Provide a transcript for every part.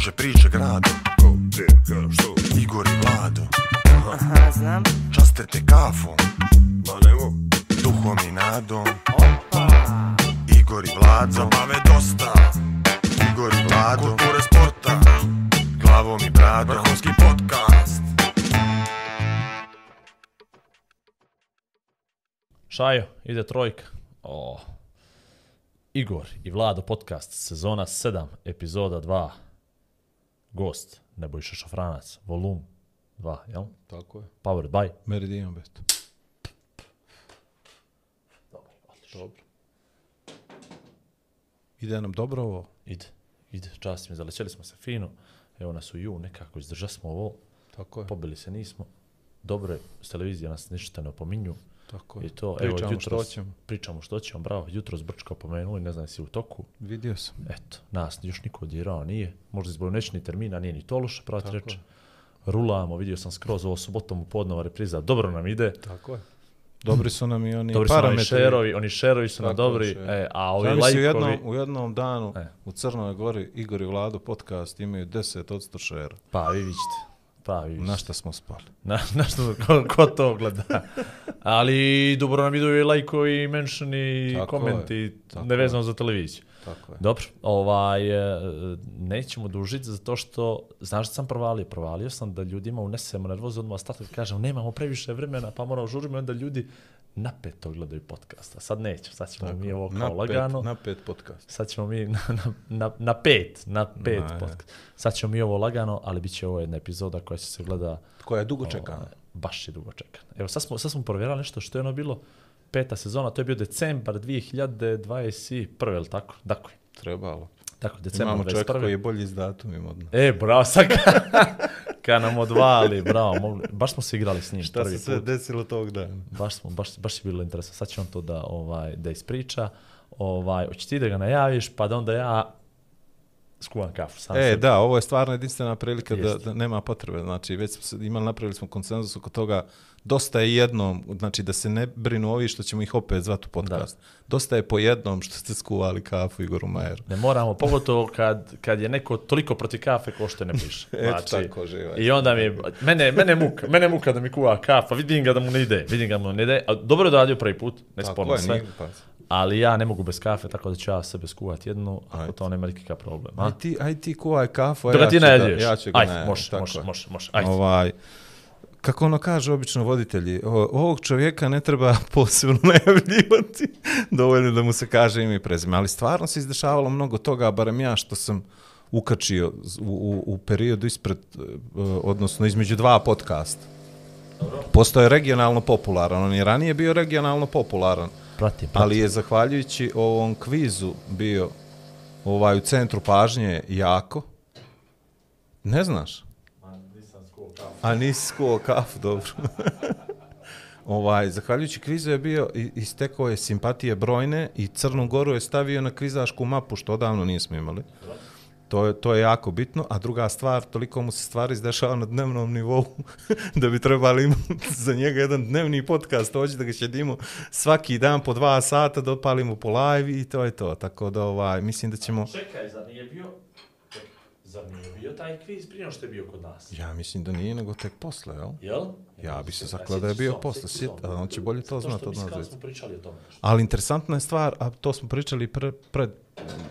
kruže priče grado Ko, gdje, kada, što? Igor i Vlado Aha, znam. Časte te kafom Ma nemo, Duhom i nadom Opa. Igor i Vlado Zabave dosta Igor i Vlado Kulture sporta Glavom i bradom Vrhunski podcast Šajo, ide trojka. O. Igor i Vlado podcast, sezona 7, epizoda 2. Gost, Nebojša Šafranac, volum 2, jel? Tako je. Powered by. Meridian Bet. Dobro. Ide nam dobro ovo. Ide, ide, čast mi, zalećeli smo se fino. Evo nas u ju, nekako izdrža smo ovo. Tako je. Pobili se nismo. Dobro je, s televizije nas ništa ne opominju. Tako I je. to, Pričamo evo, jutros, što ćemo. Pričamo što ćemo, bravo. Jutro zbrčka pomenuli, ne znam si u toku. Vidio sam. Eto, nas još niko odirao nije. Možda zbog nečni termina nije ni to loše, pravo ti je. Rulamo, vidio sam skroz ovo subotom u podnova repriza. Dobro nam ide. Tako je. Dobri su nam i oni Dobri su nam i parametri. šerovi, oni šerovi su nam dobri, šer. e, a ovi Zamisli u lajkovi... jednom, u jednom danu E. u Crnoj Gori Igor i Vlado podcast imaju 10% šera. Pa, vi vidite. Pa, vi vidite. Na šta smo spali? Na, na što, ko, ko to gleda. Ali dobro nam idu i lajkovi, i mention i Tako komenti, nevezano za televiziju. Tako je. Dobro, ovaj, e, nećemo dužiti zato što, znaš što sam provalio? Provalio sam da ljudima unesemo nervozu, odmah ostatak kažem, nemamo previše vremena, pa moramo žurimo, i onda ljudi napeto gledaju podcasta. Sad neću, sad ćemo mi ovo kao na lagano. Pet, na pet podcast. Sad ćemo mi na, na, na, na pet, na pet Na, podcast. Sad ćemo mi ovo lagano, ali bit će ovo jedna epizoda koja će se gleda Koja je dugo čekana. ovaj, baš je dugo čekan. Evo, sad smo, sad smo provjerali nešto što je ono bilo peta sezona, to je bio decembar 2021, je li tako? Dakle, Trebalo. tako, decembar Imamo čovjeka 21. koji je bolji s datumima od nas. E, bravo, sad ka, ka nam odvali, bravo, mogli, baš smo se igrali s njim Šta prvi se sve put. desilo tog dana? Baš, smo, baš, baš je bilo interesantno. Sad će on to da, ovaj, da ispriča. Ovaj, hoće ti da ga najaviš, pa da onda ja skuvam kafu. Sam E, sebi. da, ovo je stvarno jedinstvena prilika da, Jeste. da nema potrebe. Znači, već smo imali, napravili smo konsenzus oko toga, dosta je jednom, znači da se ne brinu ovi što ćemo ih opet zvati u podcast. Dosta je po jednom što ste skuvali kafu Igoru Majeru. Ne moramo, pogotovo kad, kad je neko toliko protiv kafe ko što ne piše. Eto tako, živaj. I onda mi mene, mene muka, mene muka da mi kuva kafa, vidim ga da mu ne ide, vidim ga da mu ne ide. A dobro je da radio prvi put, ne sporno sve. nije, pa. Ali ja ne mogu bez kafe, tako da ću ja sebe skuvati jednu, ako Ajde. to nema nikakav problem. A? Aj ti, aj ti kuvaj kafu, a ja ti ću, da, ja ću ga Ajde, može, tako može, je. može, može. Ajde. Ovaj, kako ono kaže obično voditelji, ovog čovjeka ne treba posebno najavljivati, dovoljno da mu se kaže ime i prezime, ali stvarno se izdešavalo mnogo toga, barem ja što sam ukačio u, u, u periodu ispred, e, odnosno između dva podcasta. Postoje regionalno popularan, on je ranije bio regionalno popularan, Pratim, pratim. ali je zahvaljujući ovom kvizu bio ovaj u centru pažnje jako. Ne znaš? A nisi skuo kafu, dobro. ovaj, zahvaljujući kvizu je bio, istekao je simpatije brojne i Crnu Goru je stavio na kvizašku mapu, što odavno nismo imali. To je, to je jako bitno, a druga stvar, toliko mu se stvari izdešava na dnevnom nivou da bi trebali imati za njega jedan dnevni podcast, hoće da ga šedimo svaki dan po dva sata, da opalimo po live i to je to. Tako da ovaj, mislim da ćemo... Čekaj, zar nije bio... Zar nije bio taj kviz prije što je bio kod nas? Ja mislim da nije nego tek posle, jel? Jel? Ja bi se A zaklao da je bio posle, sjet- a on će bolje to Zato znat što od nas kada dvojice. smo pričali o tome. nešto. Ali interesantna je stvar, a to smo pričali pre, pred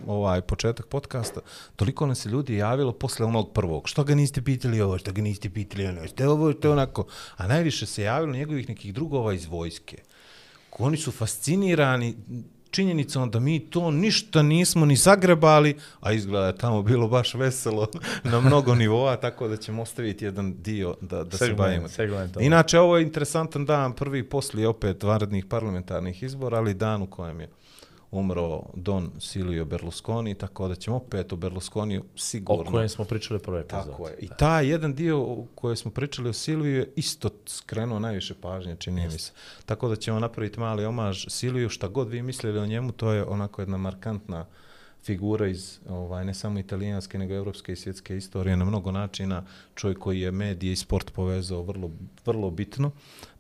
ovaj početak podcasta, toliko nas se ljudi javilo posle onog prvog. Što ga niste pitali ovo, što ga niste pitali ono, što je ovo, što je onako. A najviše se javilo njegovih nekih drugova iz vojske. Oni su fascinirani činjenicom da mi to ništa nismo ni zagrebali, a izgleda je tamo bilo baš veselo na mnogo nivoa, tako da ćemo ostaviti jedan dio da, da se Segment, bavimo. segment, ovo. Inače, ovo je interesantan dan, prvi poslije opet vanrednih parlamentarnih izbora, ali dan u kojem je umro Don Silvio Berlusconi, tako da ćemo opet o Berlusconiju sigurno... O kojem smo pričali prve epizode. Tako je. I taj jedan dio u kojem smo pričali o Silviju je isto skrenuo najviše pažnje, čini mi se. Tako da ćemo napraviti mali omaž Silviju, šta god vi mislili o njemu, to je onako jedna markantna figura iz ovaj ne samo italijanske nego evropske i svjetske istorije na mnogo načina čovjek koji je medije i sport povezao vrlo vrlo bitno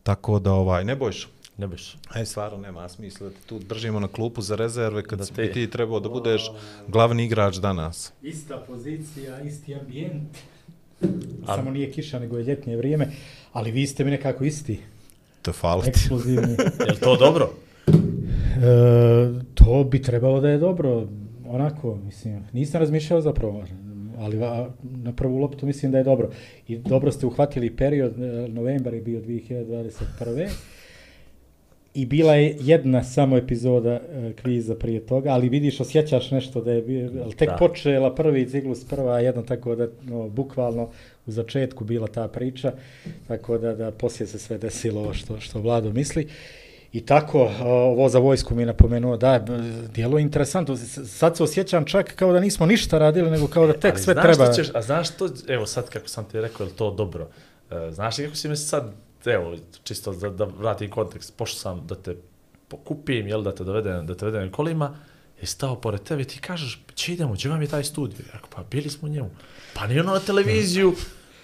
tako da ovaj ne bojš Ne biš. Aj, stvarno nema smisla da te tu držimo na klupu za rezerve kad Da si te- bi ti trebao da budeš glavni igrač danas. Ista pozicija, isti ambijent. A- Samo nije kiša, nego je ljetnije vrijeme. Ali vi ste mi nekako isti. Te hvala ti. Eksplozivni. Je li to dobro? E, to bi trebalo da je dobro, onako, mislim, nisam razmišljao zapravo, ali a, na prvu loptu mislim da je dobro. I dobro ste uhvatili period, novembar je bio 2021. I bila je jedna samo epizoda e, kviza prije toga, ali vidiš, osjećaš nešto da je ali tek Da. počela prvi ciklus, prva jedna, tako da, no, bukvalno u začetku bila ta priča, tako da, da poslije se sve desilo ovo što, što Vlado misli. I tako, ovo za vojsku mi je napomenuo, da, djelo je interesantno. Sad se osjećam čak kao da nismo ništa radili, nego kao da tek Ali sve treba. Ćeš, a znaš što, evo sad kako sam ti rekao, je to dobro? E, znaš li kako si me sad, evo, čisto da, da vratim kontekst, pošto sam da te pokupim, jel, da te dovedem, da te dovedem kolima, je stao pored tebe i ti kažeš, će idemo, gdje vam je taj studio? Ja pa bili smo u njemu. Pa ni ono na televiziju,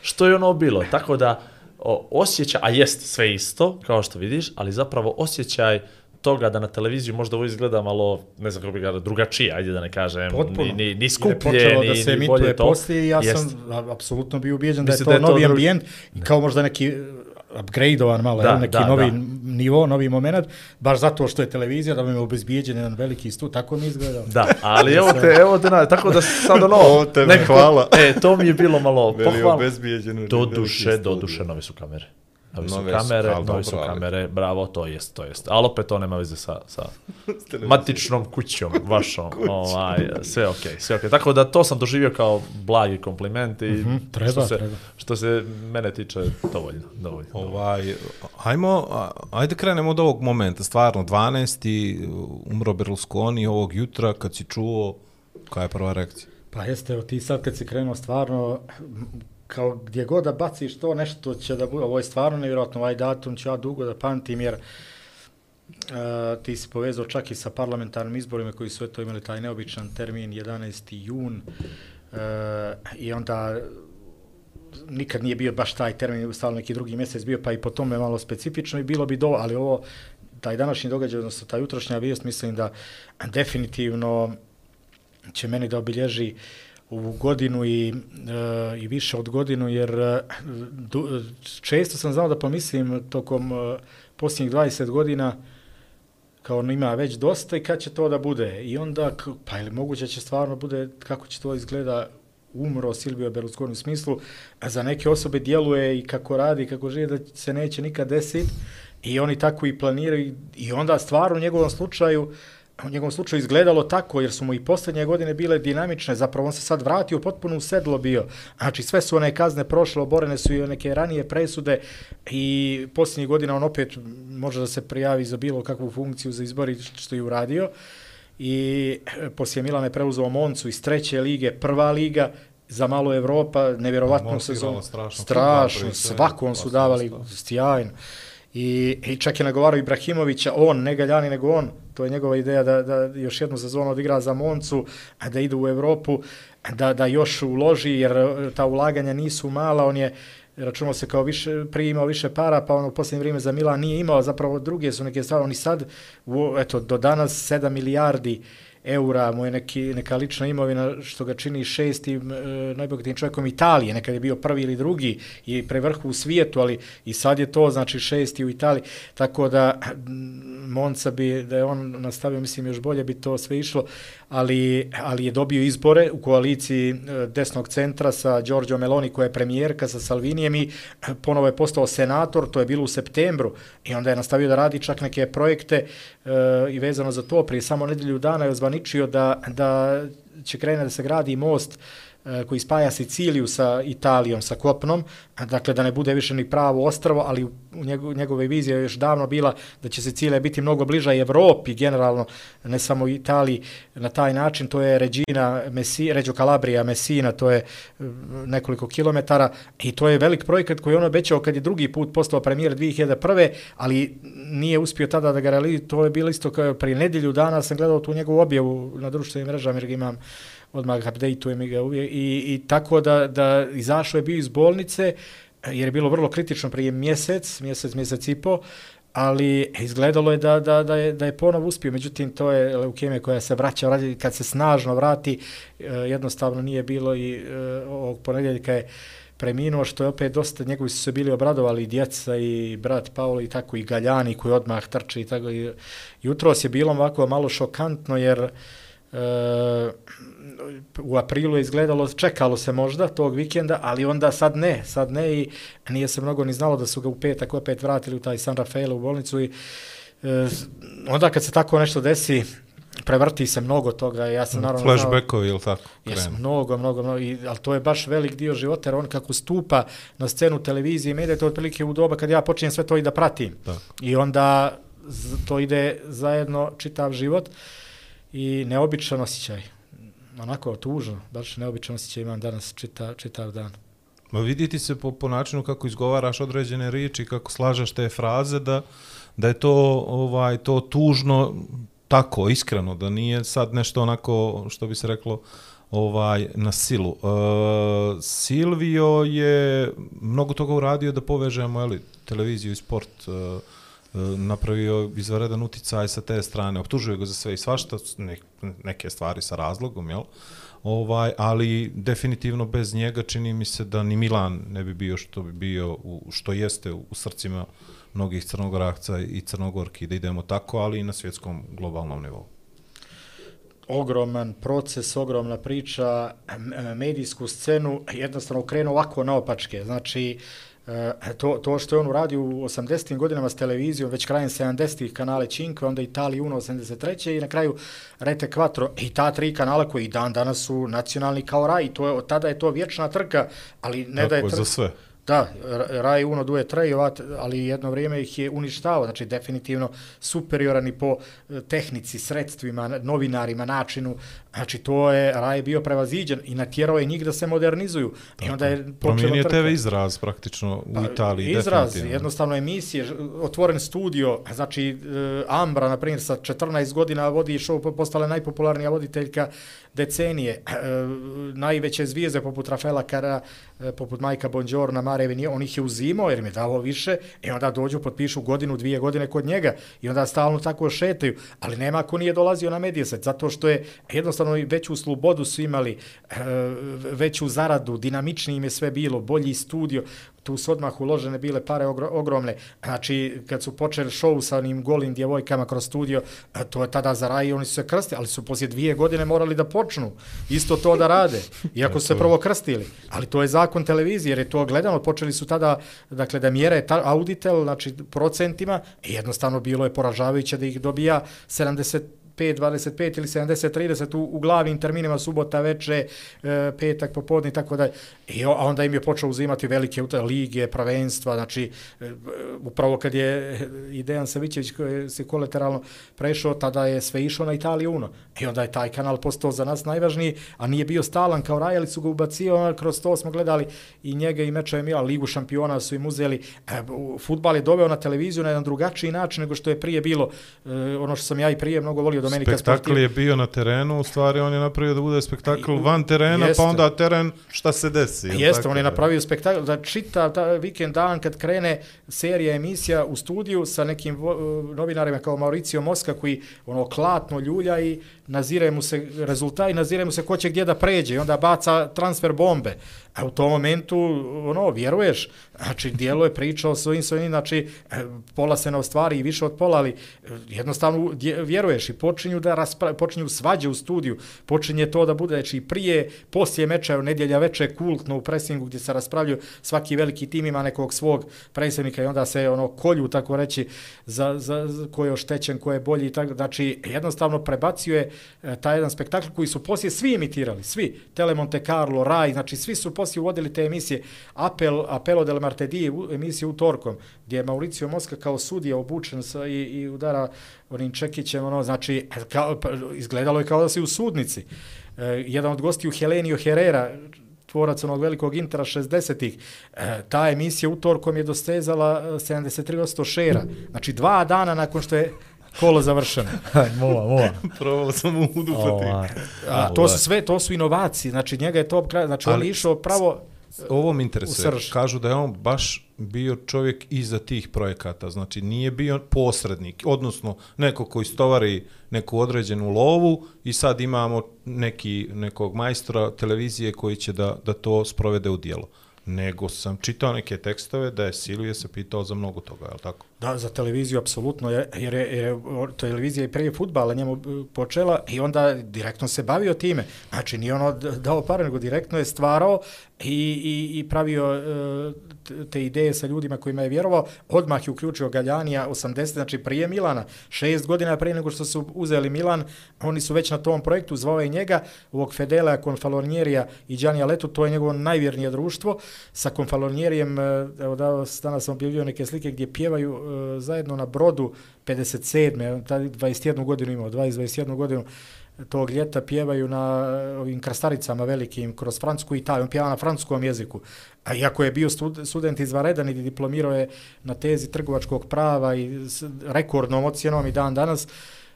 što je ono bilo. Tako da, o, osjećaj, a jest sve isto, kao što vidiš, ali zapravo osjećaj toga da na televiziju možda ovo izgleda malo, ne znam kako bi ga drugačije, ajde da ne kažem, Potpuno. ni, ni, ni skuplje, počelo ni, da se ni emituje bolje to. poslije i ja Jest. sam apsolutno bio ubijeđen da je to, da je to novi ambijent i kao možda neki upgradeovan malo, Da, neki da, novi da. nivo, novi moment, baš zato što je televizija, da bi me obezbijeđen jedan veliki stu, tako mi je izgledao. Da, ali evo te, evo te, na, tako da sad ono, O, tebe hvala. E, to mi je bilo malo Veli pohvalno. obezbijeđeno. Do duše, do duše, nove su kamere. Nove su Nove su, kamere, ali nove su kamere, bravo, to jest, to jest. Ali opet to nema veze sa, sa matičnom kućom vašom. ovaj, sve okej, okay, sve okej. Okay. Tako da to sam doživio kao blagi kompliment i Mhm, treba, što, se, treba. što se mene tiče, dovoljno. dovoljno. Ovaj, ajmo, a- ajde krenemo od ovog momenta, stvarno, 12. umro Berlusconi ovog jutra, kad si čuo, koja je prva reakcija? Pa jeste, evo ti sad kad si krenuo stvarno, kao gdje god da baciš to, nešto će da bude, ovo je stvarno nevjerojatno, ovaj datum ću ja dugo da pamtim, jer Uh, ti si povezao čak i sa parlamentarnim izborima koji su eto imali taj neobičan termin 11. jun uh, i onda nikad nije bio baš taj termin, stalno neki drugi mjesec bio, pa i po tome malo specifično i bilo bi do, ali ovo, taj današnji događaj, odnosno ta jutrošnja vijest, mislim da definitivno će meni da obilježi ovu godinu i, e, i više od godinu, jer e, du, često sam znao da pomislim tokom e, posljednjih 20 godina kao ono ima već dosta i kad će to da bude. I onda, pa ili moguće će stvarno bude, kako će to izgleda, umro Silvio Berlusconi u smislu, a za neke osobe djeluje i kako radi, kako žive, da se neće nikad desiti. I oni tako i planiraju i- i onda stvarno u njegovom slučaju u njegovom slučaju izgledalo tako, jer su mu i posljednje godine bile dinamične, zapravo on se sad vratio potpuno u sedlo bio. Znači sve su one kazne prošle, oborene su i neke ranije presude i posljednjih godina on opet može da se prijavi za bilo kakvu funkciju za izbori što je uradio. I e, poslije Milane preuzeo Moncu iz treće lige, prva liga, za malo Evropa, nevjerovatnu Monza sezonu. igrala strašno Strašno, sve, svakom su davali ostalo. sjajno. I, I čak je nagovarao Ibrahimovića, on, ne Galjani, nego on. To je njegova ideja da, da još jednu sezonu odigra za Moncu, a da ide u Evropu, da, da još uloži, jer e, ta ulaganja nisu mala. On je računao se kao više, prije imao više para, pa ono u posljednje vrijeme za Milan nije imao, zapravo druge su neke stvari. Oni sad, u, eto, do danas 7 milijardi eura mu je neki, neka lična imovina što ga čini šestim e, najbogatijim čovjekom Italije, nekad je bio prvi ili drugi i prevrhu u svijetu, ali i sad je to znači šesti u Italiji, tako da mm, Monca bi, da je on nastavio, mislim još bolje bi to sve išlo, ali, ali je dobio izbore u koaliciji e, desnog centra sa Giorgio Meloni koja je premijerka sa Salvinijem i e, ponovo je postao senator, to je bilo u septembru. I onda je nastavio da radi čak neke projekte e, i vezano za to prije samo nedelju dana je ozvaničio da, da će krene da se gradi most e, E, koji spaja Siciliju sa Italijom, sa kopnom, a dakle da ne bude više ni pravo ostrvo, ali u njego, njegove vizije je još davno bila da će Sicilija biti mnogo bliža Evropi generalno, ne samo Italiji na taj način, to je Regina, Messi, Reggio Calabria, Messina, to je nekoliko kilometara i to je velik projekat koji je on obećao kad je drugi put postao premijer 2001. ali nije uspio tada da ga realizuje, to je bilo isto kao prije nedelju dana sam gledao tu njegovu objavu na društvenim mrežama jer ga imam odmah updateujem ga uvijek i, i tako da, da izašao je bio iz bolnice jer je bilo vrlo kritično prije mjesec, mjesec, mjesec i po, ali izgledalo je da, da, da, je, da je ponovo uspio, međutim to je leukemija koja se vraća, vraća kad se snažno vrati, e, jednostavno nije bilo i e, ovog ponedjeljka je preminuo, što je opet dosta, njegovi su se bili obradovali i djeca i brat Paolo i tako i Galjani koji odmah trče i tako. I, jutros je bilo ovako malo šokantno jer e, u aprilu je izgledalo, čekalo se možda tog vikenda, ali onda sad ne, sad ne i nije se mnogo ni znalo da su ga u petak opet vratili u taj San Rafael u bolnicu i e, onda kad se tako nešto desi, prevrti se mnogo toga, ja sam naravno Flashbackovi ili tako? Jes, mnogo, mnogo, mnogo, i, ali to je baš velik dio života, jer on kako stupa na scenu televizije i medije, to je otprilike u doba kad ja počinjem sve to i da pratim. Tako. I onda to ide zajedno čitav život i neobičan osjećaj. Onako, tužno, baš neobičan osjećaj imam danas čita, čitav dan. Ma viditi se po, po načinu kako izgovaraš određene riječi, kako slažeš te fraze, da, da je to ovaj to tužno tako, iskreno, da nije sad nešto onako, što bi se reklo, ovaj na silu. E, Silvio je mnogo toga uradio da povežemo eli, televiziju i sport e, E, napravio izvaredan uticaj sa te strane, optužuje ga za sve i svašta, ne, neke stvari sa razlogom, jel? Ovaj, ali definitivno bez njega čini mi se da ni Milan ne bi bio što bi bio, u, što jeste u srcima mnogih crnogorakca i crnogorki, da idemo tako, ali i na svjetskom globalnom nivou. ogroman proces, ogromna priča, medijsku scenu jednostavno krenuo ovako naopačke. Znači, e, to, to što je on uradio u 80. godinama s televizijom, već krajem 70. kanale Cinque, onda Italija Uno 83. i na kraju Rete Quattro i ta tri kanala koji dan danas su nacionalni kao raj. To je, od tada je to vječna trka, ali ne da je Tako, trka. za sve. Da, Ra- Raj Uno duje ovat, ali jedno vrijeme ih je uništavao, znači definitivno superioran i po e, tehnici, sredstvima, novinarima, načinu, znači to je, Raj je bio prevaziđen i natjerao je njih da se modernizuju. I onda je Promijenio trka. TV izraz praktično u Italiji, Pa, Izraz, definitivno. jednostavno emisije, otvoren studio, znači e, Ambra, na primjer, sa 14 godina vodi show, po- postala najpopularnija voditeljka decenije. Eh, najveće zvijezde poput Rafaela Kara, eh, poput Majka Bonđorna, Mare Venije, on ih je uzimao jer im je dalo više i onda dođu, potpišu godinu, dvije godine kod njega i onda stalno tako šetaju. Ali nema ko nije dolazio na Mediaset, zato što je jednostavno i veću slobodu su imali, eh, veću zaradu, dinamičnije im je sve bilo, bolji studio, tu su odmah uložene bile pare ogro, ogromne. Znači, kad su počeli show sa onim golim djevojkama kroz studio, a, to je tada za raj i oni su se krstili, ali su poslije dvije godine morali da počnu isto to da rade, iako su se prvo krstili. Ali to je zakon televizije, jer je to gledano, počeli su tada, dakle, da mjere ta, auditel, znači procentima, jednostavno bilo je poražavajuće da ih dobija 70 5, 25 ili 70, 30 u, u glavnim terminima subota veče, e, petak popodne i tako dalje. I a onda im je počeo uzimati velike uta- lige, prvenstva, znači e, upravo kad je e, i Dejan Savićević koji se kolateralno prešao, tada je sve išlo na Italiju Uno. I onda je taj kanal postao za nas najvažniji, a nije bio stalan kao raj, ali su ga ubacio, ono, kroz to smo gledali i njega i mečeve Mila, Ligu šampiona su im uzeli. E, u- futbal je doveo na televiziju na jedan drugačiji način nego što je prije bilo, e, ono što sam ja i prije mnogo volio Domenika Spektakl Sportiva. je bio na terenu, u stvari on je napravio da bude spektakl van terena, Jeste. pa onda teren šta se desi. Jeste, tako on je napravio spektakl, da čita ta vikend dan kad krene serija emisija u studiju sa nekim vo- novinarima kao Mauricio Mosca koji ono klatno ljulja i nazire mu se rezultat i nazire mu se ko će gdje da pređe i onda baca transfer bombe. A u tom momentu, ono, vjeruješ, znači, dijelo je priča o svojim svojim, znači, e, pola se na ostvari i više od pola, ali e, jednostavno vjeruješ i počinju da raspra, počinju svađe u studiju, počinje to da bude, znači, prije, poslije meča, nedjelja veče, kultno u presingu gdje se raspravljaju, svaki veliki tim ima nekog svog predsjednika i onda se ono kolju, tako reći, za, za, za ko je oštećen, ko je bolji i tako, znači, jednostavno prebacuje e, taj jedan spektakl koji su poslije svi imitirali, svi, Tele Monte Carlo, Rai, znači svi su poslije uvodili te emisije, Apel, Apelo del Martedì, u- utorkom, gdje je Mauricio Mosca kao sudija obučen sa, i, i udara onim čekićem, ono, znači, kao, pa, izgledalo je kao da si u sudnici. E, jedan od gostiju Helenio Herrera, tvorac onog velikog Intera 60-ih, e, ta emisija utorkom je dostezala e, 73% šera. Znači, dva dana nakon što je kolo završeno. Aj, mova, mova. Probao sam u udupati. Ovaj. A to su sve, to su inovacije, znači njega je kraj, znači on Ali je išao pravo Ovo me interesuje. Kažu da je on baš bio čovjek iza tih projekata, znači nije bio posrednik, odnosno neko koji stovari neku određenu lovu i sad imamo neki, nekog majstora televizije koji će da, da to sprovede u dijelo. Nego sam čitao neke tekstove da je Silvije se pitao za mnogo toga, je li tako? Da, za televiziju apsolutno, jer, jer, je, jer je televizija i prije futbala njemu e, počela i onda direktno se bavio time. Znači, nije ono dao pare, nego direktno je stvarao i, i, i pravio e, te ideje sa ljudima kojima je vjerovao. Odmah je uključio Galjanija 80, znači prije Milana, šest godina prije nego što su uzeli Milan, oni su već na tom projektu, zvao je njega, ovog Fedela, Konfalonjerija i Đanija Letu, to je njegovo najvjernije društvo. Sa Konfalonjerijem, e, evo da, danas sam objavio neke slike gdje pjevaju E, zajedno na brodu 57. Tad 21 godinu imao, 20-21 godinu tog ljeta pjevaju na e, ovim krastaricama velikim kroz francusku i Italiju, on pjeva na francuskom jeziku. A iako je bio stud, student izvaredan i diplomirao je na tezi trgovačkog prava i s rekordnom ocjenom i dan danas,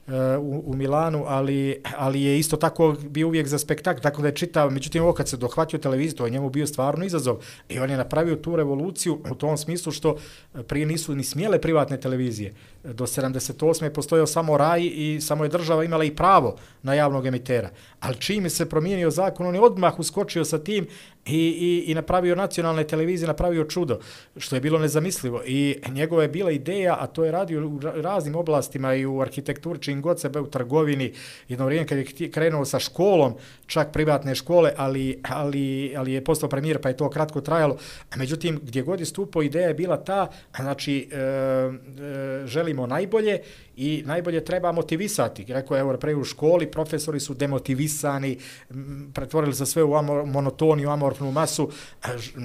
Eh, u, u Milanu, ali, ali je isto tako bio uvijek za spektakl, tako da je čitao, međutim ovo kad se dohvatio televiziju, to je njemu bio stvarno izazov i on je napravio tu revoluciju u tom smislu što eh, prije nisu ni smjele privatne televizije. Do 78. je postojao samo raj i samo je država imala i pravo na javnog emitera. Ali čim je se promijenio zakon, on je odmah uskočio sa tim i, i, i napravio nacionalne televizije, napravio čudo, što je bilo nezamislivo. I njegova je bila ideja, a to je radio u raznim oblastima i u arhitekturi, čim god sebe u trgovini, jedno vrijeme kad je krenuo sa školom, čak privatne škole, ali, ali, ali je postao premijer, pa je to kratko trajalo. Međutim, gdje god je stupao, ideja je bila ta, znači, e, e, želimo najbolje i najbolje treba motivisati. Rekao je, evo, pre u školi, profesori su demotivisani, pretvorili se sve u amor, monotoniju, amorfnu masu,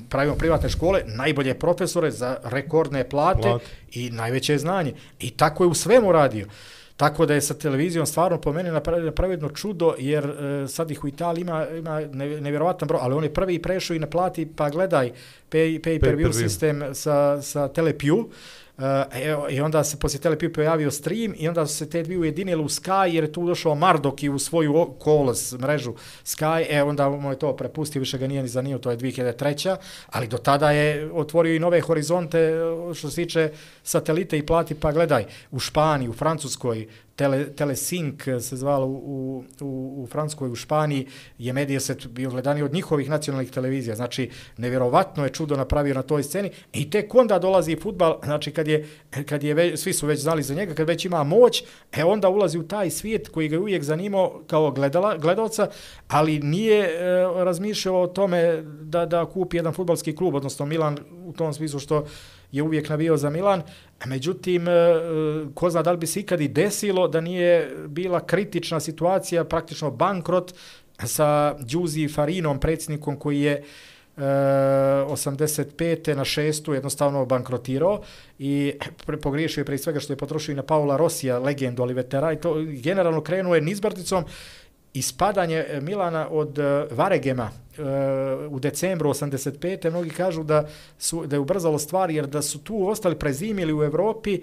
pravimo privatne škole, najbolje profesore za rekordne plate Plat. i najveće znanje. I tako je u svemu radio. Tako da je sa televizijom stvarno po meni napravio jedno čudo, jer e, sad ih u Italiji ima, ima nevjerovatan broj, ali on je prvi prešao i naplati, pa gledaj pay, pay per view sistem sa, sa Telepiu, Uh, I onda se poslije Telepi pojavio stream i onda se te dvije ujedinile u Sky jer je tu došao Mardok i u svoju kolos mrežu Sky, e onda mu je to prepustio, više ga nije ni zanio, to je 2003. Ali do tada je otvorio i nove horizonte eh, što se tiče satelite i plati, pa gledaj, u Španiji, u Francuskoj, Tele, Telesink se zvalo u, u, u Francuskoj, u Španiji, je Mediaset bio gledani od njihovih nacionalnih televizija. Znači, nevjerovatno je čudo napravio na toj sceni i tek onda dolazi futbal, znači kad je, kad je već, svi su već znali za njega, kad već ima moć, e onda ulazi u taj svijet koji ga uvijek zanimao kao gledala, gledalca, ali nije e, razmišljao o tome da, da kupi jedan futbalski klub, odnosno Milan u tom smislu što je uvijek navio za Milan, međutim, e, e, ko zna da li bi se ikad i desilo da nije bila kritična situacija, praktično bankrot sa Đuzi Farinom, predsjednikom koji je e, 85. na 6. jednostavno bankrotirao i pogriješio je pre svega što je potrošio i na Paula Rosija, legendu, ali vetera, i to generalno krenuo je nizbrticom ispadanje Milana od Varegema u decembru 85. mnogi kažu da su da je ubrzalo stvari jer da su tu ostali prezimili u Evropi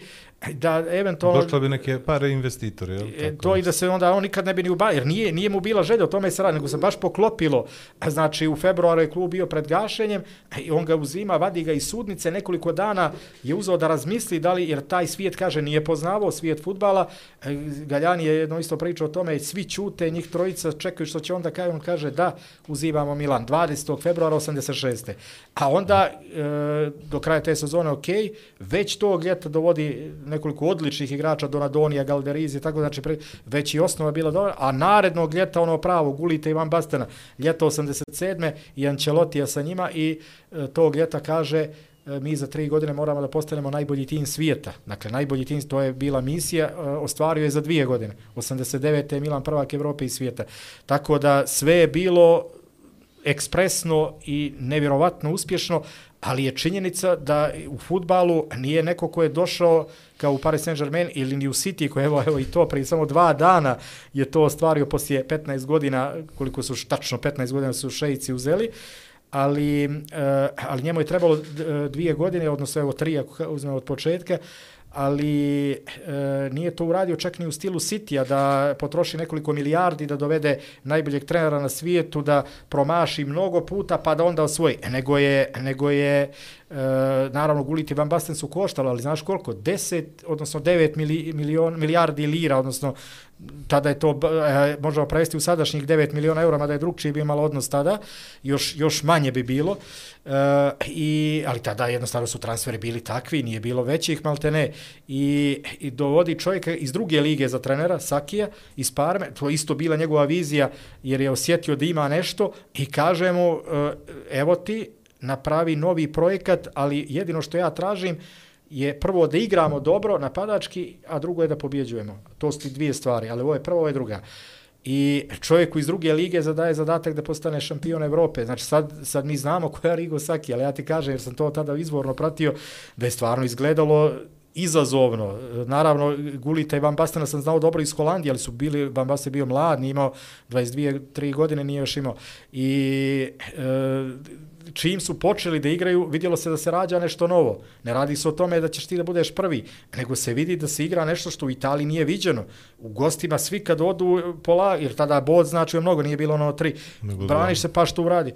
da eventualno došlo bi neke pare investitori je e, to i da se onda on nikad ne bi ni ubavio jer nije nije mu bila želja o tome se radi nego se baš poklopilo. Znači u februaru je klub bio pred gašenjem i on ga uzima vadi ga iz sudnice nekoliko dana je uzeo da razmisli da li jer taj svijet kaže nije poznavao svijet fudbala e, Galjani je jedno isto pričao o tome svi ćute njih trojica čekaju što će onda kaže on kaže da uzimamo Milan 20. februara 86. A onda e, do kraja te sezone ok, već tog ljeta dovodi nekoliko odličnih igrača Donadonija, Galderizi, tako znači pre, već i osnova bila dobra, a narednog ljeta ono pravo, Gulite i Van Bastena, ljeto 87. i Ancelotija sa njima i e, tog ljeta kaže e, mi za tri godine moramo da postanemo najbolji tim svijeta. Dakle, najbolji tim, to je bila misija, e, ostvario je za dvije godine. 89. je Milan prvak Evrope i svijeta. Tako da sve je bilo ekspresno i nevjerovatno uspješno, ali je činjenica da u futbalu nije neko ko je došao kao u Paris Saint-Germain ili ni u City, koji evo, evo i to prije samo dva dana je to ostvario poslije 15 godina, koliko su tačno 15 godina su šejici uzeli, ali, eh, ali njemu je trebalo eh, dvije godine, odnosno evo tri ako uzmemo od početka, ali e, nije to uradio čak ni u stilu Citya da potroši nekoliko milijardi da dovede najboljeg trenera na svijetu, da promaši mnogo puta pa da onda osvoji. Nego je, nego je e, naravno guliti Van Basten su koštali, ali znaš koliko? 10, odnosno 9 mili, milion, milijardi lira, odnosno tada je to, e, možemo prevesti u sadašnjih 9 miliona eura, mada je drugčiji bi imalo odnos tada, još, još manje bi bilo. E, i, ali tada jednostavno su transferi bili takvi, nije bilo većih maltene. I, i dovodi čovjeka iz druge lige za trenera, Sakija, iz Parme, to je isto bila njegova vizija, jer je osjetio da ima nešto i kaže mu, e, evo ti, napravi novi projekat, ali jedino što ja tražim, je prvo da igramo dobro napadački, a drugo je da pobjeđujemo. To su ti dvije stvari, ali ovo je prvo, ovo je druga. I čovjeku iz druge lige zadaje zadatak da postane šampion Evrope. Znači sad, sad mi znamo koja je Rigo Saki, ali ja ti kažem, jer sam to tada izvorno pratio, da je stvarno izgledalo izazovno. Naravno, Gulita i Van Bastena sam znao dobro iz Holandije, ali su bili, Van Basten bio mlad, nije imao 22-3 godine, nije još imao. I e, čim su počeli da igraju, vidjelo se da se rađa nešto novo. Ne radi se o tome da ćeš ti da budeš prvi, nego se vidi da se igra nešto što u Italiji nije viđeno. U gostima svi kad odu pola, jer tada bod znači mnogo, nije bilo ono tri. Braniš se pa što uradi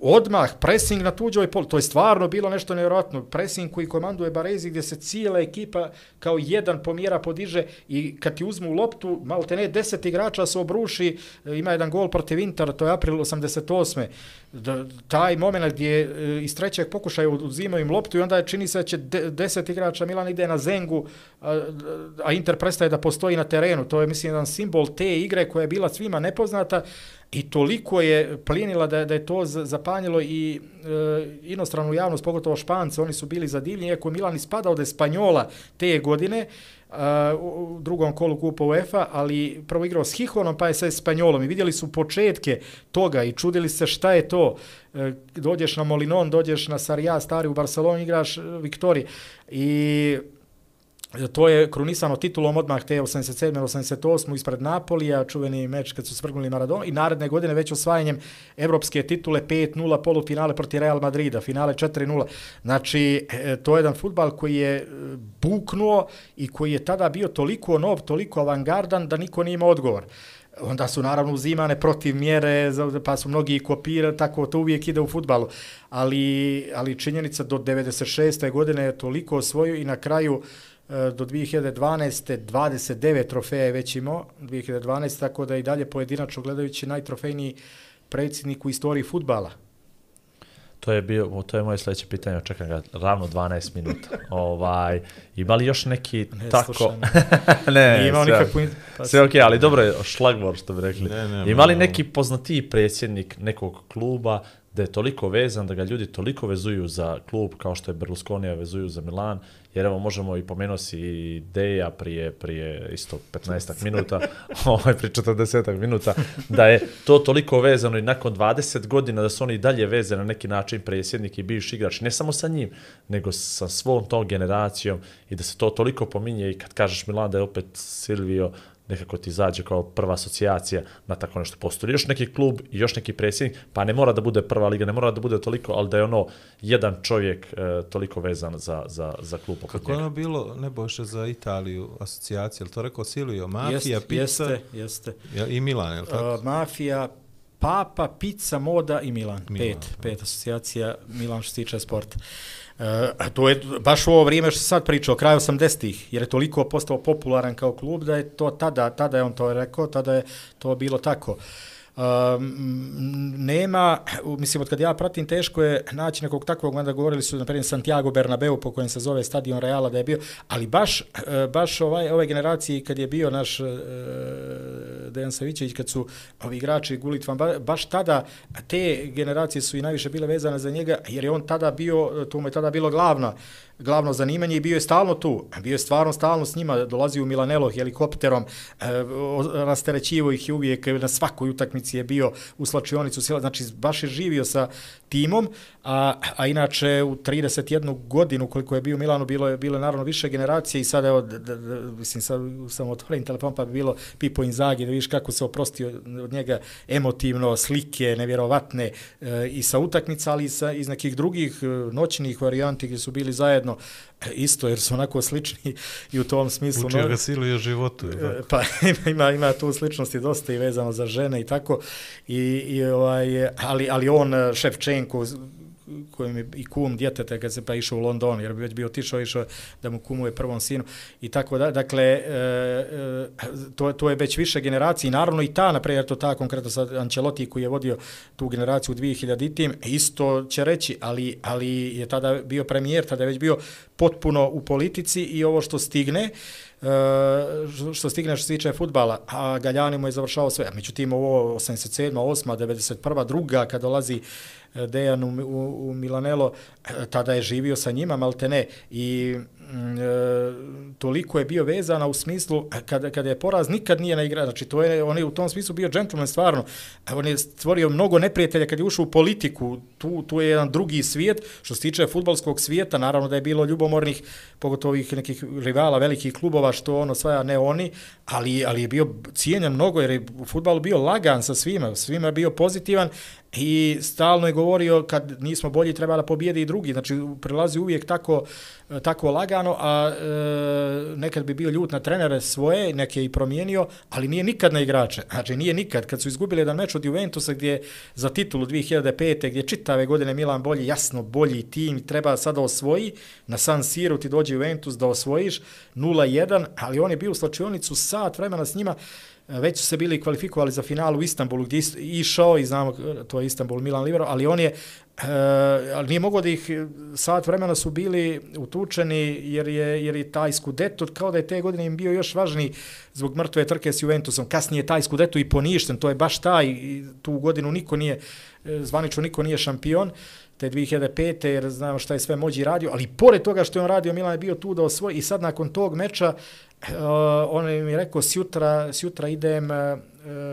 odmah pressing na tuđoj pol, to je stvarno bilo nešto nevjerojatno, pressing koji komanduje Barezi gdje se cijela ekipa kao jedan pomjera podiže i kad ti uzmu loptu, malo te ne, deset igrača se obruši, e, ima jedan gol protiv Intera, to je april 88. Da, taj moment gdje e, iz trećeg pokušaja uzimaju im loptu i onda je čini se da će de, deset igrača Milan ide na Zengu, a, a Inter prestaje da postoji na terenu. To je, mislim, jedan simbol te igre koja je bila svima nepoznata, I toliko je plinila da, da je to zapanjilo i e, inostranu javnost, pogotovo Špance, oni su bili zadivljeni, iako Milan ispada od Spanjola te godine, e, u drugom kolu kupa UEFA, ali prvo igrao s Hihonom, pa je sa Spanjolom i vidjeli su početke toga i čudili se šta je to. E, dođeš na Molinon, dođeš na Sarija, stari u Barcelonu, igraš e, Viktori i To je krunisano titulom odmah te 87. 88. ispred Napolija, čuveni meč kad su svrgnuli Maradona i naredne godine već osvajanjem evropske titule 5-0 polufinale proti Real Madrida, finale 4-0. Znači, e, to je jedan futbal koji je e, buknuo i koji je tada bio toliko nov, toliko avangardan da niko nije imao odgovor onda su naravno uzimane protiv mjere, pa su mnogi kopirali, tako to uvijek ide u futbalu. Ali, ali činjenica do 96. godine je toliko osvojio i na kraju uh, do 2012. 29 trofeja je već imao, 2012. tako da i dalje pojedinačno gledajući najtrofejniji predsjednik u istoriji futbala. To je bio, to je moje sljedeće pitanje, čekam ga ravno 12 minuta. ovaj, ima li još neki ne, tako... ne, ne imao sve, nikakvu... Pa sve okej, okay, ali dobro je, šlagvor što bi rekli. Ne, ne, ima li neki poznatiji predsjednik nekog kluba da je toliko vezan, da ga ljudi toliko vezuju za klub kao što je Berlusconija vezuju za Milan, jer evo možemo i pomenuti i Deja prije, prije isto 15 minuta, ovaj prije 40 minuta, da je to toliko vezano i nakon 20 godina da su oni dalje vezani na neki način predsjednik i bivši igrač, ne samo sa njim, nego sa svom tom generacijom i da se to toliko pominje i kad kažeš Milan da je opet Silvio, nekako ti zađe kao prva asocijacija na tako nešto postoji. Još neki klub i još neki predsjednik, pa ne mora da bude prva liga, ne mora da bude toliko, ali da je ono jedan čovjek e, toliko vezan za, za, za klub. Kako je ono bilo, ne boše za Italiju asocijacija, ali to rekao Silvio, mafija, Jest, pizza jeste, jeste. Ja, i Milan, je li tako? Uh, mafija, papa, pizza, moda i Milan. Milan pet, pet asocijacija Milan što se tiče sporta. Uh, Eh, to je baš u ovo vrijeme što sad pričao, kraj 80-ih, jer je toliko postao popularan kao klub da je to tada, tada je on to rekao, tada je to bilo tako. Uh, Um, nema, mislim, od kad ja pratim, teško je naći nekog takvog, onda govorili su, na primjer, Santiago Bernabeu, po kojem se zove stadion Reala, da je bio, ali baš, e, baš ovaj, ove generacije, kad je bio naš uh, Dejan Savićević, kad su ovi igrači Gulit van, baš tada, te generacije su i najviše bile vezane za njega, jer je on tada bio, to mu je tada bilo glavna, glavno zanimanje i bio je stalno tu. Bio je stvarno stalno s njima, dolazi u Milanelo helikopterom, eh, e, rasterećivo ih je uvijek na svakoj utakmici je bio u slačionicu, znači baš je živio sa timom, a, a inače u 31 godinu koliko je bio u Milanu bilo je bilo je naravno više generacije i sad evo da, da, da, mislim sad sam otvoren telefon pa bi bilo Pipo Inzaghi da vidiš kako se oprostio od njega emotivno slike nevjerovatne e, i sa utakmica ali i sa iz nekih drugih eh, noćnih varijanti gdje su bili zajedno vjerojatno isto, jer su onako slični i u tom smislu. Učio ga siluje životu. je? Pa ima, ima tu sličnosti dosta i vezano za žene i tako. I, i ovaj, ali, ali on, Ševčenko, kojem je i kum djeteta kad se pa išao u London, jer bi već bio otišao, išao da mu kumuje prvom sinu i tako da. Dakle, e, e to, to je već više generacije i naravno i ta, naprijed, to ta konkretno sa Ancelotti koji je vodio tu generaciju u 2000 tim, isto će reći, ali, ali je tada bio premijer, tada je već bio potpuno u politici i ovo što stigne, e, što- stigne što se tiče futbala, a Galjani mu je završao sve. A međutim, ovo 87. 8. 91. druga, kad dolazi Dejan u, u, u Milanelo, e, tada je živio sa njima, maltene, i mm, e, toliko je bio vezana u smislu, e, kada, kada je poraz, nikad nije na igra, znači to je, on je u tom smislu bio džentlmen stvarno, e, on je stvorio mnogo neprijatelja kad je ušao u politiku, tu, tu je jedan drugi svijet, što se tiče futbalskog svijeta, naravno da je bilo ljubomornih, pogotovo ovih nekih rivala, velikih klubova, što on osvaja, ne oni, ali, ali je bio cijenjen mnogo, jer je u futbalu bio lagan sa svima, svima je bio pozitivan i stalno je govorio kad nismo bolji treba da pobijede i drugi, znači prilazi uvijek tako, e, tako lagano, a e, nekad bi bio ljut na trenere svoje, neke je i promijenio, ali nije nikad na igrače, znači nije nikad, kad su izgubili jedan meč od Juventusa gdje za titulu 2005. gdje čitave godine Milan bolji, jasno bolji tim treba sada osvoji, na San Siro ti dođe Juventus da osvojiš 0-1, ali on je bio u slačionicu sat vremena s njima, E, već su se bili kvalifikovali za final u Istanbulu gdje je išao i znamo e, to je Istanbul Milan Libero, ali on je e, ali nije mogao da ih e, sat vremena su bili utučeni jer je, jer je taj Scudetto kao da je te godine im bio još važniji zbog mrtve trke s Juventusom. Kasnije je taj Scudetto i poništen, to je baš taj, tu godinu niko nije, zvanično niko nije šampion te 2005. jer znamo šta je sve mođi radio, ali pored toga što je on radio, Milan je bio tu da osvoji i sad nakon tog meča uh, on mi je rekao sjutra, sjutra idem uh,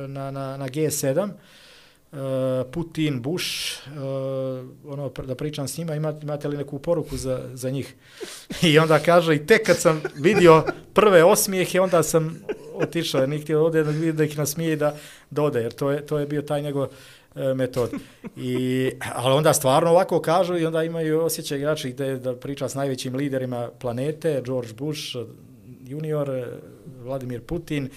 na, na, na G7 uh, eh, Putin, Bush, uh, ono, da pričam s njima, imate, imate li neku poruku za, za njih? I onda kaže, i tek kad sam vidio prve osmijehe, onda sam otišao, jer nije htio da ode, da vidi da ih nasmije i da, da ode, jer to je, to je bio taj njegov E, metod. I, ali onda stvarno ovako kažu i onda imaju osjećaj igrači da, da priča s najvećim liderima planete, George Bush junior, e, Vladimir Putin,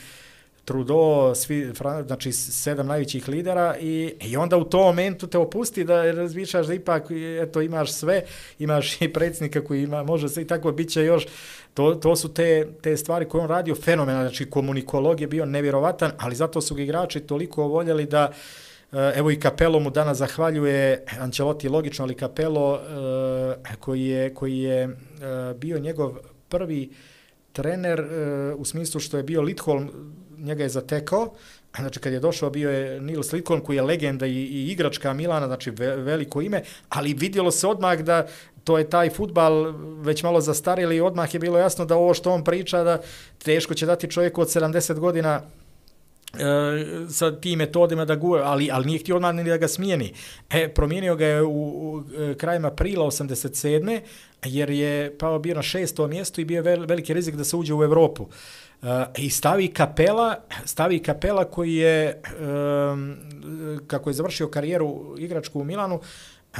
Trudeau, svi, znači sedam najvećih lidera i, i onda u tom momentu te opusti da razmišljaš da ipak eto, imaš sve, imaš i predsjednika koji ima, može se i tako bit će još, to, to su te, te stvari koje on radio fenomenalno, znači komunikolog je bio nevjerovatan, ali zato su ga igrači toliko voljeli da Eh, evo i Capello mu danas zahvaljuje Ancelotti logično, ali Capello eh, koji je, koji je eh, bio njegov prvi trener u smislu što je bio Lidholm, njega je zatekao, znači kad je došao bio je Nils Lidholm koji je legenda i, i igračka Milana, znači ve, veliko ime, ali vidjelo se odmah da to je taj futbal već malo zastarili i odmah je bilo jasno da ovo što on priča da teško će dati čovjeku od 70 godina E, sa tim metodima da gura, ali, ali nije htio odmah ni da ga smijeni. E, promijenio ga je u, u e, krajem aprila 87. jer je pao bio na šesto mjesto i bio vel, veliki rizik da se uđe u Evropu. Uh, I stavi kapela, stavi kapela koji je, um, kako je završio karijeru igračku u Milanu,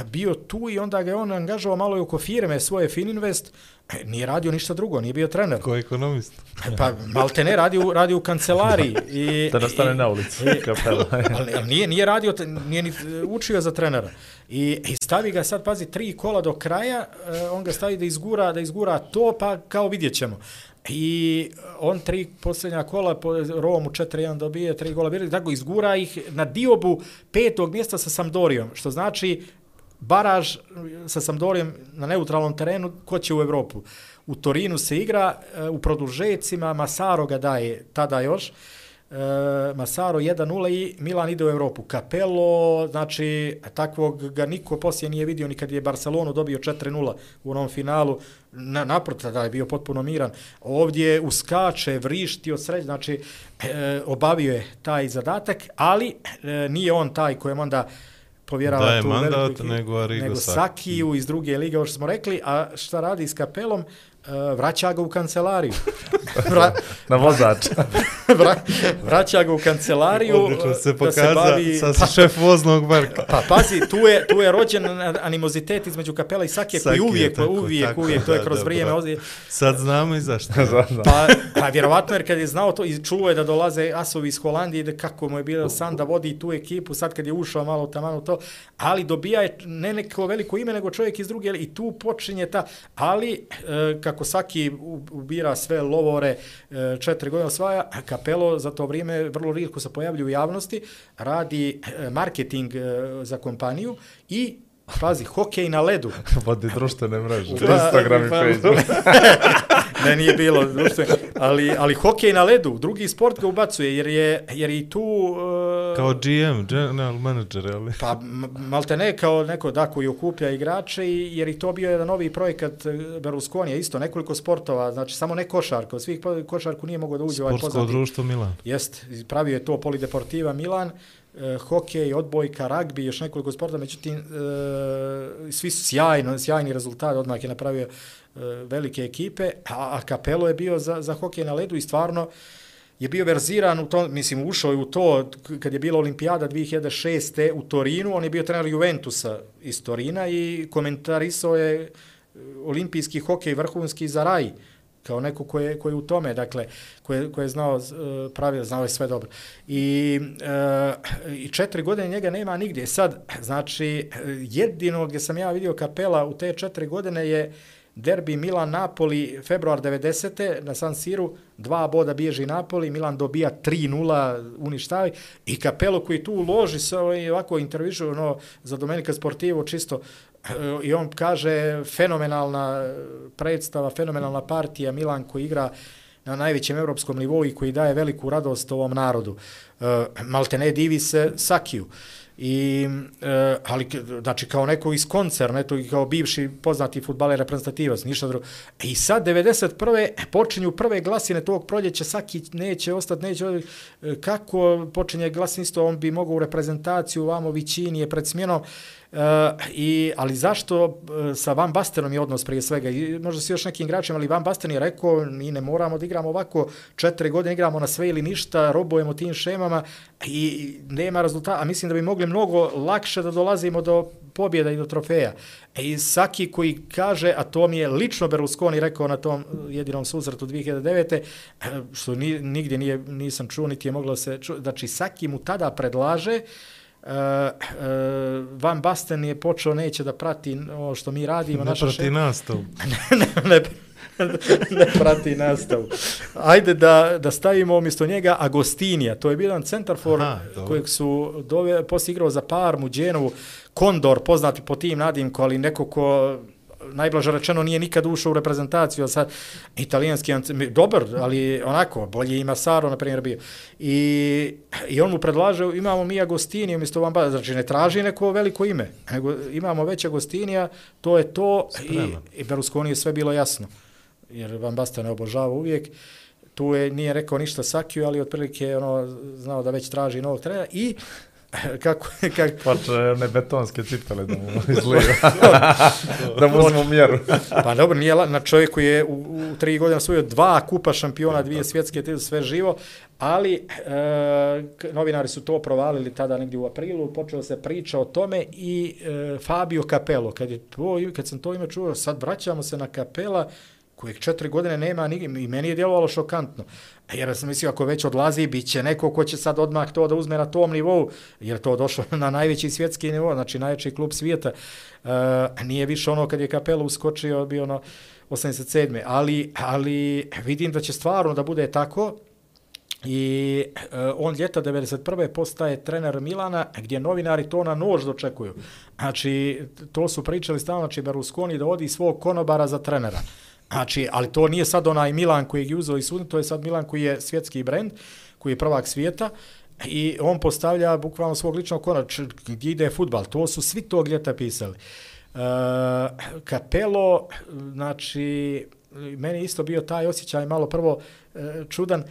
bio tu i onda ga je on angažovao malo i oko firme svoje Fininvest, E, nije radio ništa drugo, nije bio trener. Ko ekonomist. Pa malte ne, radi u, radi u kancelariji. I, Da nastane na ulici. Kapela. ali, ali nije, nije radio, nije ni učio za trenera. I, I stavi ga sad, pazi, tri kola do kraja, on ga stavi da izgura, da izgura to, pa kao vidjet ćemo. I on tri posljednja kola, po Romu 4-1 dobije, tri gola bili, tako izgura ih na diobu petog mjesta sa Sampdorijom, što znači baraž sa Sampdorijom na neutralnom terenu, ko će u Evropu. U Torinu se igra, eh, u produžecima, Masaro ga daje tada još, eh, Masaro 1-0 i Milan ide u Evropu. Capello, znači, takvog ga niko poslije nije vidio ni kad je Barcelonu dobio 4-0 u onom finalu. Na, naprotiv, da je bio potpuno miran. Ovdje uskače, vrišti od sreće, znači, e, obavio je taj zadatak, ali e, nije on taj kojem onda povjerava Daje tu mandat, veliku nego nego. Sakiju iz druge lige, ovo što smo rekli, a šta radi s Kapelom? E, vraća ga u kancelariju. Vra, Na vozač. vra, vraća ga u kancelariju Odlično se da se pokaza, bavi... sad si šef voznog parka. Pa pazi, tu je, tu je rođen animozitet između kapela i Sakije koji uvijek, tako, uvijek, tako, uvijek, to je kroz da, vrijeme. bravo. Ozi, Sad znamo i zašto. pa, pa vjerovatno jer kad je znao to i čuo je da dolaze asovi iz Holandije, da kako mu je bilo san da vodi tu ekipu, sad kad je ušao malo tamano to, ali dobija je ne neko veliko ime, nego čovjek iz druge, i tu počinje ta, ali e, kako Saki ubira sve lovore, e, četiri godine osvaja, a Kapelo za to vrijeme vrlo rijetko se pojavljuje u javnosti, radi e, marketing e, za kompaniju i Pazi, hokej na ledu. Vodi društvene mreže. Pa, Instagram i pa- Facebook. ne, nije bilo, društveno. ali, ali hokej na ledu, drugi sport ga ubacuje, jer je, jer i tu... Uh, Kao GM, general manager, ali... Pa, malte ne kao neko da koji okuplja igrače, i, jer i to bio jedan novi projekat e, Berlusconija, isto nekoliko sportova, znači samo ne košarka, svih košarku nije mogao da uđe ovaj Sportsko poznati. društvo Milan. Jest, pravio je to Polideportiva Milan, e, hokej, odbojka, ragbi, još nekoliko sporta, međutim, e, svi su sjajno, sjajni rezultat, odmah je napravio e, velike ekipe, a, a Capello je bio za, za hokej na ledu i stvarno je bio verziran u tom, mislim, ušao je u to, kad je bila olimpijada 2006. u Torinu, on je bio trener Juventusa iz Torina i komentarisao je e, olimpijski hokej vrhunski za raj kao neko ko je, ko je u tome, dakle, ko je, ko je znao e, pravila, znao je sve dobro. I, e, I četiri godine njega nema nigdje. Sad, znači, jedino gdje sam ja vidio kapela u te četiri godine je derbi Milan-Napoli februar 90. na San Siru, dva boda bježi Napoli, Milan dobija 3-0, uništavi, i kapelo koji tu uloži se ovaj, ovako intervjušu ono, za Domenica Sportivo čisto, i on kaže fenomenalna predstava, fenomenalna partija Milan koji igra na najvećem evropskom nivou i koji daje veliku radost ovom narodu. E, uh, Maltene divi se Sakiju. I, e, ali, znači, kao neko iz koncerna, eto, i kao bivši poznati futbaler reprezentativac, ništa drugo. E, I sad, 91. E, počinju prve glasine tog proljeća, Saki neće ostati, neće, kako počinje glasinstvo, on bi mogao u reprezentaciju, vamo Vićini je pred smjenom, Uh, i, ali zašto uh, sa Van Bastenom je odnos prije svega i možda se još nekim igračima, ali Van Basten je rekao mi ne moramo da igramo ovako četiri godine igramo na sve ili ništa, robujemo tim šemama i nema rezultata, a mislim da bi mogli mnogo lakše da dolazimo do pobjeda i do trofeja. E, I Saki koji kaže, a to mi je lično Berlusconi rekao na tom eh, jedinom susretu 2009. što ni, nigdje nije, nisam čuo, niti je moglo se čuo, znači Saki mu tada predlaže Uh, uh, Van Basten je počeo, neće da prati ovo što mi radimo. Ne naša prati šema- nastavu. ne, ne, ne prati nastavu. Ajde da, da stavimo umjesto njega Agostinija. To je bio jedan centar for Aha, kojeg su dove, poslije igrao za Parmu, Dženovu, Kondor, poznati po tim nadimku, ali neko ko najblaže rečeno nije nikad ušao u reprezentaciju, sad italijanski, dobar, ali onako, bolje ima Saro, na primjer, bio. I, I on mu predlaže, imamo mi Agostinija, umjesto Van Basten, znači ne traži neko veliko ime, nego imamo već Agostinija, to je to, i, i Berlusconi je sve bilo jasno, jer Van Basten je obožava uvijek, tu je, nije rekao ništa Sakiju, ali otprilike ono, znao da već traži novog trenera i kako, kako, Počne one betonske cipele da mu izliva. da mu uzmu mjeru. Pa dobro, nije na čovjek koji je u, u tri godine osvojio dva kupa šampiona, dvije svjetske titule, sve živo, ali e, novinari su to provalili tada negdje u aprilu, počelo se priča o tome i e, Fabio Capello, kad, je to, kad sam to ime čuo, sad vraćamo se na Capela, kojeg četiri godine nema, ni, i meni je djelovalo šokantno. E, jer sam mislio, ako već odlazi, bit će neko ko će sad odmah to da uzme na tom nivou, jer to došlo na najveći svjetski nivo, znači najveći klub svijeta. E, nije više ono kad je Kapela uskočio, bio ono 87. Ali, ali vidim da će stvarno da bude tako, I e, on ljeta 91. postaje trener Milana, gdje novinari to na nož dočekuju. Znači, to su pričali stalno, znači Berlusconi da odi svog konobara za trenera. Znači, ali to nije sad onaj Milan koji je uzeo i sudno, to je sad Milan koji je svjetski brend, koji je prvak svijeta, i on postavlja bukvalno svog ličnog konač gdje ide futbal. To su svi tog ljeta pisali. E, Kapelo, znači, meni isto bio taj osjećaj malo prvo e, čudan,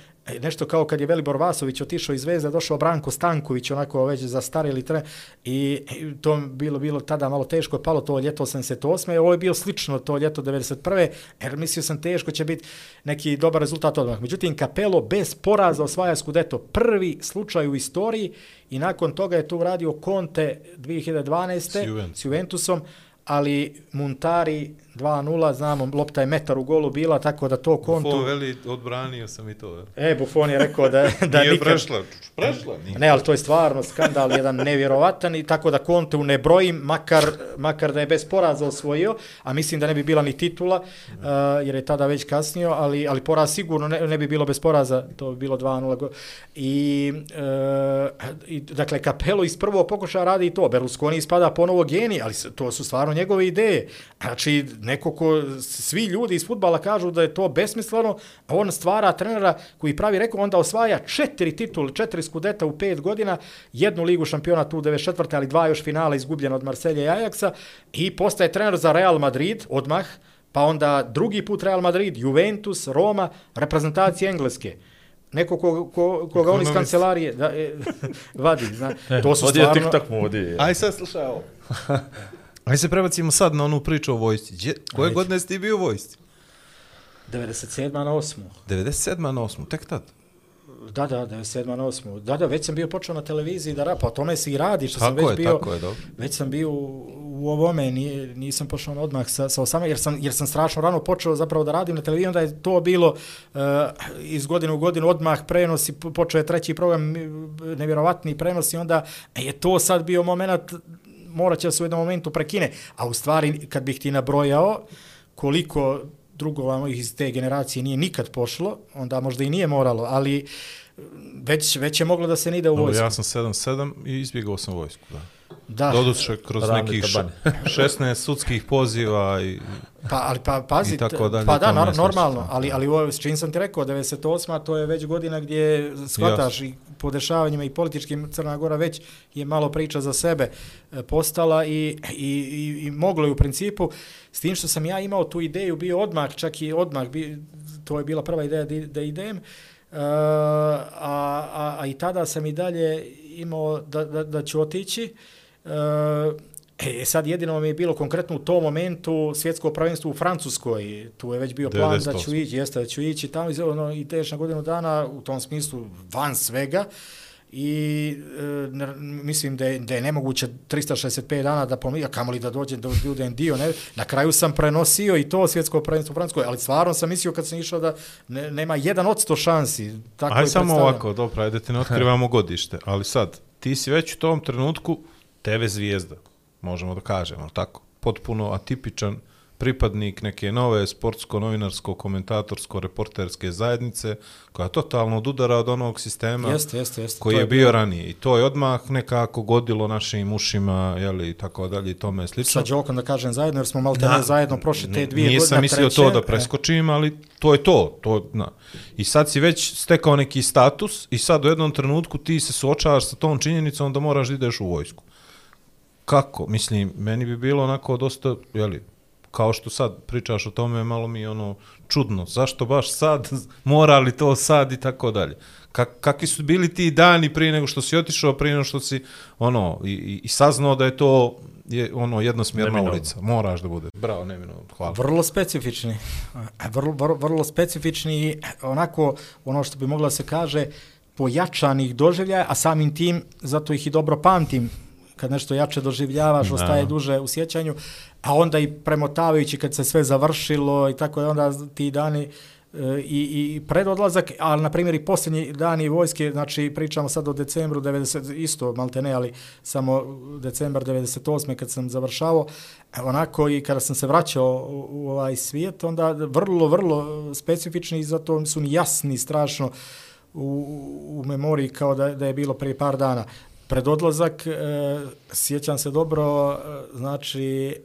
Nešto kao kad je Velibor Vasović otišao iz Zvezde, došao Branko Stanković, onako već zastarili tre, i i to bilo bilo tada malo teško, je palo to ljeto 88. Ovo je bio slično to ljeto 91. Jer mislio sam teško će biti neki dobar rezultat odmah. Međutim, Capello bez poraza osvaja Scudetto. Prvi slučaj u istoriji i nakon toga je to uradio Conte 2012. S Juventusom. ali Muntari 2-0, znamo, lopta je metar u golu bila, tako da to kontu... Fo veli, odbranio sam i to. E, Buffon je rekao da, da Nije nikad... prešla, prešla. Nije. Ne, ali to je stvarno skandal, jedan nevjerovatan i tako da Conte ne brojim, makar, makar da je bez poraza osvojio, a mislim da ne bi bila ni titula, uh, jer je tada već kasnio, ali, ali poraz sigurno ne, ne bi bilo bez poraza, to bi bilo 2-0. go- I, uh, i, dakle, Capello iz prvog pokušaja radi i to, Berlusconi ispada ponovo geni, ali to su stvarno njegove ideje. Znači, neko ko, svi ljudi iz futbala kažu da je to besmisleno, a on stvara trenera koji pravi rekao, onda osvaja četiri titule, četiri skudeta u pet godina, jednu ligu šampiona tu 94. ali dva još finala izgubljena od Marselja i Ajaxa i postaje trener za Real Madrid odmah, pa onda drugi put Real Madrid, Juventus, Roma, reprezentacije Engleske. Neko ko, ko, koga on iz kancelarije da, e, vadi. Zna. To su stvarno... TikTok mu, vodi. Aj sad slušaj ovo. Aj se prebacimo sad na onu priču o vojsci. Gdje, koje Ajde. godine si ti bio u vojsci? 97. na 8. 97. na 8. Tek tad. Da, da, 97. na 8. Da, da, već sam bio počeo na televiziji da rapa, o tome se i radi, što sam Tako već je, bio, tako je, dobro. već sam bio u, ovome, nije, nisam pošao na odmah sa, sa 18, jer sam, jer sam strašno rano počeo zapravo da radim na televiziji, onda je to bilo uh, iz godine u godinu odmah prenosi, po- počeo je treći program, nevjerovatni prenosi, onda je to sad bio moment, morat će se u jednom momentu prekine, a u stvari kad bih ti nabrojao koliko drugova mojih iz te generacije nije nikad pošlo, onda možda i nije moralo, ali već, već je moglo da se ne ide u No, vojsku. ja sam 7-7 i izbjegao sam vojsku. Da. Da, Doduše kroz nekih š- tabani. 16 sudskih poziva i pa, ali pa, pazi, I tako dalje, pa da, nor, normalno, ali, ali ovo, s čim sam ti rekao, 98. to je već godina gdje shvataš i po dešavanjima i političkim Crna Gora već je malo priča za sebe e, postala i, i, i, i moglo je u principu, s tim što sam ja imao tu ideju, bio odmah, čak i odmah, bi, to je bila prva ideja da, da idem, Uh, a, a, a i tada sam i dalje imao da, da, da ću otići. Uh, e, sad jedino mi je bilo konkretno u tom momentu svjetsko prvenstvo u Francuskoj. Tu je već bio plan da ću 98. ići, jeste da ću ići tamo i ono, i teš na godinu dana u tom smislu van svega i e, mislim da je, da je nemoguće 365 dana da pomija, kamoli da dođe da budem dio, ne? Na kraju sam prenosio i to svjetsko prvenstvo u Francuskoj, ali stvarno sam mislio kad sam išao da ne, nema jedan od sto šansi. Tako Aj samo ovako, dobro, ajde da ti ne otkrivamo godište, ali sad, ti si već u tom trenutku TV zvijezda, možemo da kažemo, ali tako? Potpuno atipičan pripadnik neke nove sportsko-novinarsko-komentatorsko-reporterske zajednice, koja totalno odudara od onog sistema Jeste, jeste, jeste. koji To je bio ranije. I to je odmah nekako godilo našim ušima, jeli, tako dalje, i tome slično. Sa Đokom da kažem zajedno, jer smo malo tebe zajedno prošli te dvije Nisam godine. mislio treće. to da preskočim, ali to je to. to na. I sad si već stekao neki status i sad u jednom trenutku ti se suočavaš sa tom činjenicom da moraš da ideš u vojsku. Kako? Mislim, meni bi bilo onako dosta, jeli, kao što sad pričaš o tome, malo mi je ono čudno. Zašto baš sad? Mora li to sad i tako dalje? Kak, kakvi su bili ti dani prije nego što si otišao, prije nego što si ono, i, i, i saznao da je to je ono jednosmjerna Neminovno. ulica. Moraš da bude. Bravo, neminovno. Hvala. Vrlo specifični. Vrlo, vrlo, vrlo specifični i onako ono što bi mogla se kaže pojačanih doživljaja, a samim tim zato ih i dobro pamtim kad nešto jače doživljavaš, Da. ostaje duže u sjećanju, a onda i premotavajući kad se sve završilo i tako je onda ti dani e, i, i pred odlazak, ali na primjer i posljednji dani vojske, znači pričamo sad o decembru 90, isto malte ne, ali samo decembar 98. kad sam završavao, e, onako i kada sam se vraćao u, u ovaj svijet, onda vrlo, vrlo specifični i zato su mi jasni strašno u, u memoriji kao da, da je bilo prije par dana. Pred odlazak, e, sjećam se dobro, e, znači,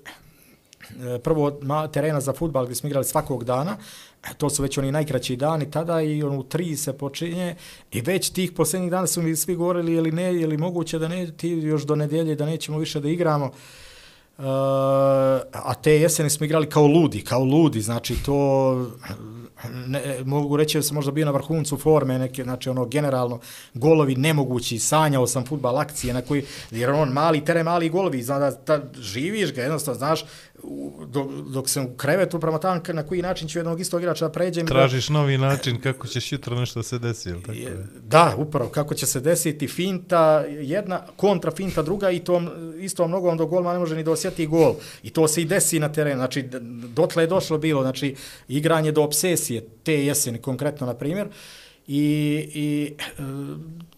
e, prvo ma, terena za futbal gdje smo igrali svakog dana, e, to su već oni najkraći dani tada i ono u tri se počinje i već tih posljednjih dana su mi svi govorili ili ne, ili moguće da ne, ti još do nedjelje da nećemo više da igramo. Uh, a te jeseni smo igrali kao ludi, kao ludi, znači to ne, mogu reći da sam možda bio na vrhuncu forme, neke, znači ono generalno golovi nemogući, sanjao sam futbal akcije na koji, jer on mali teren, mali golovi, zna da, ta, živiš ga, jednostavno, znaš, dok, dok sam u krevetu prema tam, na koji način ću jednog istog igrača da pređem. i da- Tražiš novi način kako ćeš jutro nešto se desi, ili tako Je-? Da, upravo, kako će se desiti finta, jedna kontra finta druga i tom istom nogom do golma ne može ni da gol. I to se i desi na terenu. Znači, dotle je došlo bilo, znači, igranje do obsesije te jeseni konkretno, na primjer. I, i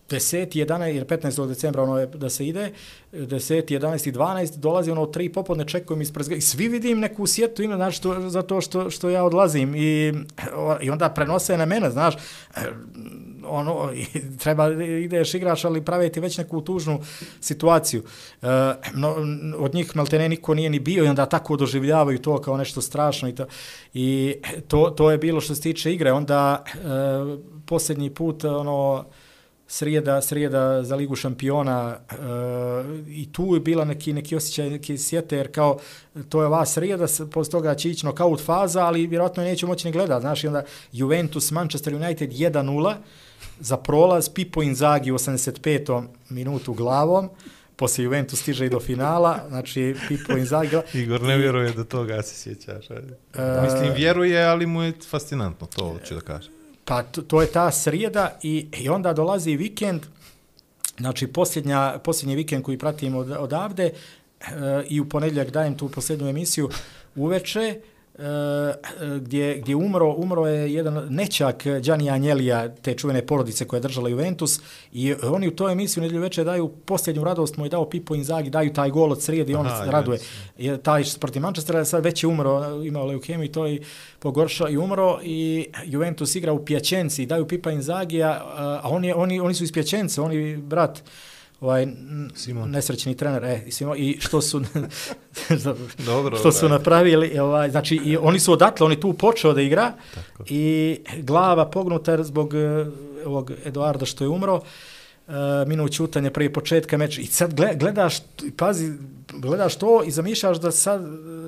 10. 11. jer 15. decembra ono je da se ide, 10. 11. i 12. dolazi ono u tri popodne čekujem ispred i svi vidim neku sjetu ima, znači, to, zato što, što ja odlazim i, i onda prenose na mene, znaš, e, ono, i treba ideš igraš, ali prave ti već neku tužnu situaciju. E, no, od njih maltene niko nije ni bio i onda tako doživljavaju to kao nešto strašno i to, i to, to je bilo što se tiče igre. Onda e, posljednji put, ono, srijeda, srijeda za ligu šampiona e, i tu je bila neki, neki osjećaj, neki sjete, jer kao to je ova srijeda, posle toga će ići knockout faza, ali vjerojatno je neće moći ni gledati. Znaš, i onda Juventus, Manchester United 1-0 za prolaz, Pipo Inzaghi u 85. minutu glavom, poslije Juventus stiže i do finala, znači Pipo Inzaghi... Igor ne vjeruje do toga, se sjećaš. E, Mislim, vjeruje, ali mu je fascinantno, to hoću da kažem. Pa to, to je ta srijeda i, i onda dolazi vikend, znači posljednja, posljednji vikend koji pratim od, odavde e, i u ponedjeljak dajem tu posljednju emisiju uveče, gdje, gdje umro, umro je jedan nečak Gianni Agnelija, te čuvene porodice koja je držala Juventus. I oni u toj emisiji u nedjelju veče daju posljednju radost mu je dao Pipo Inzaghi, daju taj gol od srijede i on Aha, se raduje. Je taj protiv Manchestera sad već je umro, imao leukemiju i to i pogoršao i umro. I Juventus igra u Pjačenci, daju Pipa Inzagija, a on je, oni, oni su iz Pjačence, oni brat ovaj Simon. nesrećni trener, e, i, Simon, i što su Dobro, što su da. napravili, ovaj, znači i oni su odatle, oni tu počeo da igra Tako. i glava pognuta zbog eh, ovog Eduarda što je umro, uh, minut čutanje prije početka meča i sad gle- gledaš, pazi, gledaš to i zamišljaš da sad e,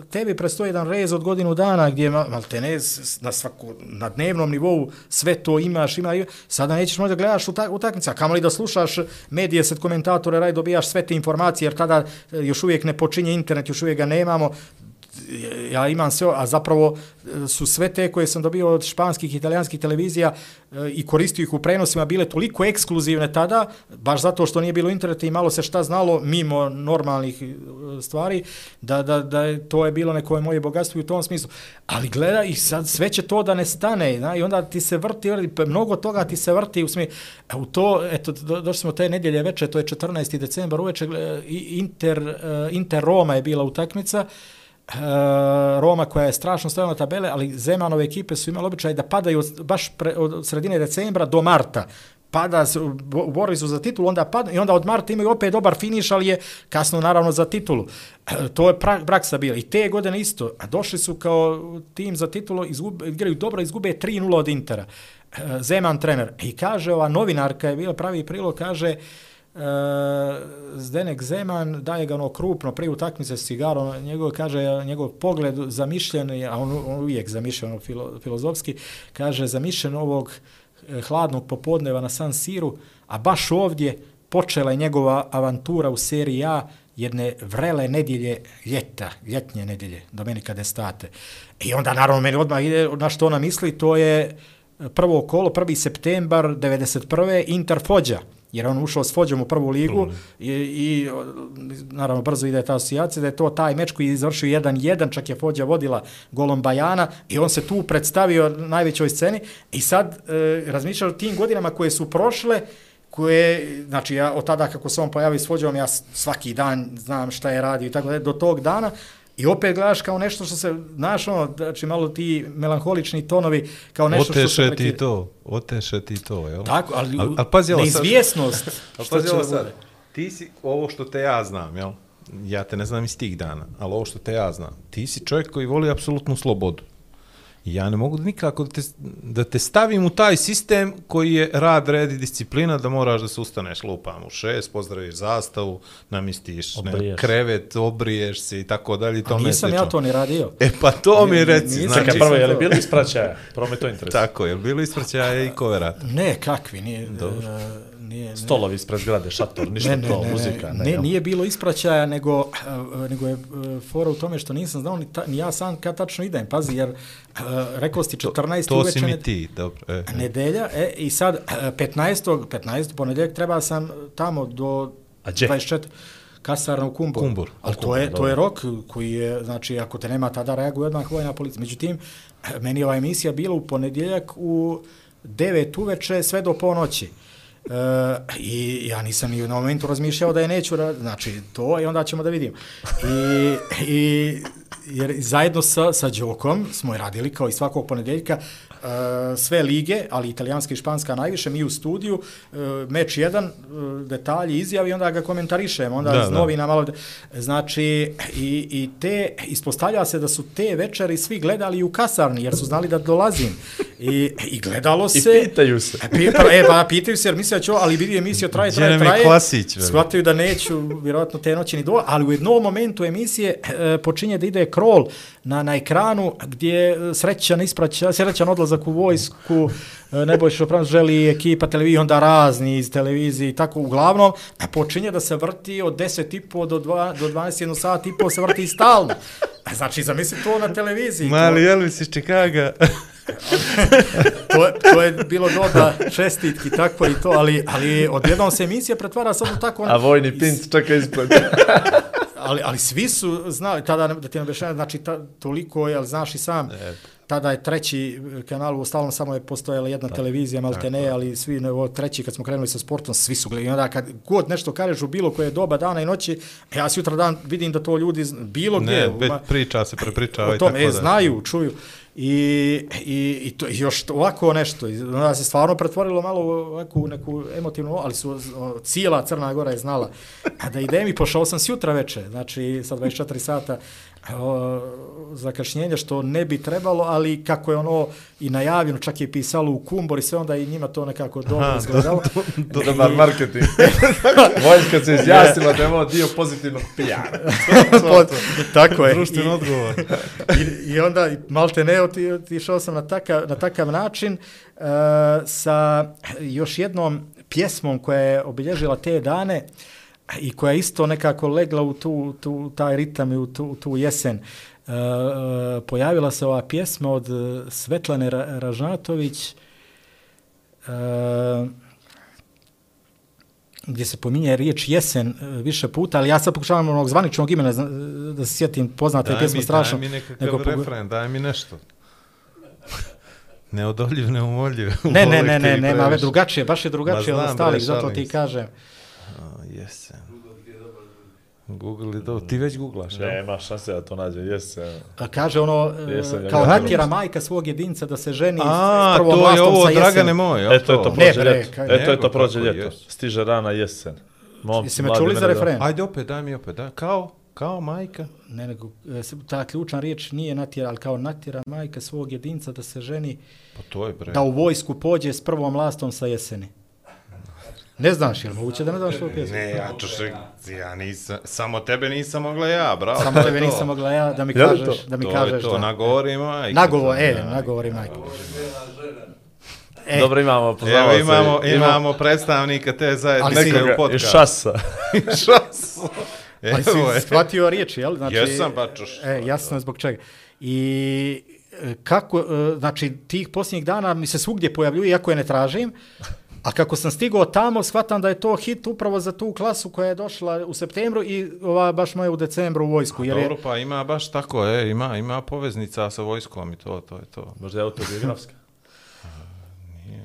tebi prestoji jedan rez od godinu dana gdje maltene na, svaku, na dnevnom nivou sve to imaš, ima, i sada nećeš možda gledaš utak, utakmice, a kamoli da slušaš medije, set komentatore, raj dobijaš sve te informacije, jer tada e, još uvijek ne počinje internet, još uvijek ga nemamo, ja imam sve, a zapravo e, su sve te koje sam dobio od španskih i italijanskih televizija e, i koristio ih u prenosima bile toliko ekskluzivne tada, baš zato što nije bilo interneta i malo se šta znalo mimo normalnih e, stvari, da, da, da je, to je bilo neko moje bogatstvo i u tom smislu. Ali gleda i sad sve će to da ne stane zna, i onda ti se vrti, vrti, mnogo toga ti se vrti u smislu, u to, eto, do, došli smo te nedjelje veče, to je 14. decembar uveče, Inter, Inter Roma je bila utakmica, E, Roma koja je strašno stavila na tabele, ali Zemanove ekipe su imali običaj da padaju od, baš pre, od sredine decembra do marta. Pada, se- borili su za titulu, onda pada, i onda od marta imaju opet dobar finiš, ali je kasno naravno za titulu. To je pra, praksa bila. I te godine isto. A došli su kao tim za titulu, izgube, igraju dobro, izgube 3-0 od Intera. Zeman trener. I kaže, ova novinarka je bila pravi prilog, kaže, Uh, Eh, Zdenek Zeman daje ga ono krupno prije utakmice s cigarom, njegov kaže njegov pogled zamišljen, a on, on uvijek zamišljen ono, filo, filozofski, kaže zamišljen ovog eh, hladnog popodneva na San Siru, a baš ovdje počela je njegova avantura u seriji A jedne vrele nedjelje ljeta, ljetnje nedjelje, Domenika Destate. I onda naravno meni odmah ide na što ona misli, to je eh, prvo kolo, 1. septembar 91. Inter Fođa, jer on ušao s Fođom u prvu ligu i, i naravno brzo ide ta asocijacija da je to taj meč koji je završio 1-1, čak je Fođa vodila golom Bajana i on se tu predstavio na najvećoj sceni. I sad e, razmišljao tim godinama koje su prošle koje, znači ja od tada kako se on pojavi s Fođom, ja svaki dan znam šta je radio i tako dalje, do tog dana, I opet gledaš kao nešto što se, znaš ono, znači malo ti melankolični tonovi, kao nešto što se Oteše ti prekida. to, oteše ti to, jel? Tako, ali, Al- al pazi ovo neizvjesnost. Što pazi će ovo da sad, bude. ti si ovo što te ja znam, jel? Ja te ne znam iz tih dana, ali ovo što te ja znam. Ti si čovjek koji voli apsolutnu slobodu. Ja ne mogu nikako da te, da te stavim u taj sistem koji je rad, red i disciplina, da moraš da se ustaneš lupam u šest, pozdraviš zastavu, namistiš ne, krevet, obriješ se i tako dalje. i A nisam ja slično. to ni radio. E pa to mi reci, nisam- znači, prvo, je li to- bilo ispraćaja? Prvo me to interesuje. tako, je li bilo ispraćaja i koverata? Ne, kakvi, nije... Dobro. Nije, ne, Stolovi ispred zgrade, šator, ništa ne, ne, to, ne, muzika. ne, ne, jel? nije bilo ispraćaja, nego, uh, nego je uh, fora u tome što nisam znao ni, ta, ni ja sam kad tačno idem. Pazi, jer uh, rekao si 14. To si uveče mi ne- ti, dobro. E, e. nedelja, e, i sad uh, 15. 15. ponedjeljak treba sam tamo do A gdje? 24 kasarna u Kumbor. Kumbor. Ali to je, to je rok koji je, znači, ako te nema tada reaguje odmah vojna policija. Međutim, meni je ova emisija bila u ponedjeljak u 9 uveče sve do ponoći. E, I ja nisam ni u momentu razmišljao da je neću, ra- znači to i onda ćemo da vidimo. I, i jer zajedno sa, sa Đokom smo je radili kao i svakog ponedeljka sve lige, ali italijanska i španska najviše, mi u studiju, e, meč jedan, e, detalji, izjavi, onda ga komentarišemo, onda Da, novina malo, znači i, i te, ispostavlja se da su te večeri svi gledali u kasarni, jer su znali da dolazim. I, i gledalo I se... pitaju se. E, pi- pa, e, pa pitaju se, jer misle da ću, ali vidi emisija traje, traje, nam je traje. Klasić? Shvataju da neću, vjerojatno te noći ni do, ali u jednom momentu emisije e, počinje da ide krol na, na ekranu gdje e, srećan ispraća, srećan odlazak u vojsku, e, Nebojša Prams želi ekipa televizije, onda razni iz televizije i tako. Uglavnom, počinje da se vrti od 10.30 do, 2, do 21 sat i po se vrti stalno. Znači, zamisli to na televiziji. Mali to, Elvis iz Čikaga. to, je- to je bilo doba čestitki, tako i to, ali, ali odjednom se emisija pretvara samo tako... A vojni pint čeka ispred. ali, ali svi su znali, tada da ti ne objašnjam, znači ta, toliko je, ali znaš i sam, tada je treći kanal, u stalnom samo je postojala jedna televizija, malte ne, ali svi, ovo treći, kad smo krenuli sa sportom, svi su gledali. I onda kad god nešto kažeš u bilo koje doba, dana i noći, ja sutra dan vidim da to ljudi, bilo gdje, Ne, već priča se, prepričava o tako tome, e, da. znaju, čuju. I, i, i to, i još ovako nešto, i onda se stvarno pretvorilo malo u ovakvu neku emotivnu, ali su o, cijela Crna Gora je znala. A da idem i pošao sam sjutra veče, znači sa 24 sata zakašnjenja, što ne bi trebalo, ali kako je ono i najavljeno, čak je pisalo u Kumbor i sve, onda i njima to nekako dobro izgledalo. Dobar marketing. Vojska se izjasnila da je ovo dio pozitivnog PR. Pod- Tako je. Društveni I- odgovor. I, I onda, malte ne, oti, otišao sam na takav, na takav način uh, sa još jednom pjesmom koja je obilježila te dane i koja je isto nekako legla u tu, tu taj ritam i u tu, tu jesen. Uh, uh, pojavila se ova pjesma od uh, Svetlane Ra Ražnatović uh, gdje se pominje riječ jesen uh, više puta, ali ja sad pokušavam onog zvaničnog imena da se sjetim, poznata je pjesma strašno. daj mi nekakav nego refren, daj mi nešto. Neodoljiv, neumoljiv. Ne, ne, Volim ne, te ne, i nema, ove previše. drugačije, baš je drugačije Ma od znam, ostalih, bre, zato šalim ti se. kažem. A, jesen. Google je to. Ti već googlaš, jel? Nema šanse da to nađe, jesen. A Kaže ono, e, Jesam ja kao natjera majka svog jedinca da se ženi A, s prvom to je ovo, jesen. Dragane moje, jel E, to je to prođe ljeto. kaj- E, to je to prođe ljeto. Stiže rana jesen. Mom, Jesi me čuli za refren? Ajde opet, daj mi opet, da. Kao, kao majka. Ne, nego, e, ta ključna riječ nije natjera, ali kao natjera majka svog jedinca da se ženi, Pa to je, bre. da u vojsku pođe s prvom lastom sa jeseni. Ne znaš, je li moguće da ne znaš tu pjesmu? Ne, ja čuše, ja nisam, samo tebe nisam mogla ja, bravo. Samo to tebe to. nisam mogla ja da mi li to? kažeš, da mi to kažeš je to, da. nagovori majka. Nagovor, to, e, ja. nagovori majka. E, Dobro, imamo Evo poznavaoce. imamo, imamo predstavnika te zajednice u podcastu. iz šasa. Šas. ali si Evo je. shvatio riječi, jel? Znači, Jesam, bačuš. E, jasno je zbog čega. I e, kako, e, znači, tih posljednjih dana mi se svugdje pojavljuje, iako je ne tražim, a kako sam stigao tamo, shvatam da je to hit upravo za tu klasu koja je došla u septembru i ova baš moja u decembru u vojsku. Jer Dobro, je, pa ima baš tako, e, ima, ima poveznica sa vojskom i to, to je to. Možda je autobiografska.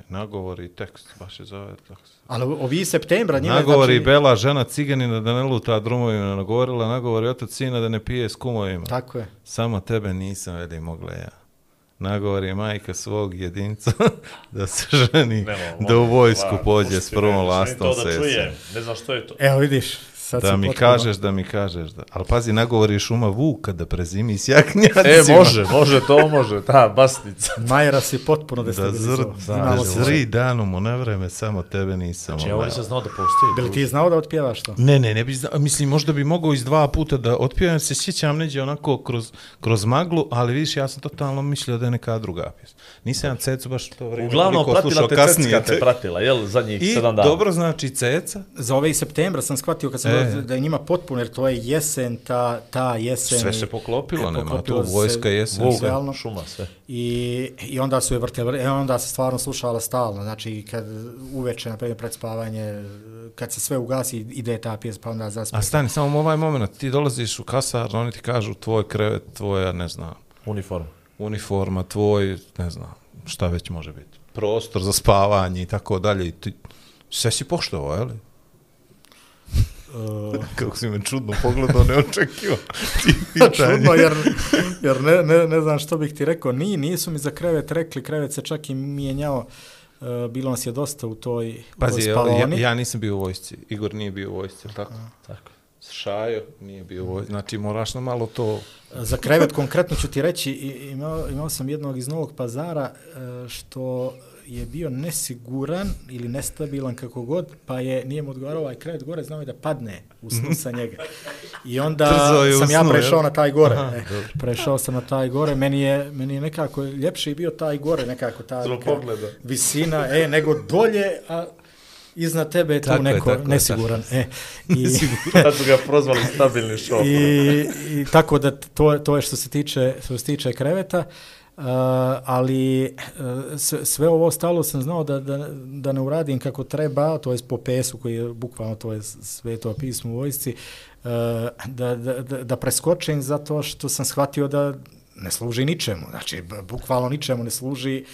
Nagovori tekst, baš je zove tako. se- ali ovi septembra njima, Nagovori znači, Bela, žena ciganina da ne luta drumovima, nagovorila, nagovori otac sina da ne pije s kumovima. Tako je. Samo tebe nisam veli mogla ja. Nagovori majka svog jedinca da se ženi, Nemo, da u vojsku pođe s prvom lastom to se da jesen. čujem. Ne znam što je to. Evo vidiš, Sad Da mi potpuno- kažeš, da mi kažeš. Da. Ali pazi, nagovori šuma vuka da prezimi s jaknjacima. E, može, može, to može, ta basnica. Majera si potpuno Da destabilizovao. zr, Imamo da se- zri danom u nevreme, samo tebe nisam. Znači, ja ovaj. ovdje sam znao da postoji. Bili ti znao da otpjevaš to? Ne, ne, ne bi znao, mislim, možda bi mogao iz dva puta da otpijem, se sjećam neđe onako kroz, kroz maglu, ali vidiš, ja sam totalno mislio da je neka druga pjesma. Nisam ja Cecu baš to vrijeme Uglavnom, pratila te kasnije. Cecka te pratila, jel, zadnjih I sedam dana. dobro znači Ceca, Za ove iz septembra sam shvatio kad sam E. da je njima potpuno, jer to je jesen, ta, ta jesen. sve se poklopilo, nema poklopilo tu se vojska jesen. Sve. realno. šuma, sve. I, I onda su je vrteli, e, onda se stvarno slušala stalno, znači kad uveče, na primjer, pred spavanje, kad se sve ugasi, ide ta pjesma, pa onda zaspe. A stani, samo ovaj moment, ti dolaziš u kasar, oni ti kažu tvoj krevet, tvoja, ne znam, Uniform. uniforma, tvoj, ne znam, šta već može biti. Prostor za spavanje i tako dalje. I ti sve si poštovao, je li? Uh, Kako si me čudno pogledao, ne očekivao. Ti čudno, jer, jer ne, ne, ne znam što bih ti rekao. Ni, nisu mi za krevet rekli, krevet se čak i mijenjao. Uh, bilo nas je dosta u toj, u Pazi, toj ja, spavaoni. ja nisam bio u vojsci, Igor nije bio u vojsci, jel tako? Tako. Šajo nije bio u vojsci, znači moraš na malo to... Za krevet konkretno ću ti reći, imao, imao sam jednog iz Novog pazara e, što je bio nesiguran ili nestabilan kako god, pa je, nije mu odgovarao ovaj krevet gore, znao je da padne u snu sa njega. I onda Trzao je u sam ja prešao jel? na taj gore. Aha, e, prešao sam na taj gore, meni je, meni je nekako ljepši bio taj gore, nekako ta neka visina, e, nego dolje, a iznad tebe je tu Tako je, neko tako je, nesiguran. E, i, Tad su ga prozvali stabilni šok. I, I tako da to, to je što se tiče, što se tiče kreveta. Uh, Eh, ali uh, sve, sve ovo ostalo sam znao da, da, da ne uradim kako treba, to je po pesu koji je bukvalno to je sveto pismo u vojsci, uh, da, da, da, da preskočim zato što sam shvatio da ne služi ničemu, znači bukvalno ničemu ne služi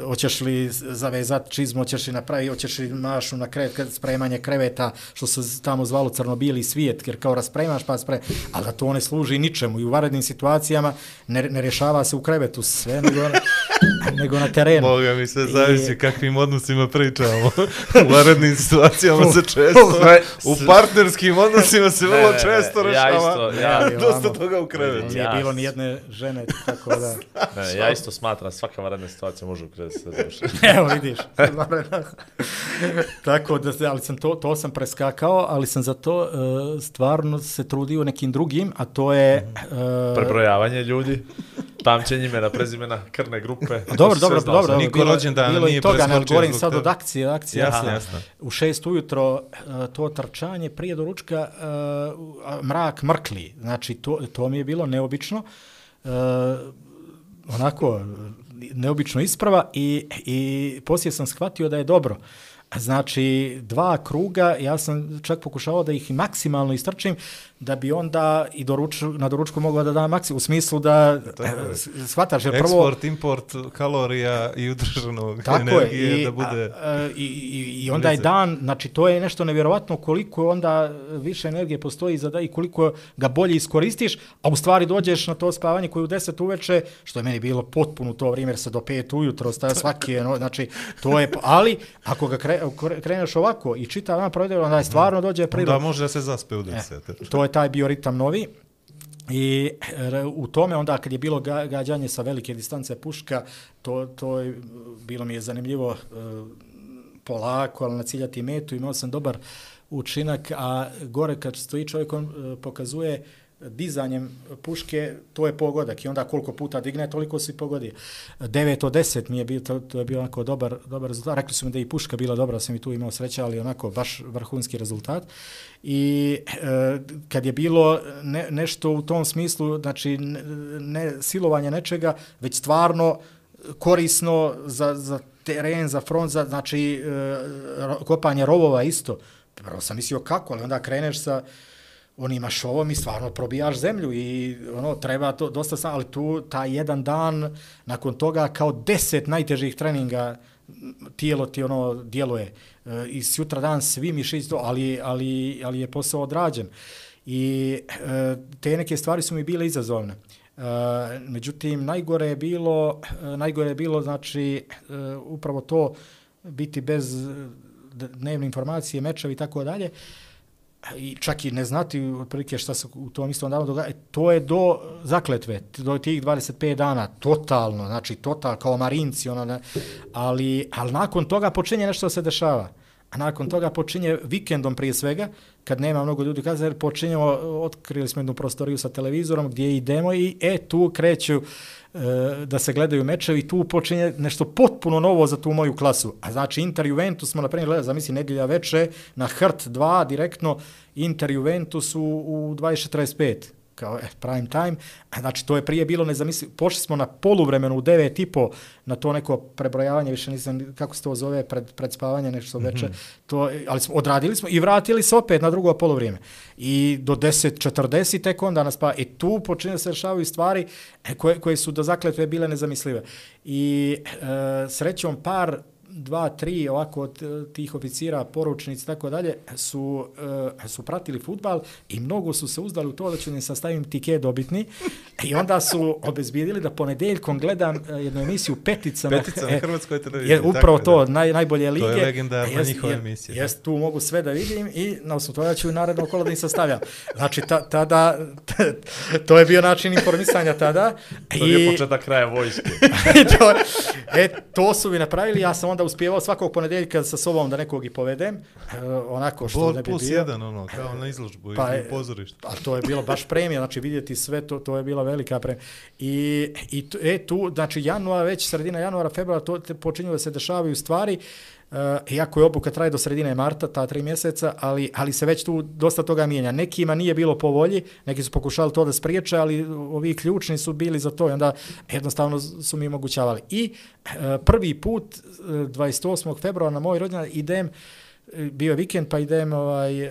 hoćeš li zavezati čizmu, hoćeš li napraviti, hoćeš li mašu na krevet, kad spremanje kreveta, što se tamo zvalo crno-bijeli svijet, jer kao raspremaš pa spre, ali da to ne služi ničemu i u varednim situacijama ne, ne rješava se u krevetu sve, nego, nego na terenu. Boga mi sve I- zavisi kakvim odnosima pričamo. u varednim situacijama se često, u partnerskim odnosima se vrlo Ne, često ja rešava. isto, ja- dosta Vamo. toga u krevetu. Nije Ja- bilo ni jedne žene, tako da... Ne, ja isto smatram, svaka varedna situacija može u krevet se završiti. Evo vidiš. Tako da, se- ali sam to, to sam preskakao, ali sam za to uh, stvarno se trudio nekim drugim, a to je... Uh, Prebrojavanje ljudi, pamćenje imena, prezimena, krne grupe. To Dobro, dobro, sve dobro. sam. Niko bilo, rođendana bilo nije toga, ne preskočio govorim zbog sad od akcije, akcije, Jasno, akcije. jasno. U šest ujutro uh, to trčanje prije do ručka uh, a, mrak mrkli. Znači, to, to mi je bilo neobično. Uh, onako, neobično isprava i, i poslije sam shvatio da je dobro. Znači, dva kruga, ja sam čak pokušavao da ih i maksimalno istrčim, da bi onda i do ruču, na doručku mogla da dam maksimum, u smislu da e, shvataš, jer prvo... Eksport, import kalorija i udržanog Tako energije je, i, da bude... a, a, i, i, i onda je dan, znači to je nešto nevjerovatno koliko onda više energije postoji za da i koliko ga bolje iskoristiš, a u stvari dođeš na to spavanje koje je u 10 uveče, što je meni bilo potpuno to vrijeme, jer se do 5 ujutro ostaje svaki, no, znači to je, ali ako ga kre, kre- kreneš ovako i čitav dan provede, onda je stvarno dođe Da prirodno. može da se zaspe u deset. To je taj bioritam novi. I e, u tome onda kad je bilo gađanje sa velike distance puška, to, to je, bilo mi je zanimljivo e, polako, ali naciljati metu, imao sam dobar učinak, a gore kad stoji čovjek, on e, pokazuje pokazuje dizanjem puške, to je pogodak i onda koliko puta digne, toliko si pogodi. 9 od 10 mi je bio, to, to je bio onako dobar, dobar rezultat. Rekli su mi da je i puška bila dobra, sam i tu imao sreća, ali onako baš vrhunski rezultat. I e, kad je bilo ne, nešto u tom smislu, znači ne, ne silovanje nečega, već stvarno korisno za, za teren, za front, za, znači e, ro- kopanje rovova isto. Prvo sam mislio kako, ali onda kreneš sa onima šovom i stvarno probijaš zemlju i ono treba to dosta sam, ali tu taj jedan dan nakon toga kao deset najtežih treninga tijelo ti ono djeluje e, i sutra dan svi mišići to, ali, ali, ali je posao odrađen. I e, te neke stvari su mi bile izazovne. E, međutim, najgore je bilo, e, najgore je bilo znači e, upravo to biti bez e, dnevne informacije, mečevi i tako dalje i čak i ne znati otprilike šta se u tom istom danu događa, e, to je do zakletve, do tih 25 dana, totalno, znači total, kao marinci, ono, ne, ali, ali nakon toga počinje nešto da se dešava. A nakon toga počinje vikendom prije svega, kad nema mnogo ljudi kaza, jer počinjemo, otkrili smo jednu prostoriju sa televizorom gdje idemo i e, tu kreću E, da se gledaju mečevi tu počinje nešto potpuno novo za tu moju klasu. A znači Inter Juventus smo na primjer gledali, zamisli nedjelja veče na Hrt 2 direktno Inter Juventus u, u 2045 kao eh, prime time, znači to je prije bilo nezamislivo, pošli smo na poluvremenu u 9 i po na to neko prebrojavanje, više nisam, kako se to zove, pred, pred spavanje, nešto mm -hmm. veče, to, ali smo, odradili smo i vratili se opet na drugo poluvrijeme. I do 10.40 tek onda nas pa, i tu počinje se rešavaju stvari eh, koje, koje su do zakletve bile nezamislive. I e, srećom par dva, tri ovako od eh, tih oficira, poručnici i tako dalje, su, uh, su pratili futbal i mnogo su se uzdali u to da ću ne sastavim tike dobitni i onda su obezbijedili da ponedeljkom gledam uh, jednu emisiju Petica, Petica na, Hrvatskoj televiziji. Je, upravo to, da. naj, najbolje lige. To je legendarna jest, njihova emisija. Jest, tu mogu sve da vidim i na osnovu toga ću naredno kolo da im sastavljam. Znači, ta, tada, to je bio način informisanja tada. To je početak kraja vojske. to, e, to su mi napravili, ja sam onda onda uspjevao svakog ponedeljka sa sobom da nekog i povedem, uh, onako što Bord ne bi plus bio. jedan, ono, kao na izložbu pa, i pozorište. A to je bilo baš premija, znači vidjeti sve, to, to je bila velika premija. I, i tu, e, tu, znači januar, već sredina januara, februara, to počinju da se dešavaju stvari, Uh, Eh, iako je obuka traje do sredine marta, ta tri mjeseca, ali, ali se već tu dosta toga mijenja. Nekima nije bilo po volji, neki su pokušali to da spriječe, ali ovi ključni su bili za to i onda jednostavno su mi omogućavali. I uh, prvi put, eh, uh, 28. februara na moj rođendan, idem uh, bio vikend, pa idem ovaj, e,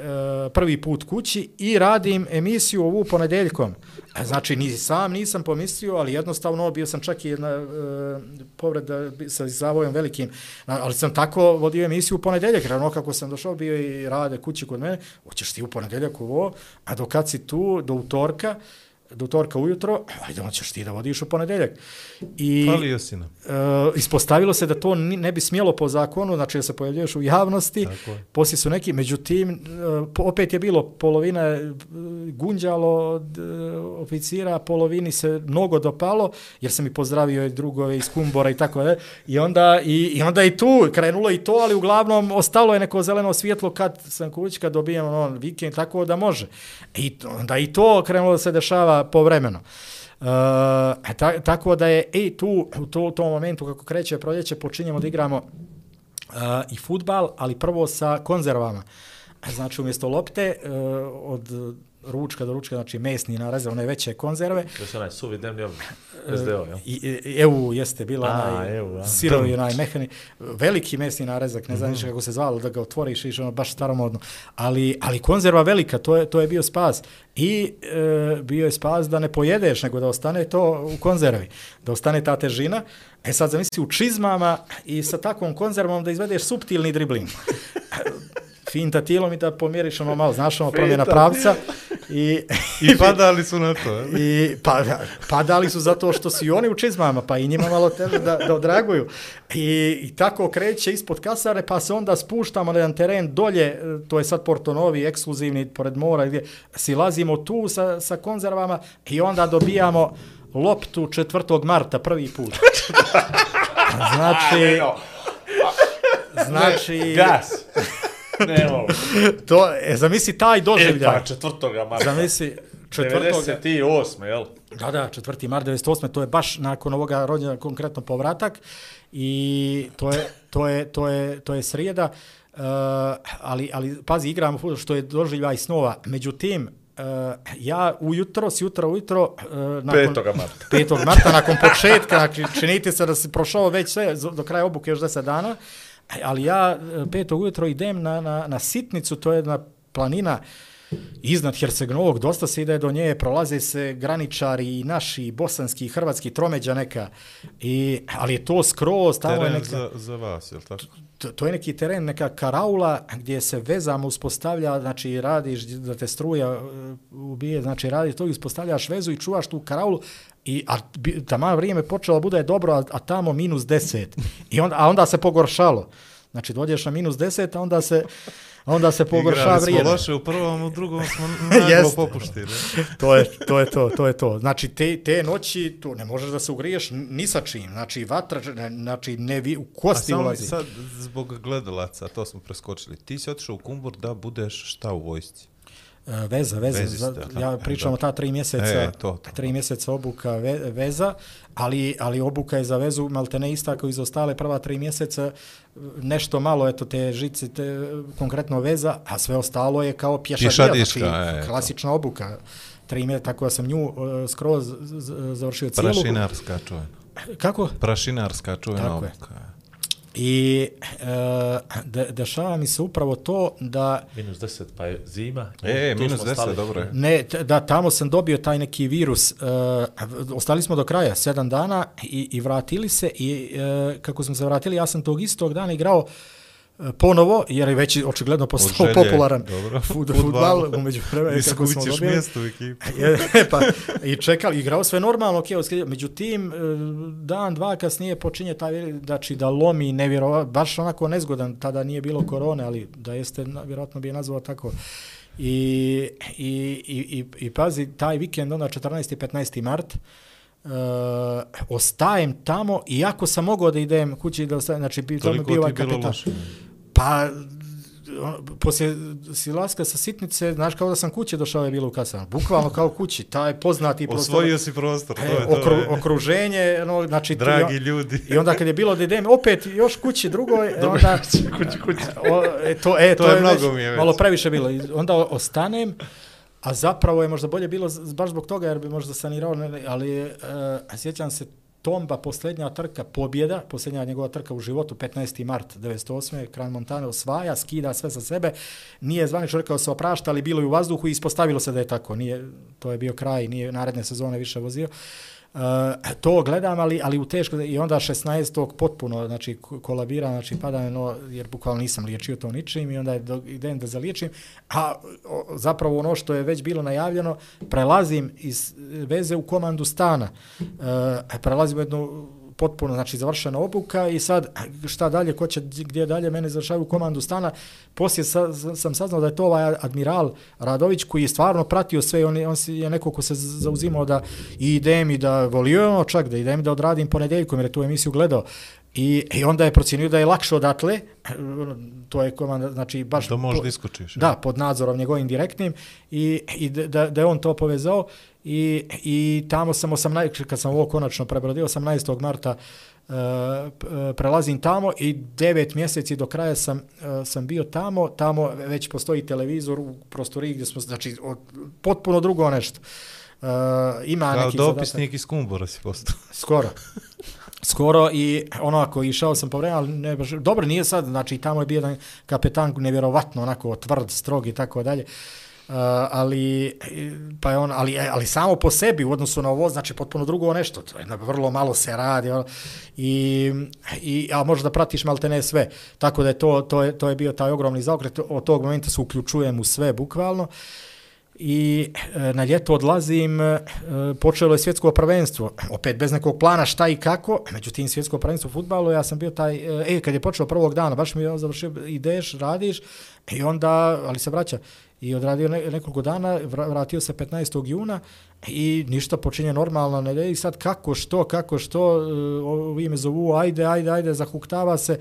prvi put kući i radim emisiju ovu ponedeljkom. E, znači, ni sam nisam pomislio, ali jednostavno bio sam čak i jedna e, povreda sa zavojem velikim, ali sam tako vodio emisiju u ponedeljak, jer ono kako sam došao, bio i rade kući kod mene, hoćeš ti u ponedeljak ovo, a dokad si tu, do utorka, do utorka ujutro, ajde, on ćeš ti da vodiš u ponedeljak. I, Palio si nam. Uh, ispostavilo se da to ne bi smjelo po zakonu, znači da se pojavljuješ u javnosti, poslije su neki, međutim, uh, opet je bilo polovina uh, gunđalo od uh, oficira, polovini se mnogo dopalo, jer sam i pozdravio i drugove iz Kumbora i tako da, i onda i, i onda i tu krenulo i to, ali uglavnom ostalo je neko zeleno svjetlo kad sam kuć, kad dobijem on vikend, tako da može. I onda i to krenulo da se dešava povremeno. Uh, ta, tako da je i tu u to, tom momentu kako kreće proljeće počinjemo da igramo uh, i futbal, ali prvo sa konzervama. Znači umjesto lopte uh, od ručka do ručka, znači mesni naraz, one veće konzerve. To su onaj suvi dnevni oblik, SDO, jel? I, EU jeste bila A, onaj EU, sirovi, onaj mehani, veliki mesni narezak, ne znam mm kako se zvalo, da ga otvoriš, iš ono baš staromodno. Ali, ali konzerva velika, to je, to je bio spas. I e, bio je spas da ne pojedeš, nego da ostane to u konzervi, da ostane ta težina. E sad zamisli u čizmama i sa takvom konzervom da izvedeš subtilni dribling finta tijelom i da pomjeriš ono malo, znaš ono promjena pravca. I, I padali su na to. I pa, padali su zato što su i oni u čizmama, pa i njima malo teže da, da odraguju. I, I tako kreće ispod kasare, pa se onda spuštamo na jedan teren dolje, to je sad Porto Novi, ekskluzivni, pored mora, gdje silazimo tu sa, sa konzervama i onda dobijamo loptu 4. marta prvi put. znači... Znači... Gas! Ne mogu. to, e, zamisli taj doživljaj. E, pa, četvrtoga marta. Zamisli, četvrtoga. 98. jel? Da, da, četvrti mar 98. To je baš nakon ovoga rođena konkretno povratak. I to je, to je, to je, to je srijeda. Uh, ali, ali, pazi, igramo što je doživljaj snova. Međutim, Uh, ja ujutro, s jutra ujutro, uh, nakon, 5. marta. 5. marta, nakon početka, znači, činite se da se prošao već sve, do kraja obuke još 10 dana, uh, ali ja e, peto ujutro idem na, na, na sitnicu, to je jedna planina iznad Herceg-Novog, dosta se ide do nje, prolaze se graničari i naši, bosanski, hrvatski, tromeđa neka, I, ali je to skroz, tamo Teren je neka... za, za vas, je li tako? To, to je neki teren, neka karaula gdje se vezama uspostavlja, znači radiš da te struja e, ubije, znači radiš to i uspostavljaš vezu i čuvaš tu karaulu, I, a tamo vrijeme počelo bude dobro, a, a tamo minus 10. I onda, a onda se pogoršalo. Znači, dođeš na minus 10, a onda se, onda se pogorša Igrali smo vrijeme. loše u prvom, u drugom smo naglo popuštili. to je, to je to, to je to. Znači, te, te noći, tu ne možeš da se ugriješ ni sa čim. Znači, vatra, znači, ne vi, u A kosti samo ulazi. sad, zbog gledalaca, to smo preskočili. Ti si otišao u Kumbur da budeš šta u vojsci? E, Veza, veza. Vezi za, ste, aha. ja E, pričam o ta tri mjeseca, E, to, to. tri mjeseca obuka ve, veza, ali, ali obuka je za vezu maltene ista kao i ostale prva tri mjeseca, nešto malo, eto, te žice, te, konkretno veza, a sve ostalo je kao pješadija, Pješadiška, znači, e, to. klasična obuka. Tri mjeseca, tako da sam nju uh, skroz završio cijelu. Prašinarska čuvena. Kako? Prašinarska čuvena Tako je. I e, de, dešava mi se upravo to da Minus 10, pa je zima. E, Tu minus smo 10, stali. dobro je. Ne, t- da tamo sam dobio taj neki virus. Uh, ostali smo do kraja, sedam dana i, i vratili se i uh, kako smo se vratili, ja sam tog istog dana igrao e, ponovo, jer je već očigledno postao popularan dobro, fut, futbal, umeđu vremena Nisi kako smo dobili. mjesto u ekipu. Je, pa, I čekali, igrao sve normalno, ok, okay, međutim, e, dan, dva kasnije počinje taj, znači da lomi nevjerovat, baš onako nezgodan, tada nije bilo korone, ali da jeste, vjerojatno bi je nazvao tako. I, i, i, i, i pazi, taj vikend, onda 14. i 15. mart, Uh, ostajem tamo, iako sam mogao da idem kući, da ostajem, znači to mi bio ovaj kapetan. loše. Pa, ono, poslije silaska sa sitnice, znaš kao da sam kuće došao je bilo u kasama. Bukvalno kao kući, taj poznati prostor. Osvojio si prostor, to E, je to. okru, je. okruženje, ono, znači... ti- Dragi ljudi. I onda kad je bilo da idem opet još kući drugoj, e, onda... kući, kući. O, e, to, e, To to, je je, mnogo već, mi je već. malo previše bilo. I onda ostanem, a zapravo je možda bolje bilo baš zbog toga jer bi možda sanirao, ali e, sjećam se Tomba, posljednja trka, pobjeda, posljednja njegova trka u životu, 15. mart 98. Kran Montana osvaja, skida sve sa sebe, nije zvanično rekao se oprašta, ali bilo je u vazduhu i ispostavilo se da je tako, nije, to je bio kraj, nije naredne sezone više vozio. Uh, Eh, to gledam, ali, ali u teško, i onda 16. potpuno, znači, kolabira, znači, pada no, jer bukvalno nisam liječio to ničim i onda do, idem da zaliječim, a o, zapravo ono što je već bilo najavljeno, prelazim iz veze u komandu stana, uh, prelazim u jednu potpuno, znači završena obuka i sad šta dalje, ko će gdje dalje, mene završaju u komandu stana. Poslije sa, sam saznao da je to ovaj admiral Radović koji je stvarno pratio sve, on on je neko ko se zauzimao da i idem i da volio je ono čak, da idem da odradim ponedeljkom jer je tu emisiju gledao. I, I onda je procijenio da je lakše odatle, to je komanda, znači baš... Da možeš po- da iskočiš. Da, pod nadzorom njegovim direktnim i, i da- da, je on to povezao i, i tamo sam 18, kad sam ovo konačno prebrodio, 18. marta uh, prelazim tamo i devet mjeseci do kraja sam, uh, sam bio tamo, tamo već postoji televizor u prostoriji gdje smo, znači, od, potpuno drugo nešto. Uh, ima Kao neki dopisnik iz Kumbora si postao. Skoro. Skoro i onako išao sam po vremenu, ali ne baš, dobro nije sad, znači tamo je bio jedan kapetan nevjerovatno onako tvrd, strog i tako dalje. Uh, ali pa je on ali e, ali samo po sebi u odnosu na ovo znači potpuno drugo nešto to je vrlo malo se radi ono, i i a možeš da pratiš maltene sve tako da je to to je to je bio taj ogromni zaokret od tog momenta se uključujem u sve bukvalno i e, na ljeto odlazim, e, počelo je svjetsko prvenstvo, opet bez nekog plana šta i kako, međutim svjetsko prvenstvo u futbalu, ja sam bio taj, e, e kad je počelo prvog dana, baš mi je on završio, ideš, radiš, i onda, ali se vraća, i odradio nekoliko dana, vratio se 15. juna i ništa počinje normalno, ne, i sad kako, što, kako, što, e, ovi me zovu, ajde, ajde, ajde, zahuktava se,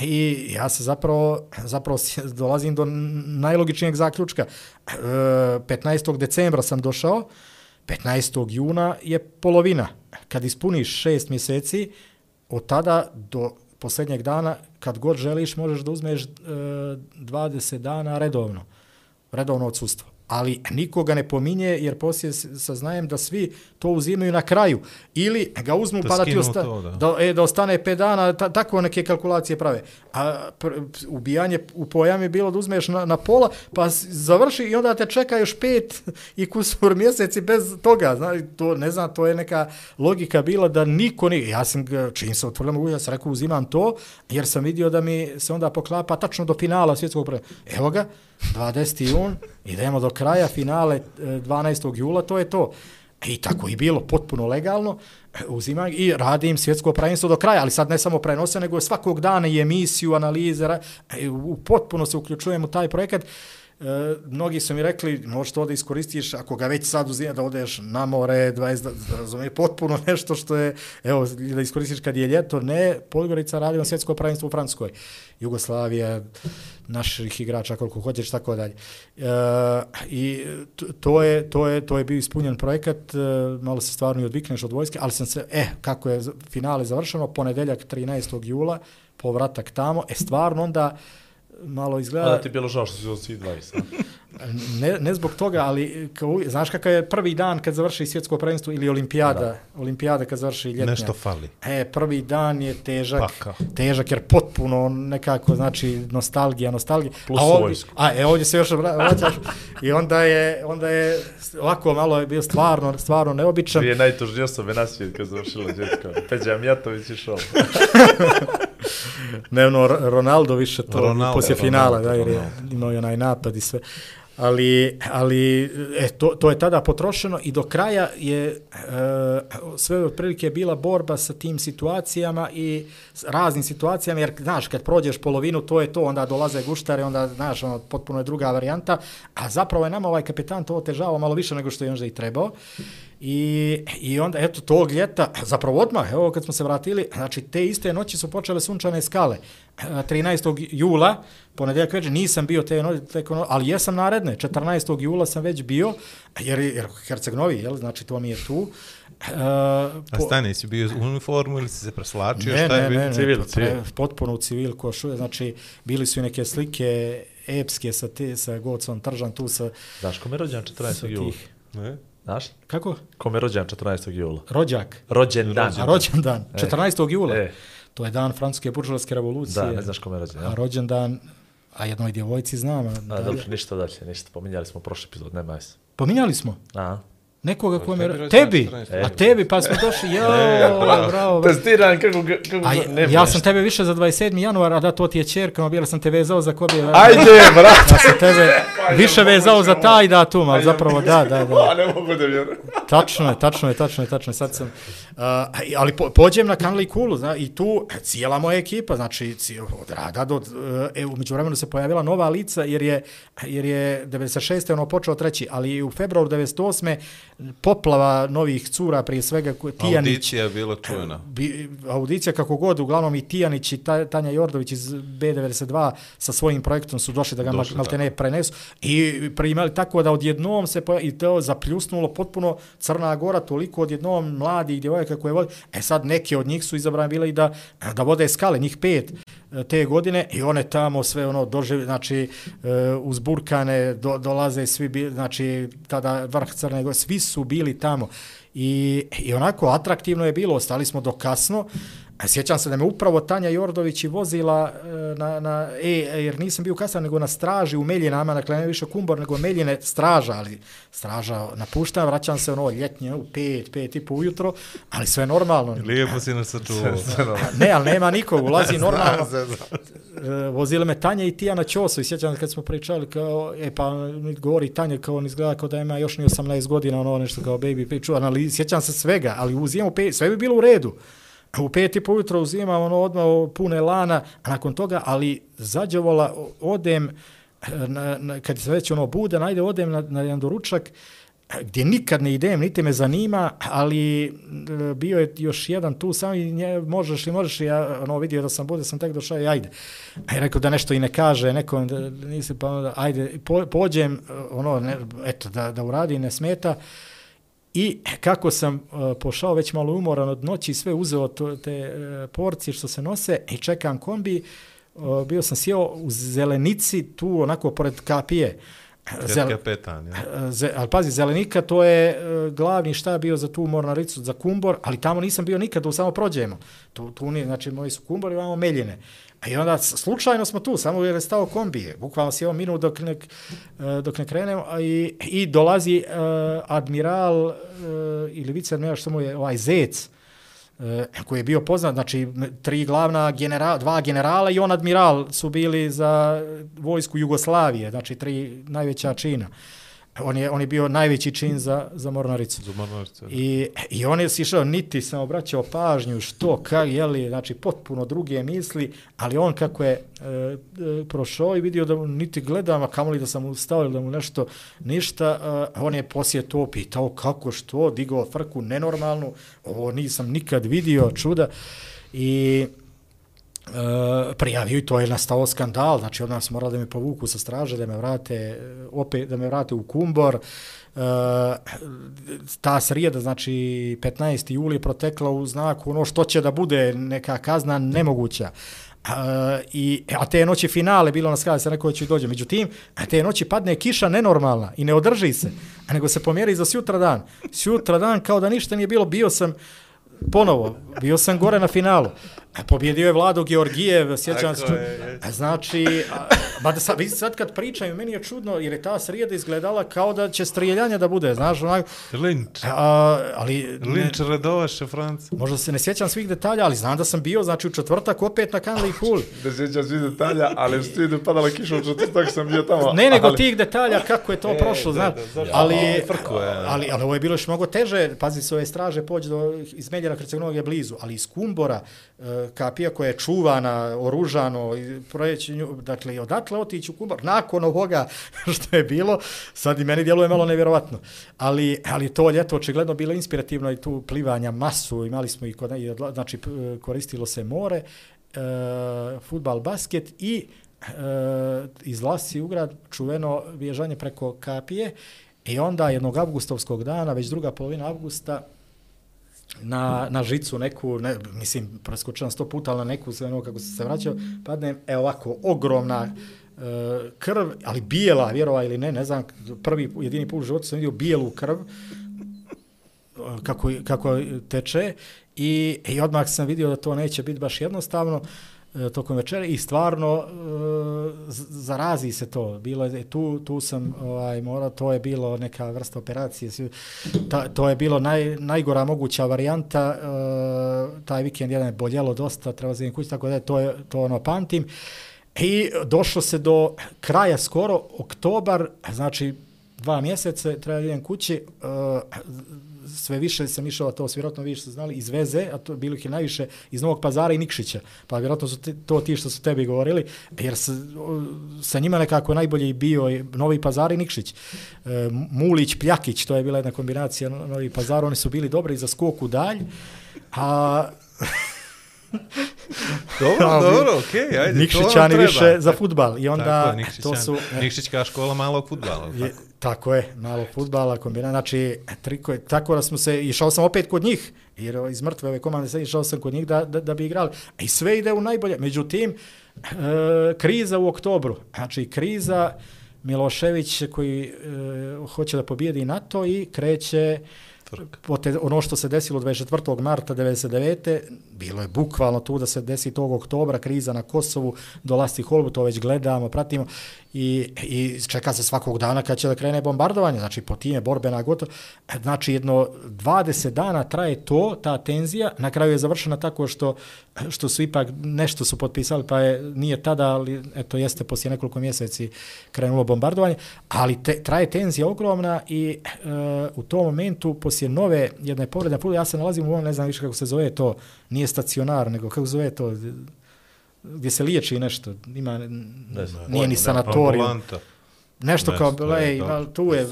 I ja se zapravo, zapravo dolazim do najlogičnijeg zaključka. E, 15. decembra sam došao, 15. juna je polovina. Kad ispuniš šest mjeseci, od tada do posljednjeg dana, kad god želiš, možeš da uzmeš e, 20 dana redovno. Redovno odsustvo. Ali nikoga ne pominje, jer poslije saznajem da svi to uzimaju na kraju. Ili ga uzmu Da pa da ti osta, to, da. da, e, da ostane 5 dana, ta, tako neke kalkulacije prave. A pr, ubijanje u pojam je bilo da uzmeš na, na pola, pa završi i onda te čeka još pet i kusur mjeseci bez toga. Znaš, to, ne znam, to je neka logika bila da niko ni... Ja sam, čim se otvorila mogu, ja sam rekao uzimam to, jer sam vidio da mi se onda poklapa tačno do finala svjetskog prvenstva. Evo ga, 20. jun, idemo do kraja finale eh, 12. jula, to je to. E, I tako i bilo, potpuno legalno, eh, uzimam i radim svjetsko prvenstvo do kraja, ali sad ne samo prenose, nego svakog dana i emisiju, analize, e, u potpuno se uključujem u taj projekat. E, mnogi su mi rekli, možeš to da iskoristiš, ako ga već sad uzima da odeš na more, 20, da- razumije, potpuno nešto što je, evo, da iskoristiš kad je ljeto, ne, Podgorica radi na svjetsko prvenstvo u Francuskoj, Jugoslavija, naših igrača koliko hoćeš, tako dalje. E, I to je, to, je, to je bio ispunjen projekat, e, malo se stvarno i odvikneš od vojske, ali sam se, e, kako je finale završeno, ponedeljak 13. jula, povratak tamo, e, stvarno onda malo A izgleda... da ti je bilo žao što si od svih 20. Ne, ne zbog toga, ali kao, znaš kakav je prvi dan kad završi svjetsko prvenstvo ili olimpijada, da. olimpijada kad završi ljetnja. Nešto fali. E, prvi dan je težak, Pakao. težak jer potpuno nekako, znači, nostalgija, nostalgija. Plus a ovdje, vojsku. A, e, ovdje se još vra- vraćaš i onda je, onda je ovako malo je bio stvarno, stvarno neobičan. Dvije najtužnije osobe na svijet kad završila djetka. Peđa Mijatović i šol. Ne, R- Ronaldo više to, Ronaldo, poslije finala, Ronaldo, da, jer je Ronaldo. imao onaj napad i sve. Ali, ali e, to, to je tada potrošeno i do kraja je e, sve otprilike bila borba sa tim situacijama i s raznim situacijama, jer znaš, kad prođeš polovinu, to je to, onda dolaze guštare, onda, znaš, ono, potpuno je druga varijanta, a zapravo je nama ovaj kapitan to otežavao malo više nego što je onda i trebao. I, I onda, eto, tog ljeta, zapravo odmah, evo kad smo se vratili, znači te iste noći su počele sunčane skale. E, 13. jula, ponedeljak večer, nisam bio te noći, teko no, ali jesam naredne, 14. jula sam već bio, jer, jer Herceg Novi, jel, znači to mi je tu. E, A stani, si bio u uniformu ili si se preslačio? ne, šta je ne, bio? ne, ne, Civil, pre- civil. potpuno u civil košuje, znači bili su i neke slike epske sa, te, sa Gocom Tržan tu sa, Znaš kome je rođen 14. sa jula? Ne? Znaš? kako? Kome je rođen 14. jula? Rođak. Rođen dan. A rođendan, E. 14. jula. E. To je dan francuske buržovske revolucije. Da, ne znaš kome je rođen. A Ja? rođendan, a jednoj djevojci znam. A, A, dalje. dobro, ništa dalje, ništa. Pominjali smo prošli epizod, nema jes. Pominjali smo. A? Nekoga ko mi je... tebi ro- rođendan Tebi! 14. A tebi, pa smo došli, jao, bravo, bravo. Testiran kako, kako A ja, ja sam tebe više za 27. januar, a da to ti je čerka, bila sam te vezao za kobje. Ajde, brate! Ja sam tebe više vezao za taj datum, ali zapravo da, da, da. A ne mogu da vjerujem. Tačno je, tačno je, tačno je, tačno je. Sad sam, uh, ali po, pođem na Kanali Kulu, zna, i tu cijela moja ekipa, znači od rada do, uh, e, umeđu vremenu se pojavila nova lica, jer je, jer je 96. ono počeo treći, ali u februaru 98. Poplava novih cura, prije svega Tijanić, Audicija je bila čujena. bi, audicija kako god, uglavnom i Tijanić i Ta, Tanja Jordović iz B92 sa svojim projektom su došli da ga Došli, mal, maltene prenesu i primali tako da odjednom se i to zapljusnulo potpuno Crna Gora, toliko odjednom mladih djevojaka koje vode. E sad neke od njih su izabrane bile i da, da vode skale, njih pet e, te godine i one tamo sve ono dožive, znači e, uzburkane, do, dolaze svi, znači tada vrh Crne Gore, svi su su bili tamo. I, I onako atraktivno je bilo, ostali smo do kasno. A Sjećam se da me upravo Tanja Jordović i vozila e, na, na e, jer nisam bio kasno, nego na straži u Meljinama, dakle ne više kumbor, nego Meljine straža, ali straža napuštam, vraćam se ono ljetnje u pet, pet i po ujutro, ali sve normalno. Lijepo si nas sačuvao. Ne, ali nema nikog, ulazi normalno. E, Vozile me Tanja i Tijana Ćoso i sjećam se kad smo pričali kao, e pa govori Tanja kao on izgleda kao da ima još ni 18 godina, ono nešto kao baby priču, ali sjećam se svega, ali uzimam u pet, sve bi bilo u redu. U pet i po jutro uzimam ono odmah pune lana, a nakon toga, ali zađevola odem, eh, na, na, kad se već ono bude, najde odem na, na jedan doručak, eh, gdje nikad ne idem, niti me zanima, ali eh, bio je još jedan tu, sam i nje, možeš li, možeš li, ja ono, vidio da sam bude, sam tek došao i ajde. A je rekao da nešto i ne kaže, neko da nisi, pa onda, ajde, po, pođem, ono, ne, eto, da, da uradi, ne smeta. I kako sam uh, pošao već malo umoran od noći, sve uzeo to, te uh, porcije što se nose i čekam kombi, uh, bio sam sjeo u zelenici tu onako pored kapije. Zel... petan, ja. Ze, ali pazi, Zelenika to je uh, glavni šta bio za tu mornaricu, za Kumbor, ali tamo nisam bio nikad, tu samo prođemo. Tu, tu nije, znači moji su Kumbor i vamo Meljine. A i onda slučajno smo tu, samo je stao kombije, bukvalno sjeo minut e, dok ne, dok ne krenemo i, i dolazi uh, admiral uh, ili viceadmiral što mu je ovaj Zec, uh, koji je bio poznat, znači tri glavna generala, dva generala i on admiral su bili za vojsku Jugoslavije, znači tri najveća čina. On je, on je bio najveći čin za, za Mornaricu. Za Mornaricu. I, I on je sišao, niti sam obraćao pažnju što, kak, jeli, znači potpuno druge misli, ali on kako je e, e, prošao i vidio da mu niti gledam, a kamoli da sam mu stavio da mu nešto, ništa, e, on je poslije to pitao kako, što, digao frku nenormalnu, ovo nisam nikad vidio, čuda. I Uh, prijavio i to je nastao skandal, znači odmah su morali da me povuku sa straže, da me vrate, e, opet, da me vrate u Kumbor, Uh, ta srijeda, znači 15. juli protekla u znaku ono što će da bude neka kazna nemoguća. Uh, i, a te noći finale bilo na skala, se neko će dođe. Međutim, a te noći padne kiša nenormalna i ne održi se, a nego se pomjeri za sutra dan. Sutra dan kao da ništa nije bilo, bio sam ponovo, bio sam gore na finalu. A pobjedio je Vlado Georgijev, sjećam se. A Znači, a, ba da sad, vidi sad kad pričaju, meni je čudno, jer je ta srijeda izgledala kao da će strijeljanje da bude, znaš, onak, Linč. a, ali ne, Linč redovaše Franc. možda se ne sjećam svih detalja, ali znam da sam bio, znači, u četvrtak opet na Kanli Pool. Ne sjećam svi detalja, ali u stidu padala kiša u četvrtak sam bio tamo. Ne, nego ali... tih detalja kako je to E, prošlo, zašto? ali, Ali frko je, ali, ali ovo je bilo još mnogo teže. Pazi, s ove straže pođe do izmeljena Hercegovnog je blizu, ali iz Kumbora, e, kapija koja je čuvana, oružano, i projeći nju, dakle, i odatle otići u Kumbor, nakon ovoga što je bilo, sad i meni djeluje malo nevjerovatno. Ali, ali to ljeto očigledno bilo inspirativno i tu plivanja masu, imali smo i, kod, i znači, koristilo se more, e, futbal, basket i e, iz Lasi u grad čuveno vježanje preko kapije i onda jednog avgustovskog dana, već druga polovina avgusta, na, na žicu neku, ne, mislim, preskočila sto puta, ali na neku, sve ono kako se se vraćao, padne, e ovako, ogromna e, krv, ali bijela, vjerova ili ne, ne znam, prvi, jedini put u životu sam vidio bijelu krv, e, kako, kako teče i, i odmah sam vidio da to neće biti baš jednostavno e, E, tokom večera i stvarno e, zarazi se to. Bilo je tu tu sam ovaj mora to je bilo neka vrsta operacije. Ta, to je bilo naj, najgora moguća varijanta. E, taj vikend jedan je boljelo dosta, treba za kući tako da je to je to ono pamtim. I došlo se do kraja skoro oktobar, znači dva mjeseca, treba jedan idem kući, e, sve više sam išao, to su vjerojatno više znali, iz Veze, a to bilo ih je najviše iz Novog pazara i Nikšića. Pa vjerojatno su te, to ti što su tebi govorili, jer sa, sa njima nekako najbolje i bio i Novi pazar i Nikšić. Uh, Mulić, Pljakić, to je bila jedna kombinacija No- Novi pazar, oni su bili dobri za skok u dalj, a Dobro, Ali- dobro, okej, okay, ajde. Nikšićani više za futbal. I onda Tako je, to su... Nikšićka škola malog futbala. Je, tako? Tako je, malo futbala, kombina, znači, triko je, tako da smo se, išao sam opet kod njih, jer iz mrtve ove komande sad išao sam kod njih da, da, da bi igrali. I sve ide u najbolje. Međutim, e, kriza u oktobru, znači kriza Milošević koji e, hoće da pobijedi NATO i kreće pote, ono što se desilo 24. marta 99. bilo je bukvalno tu da se desi tog oktobra kriza na Kosovu, dolasti Holbu, to već gledamo, pratimo i, i čeka se svakog dana kad će da krene bombardovanje, znači po time borbena gotovo. Znači jedno 20 dana traje to, ta tenzija, na kraju je završena tako što, što su ipak nešto su potpisali, pa je, nije tada, ali eto jeste poslije nekoliko mjeseci krenulo bombardovanje, ali te, traje tenzija ogromna i e, u tom momentu poslije nove jedne povrede, ja se nalazim u ovom, ne znam više kako se zove to, nije stacionar, nego kako se zove to, gdje se liječi nešto, ima, Ne znam. nije ni Ambulanta. nešto kao, Nešto, lej, da. ima, tu je,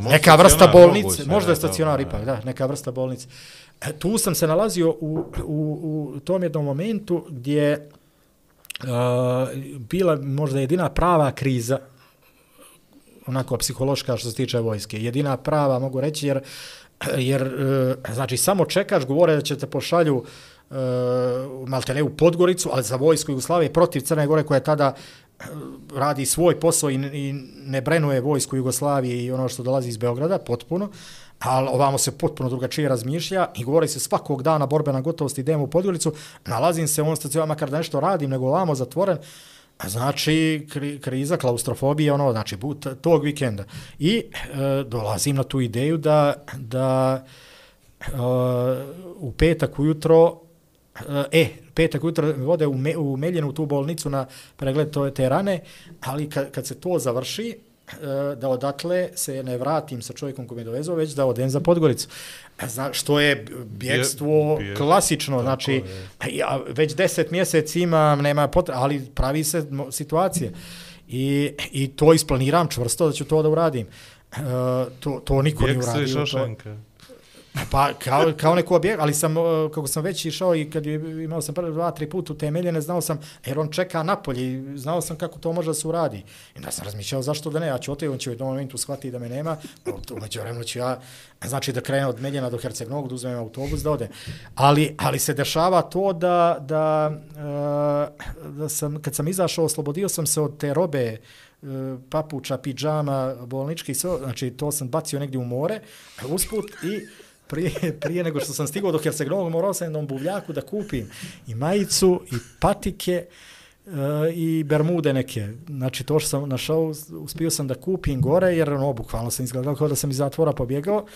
neka vrsta bolnice, možda je stacionar ipak, da. da, neka vrsta bolnice. E, Tu sam se nalazio u, u, u tom jednom momentu gdje uh, bila možda jedina prava kriza, onako psihološka što se tiče vojske. Jedina prava, mogu reći, jer, jer uh, znači samo čekaš, govore da će te pošalju uh, E, maltene u Podgoricu, ali za vojsku Jugoslavije protiv Crne Gore koja je tada e, radi svoj posao i, i ne brenuje vojsku Jugoslavije i ono što dolazi iz Beograda, potpuno, ali ovamo se potpuno drugačije razmišlja i govori se svakog dana borbena gotovost, idem u Podgoricu, nalazim se u ovom stacijama, makar da nešto radim, nego ovamo zatvoren, a znači kri, kriza, klaustrofobija, ono, znači but, tog vikenda. I e, dolazim na tu ideju da, da e, u petak ujutro E, petak ujutro vode u, me, u Meljenu, u tu bolnicu na pregled to, te rane, ali kad, kad se to završi, e, da odatle se ne vratim sa čovjekom koji me dovezao, već da odem za Podgoricu. E, Zna, što je bjegstvo Bje- klasično, znači, ja već deset mjeseci imam, nema potrebe, ali pravi se situacije. I, I to isplaniram čvrsto da ću to da uradim. E, to, to niko se uradio. To, Šošenka. Pa kao, kao neko objekt, ali sam, eh, kako sam već išao i kad je, imao sam prvi dva, tri puta utemeljene, znao sam, jer on čeka napolje i znao sam kako to može da se uradi. I da sam razmišljao zašto da ne, ja ću otići, on će u jednom momentu shvatiti da me nema, pa umeđu vremenu ću ja, znači da krenem od Meljena do Herceg da uzmem autobus, da odem. Ali, ali se dešava to da, da, eh, da sam, kad sam izašao, oslobodio sam se od te robe, eh, papuča, pidžama, bolnički, sve, znači to sam bacio negdje u more, usput i prije, prije nego što sam stigao do Herceg-Novog, morao sam jednom buvljaku da kupim i majicu, i patike, e, i bermude neke. Znači, to što sam našao, uspio sam da kupim gore, jer ono, bukvalno sam izgledao kao da sam iz zatvora pobjegao.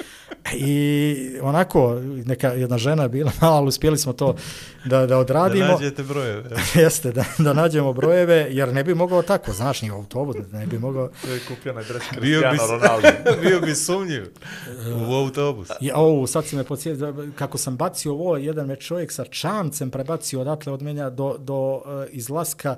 I onako, neka jedna žena je bila mala, ali uspjeli smo to da, da Da odradimo. nađete brojeve. Jeste, da, da nađemo brojeve, jer ne bi mogao tako, znaš, ni u autobus, ne bi mogao... To je kupio na dres Bio bi, Cristiano Ronaldo. bio bi sumnjiv u autobus. Ja, ovo, sad si me podsjetio, kako sam bacio ovo, jedan me čovjek sa čamcem prebacio odatle od menja do, do uh, izlaska,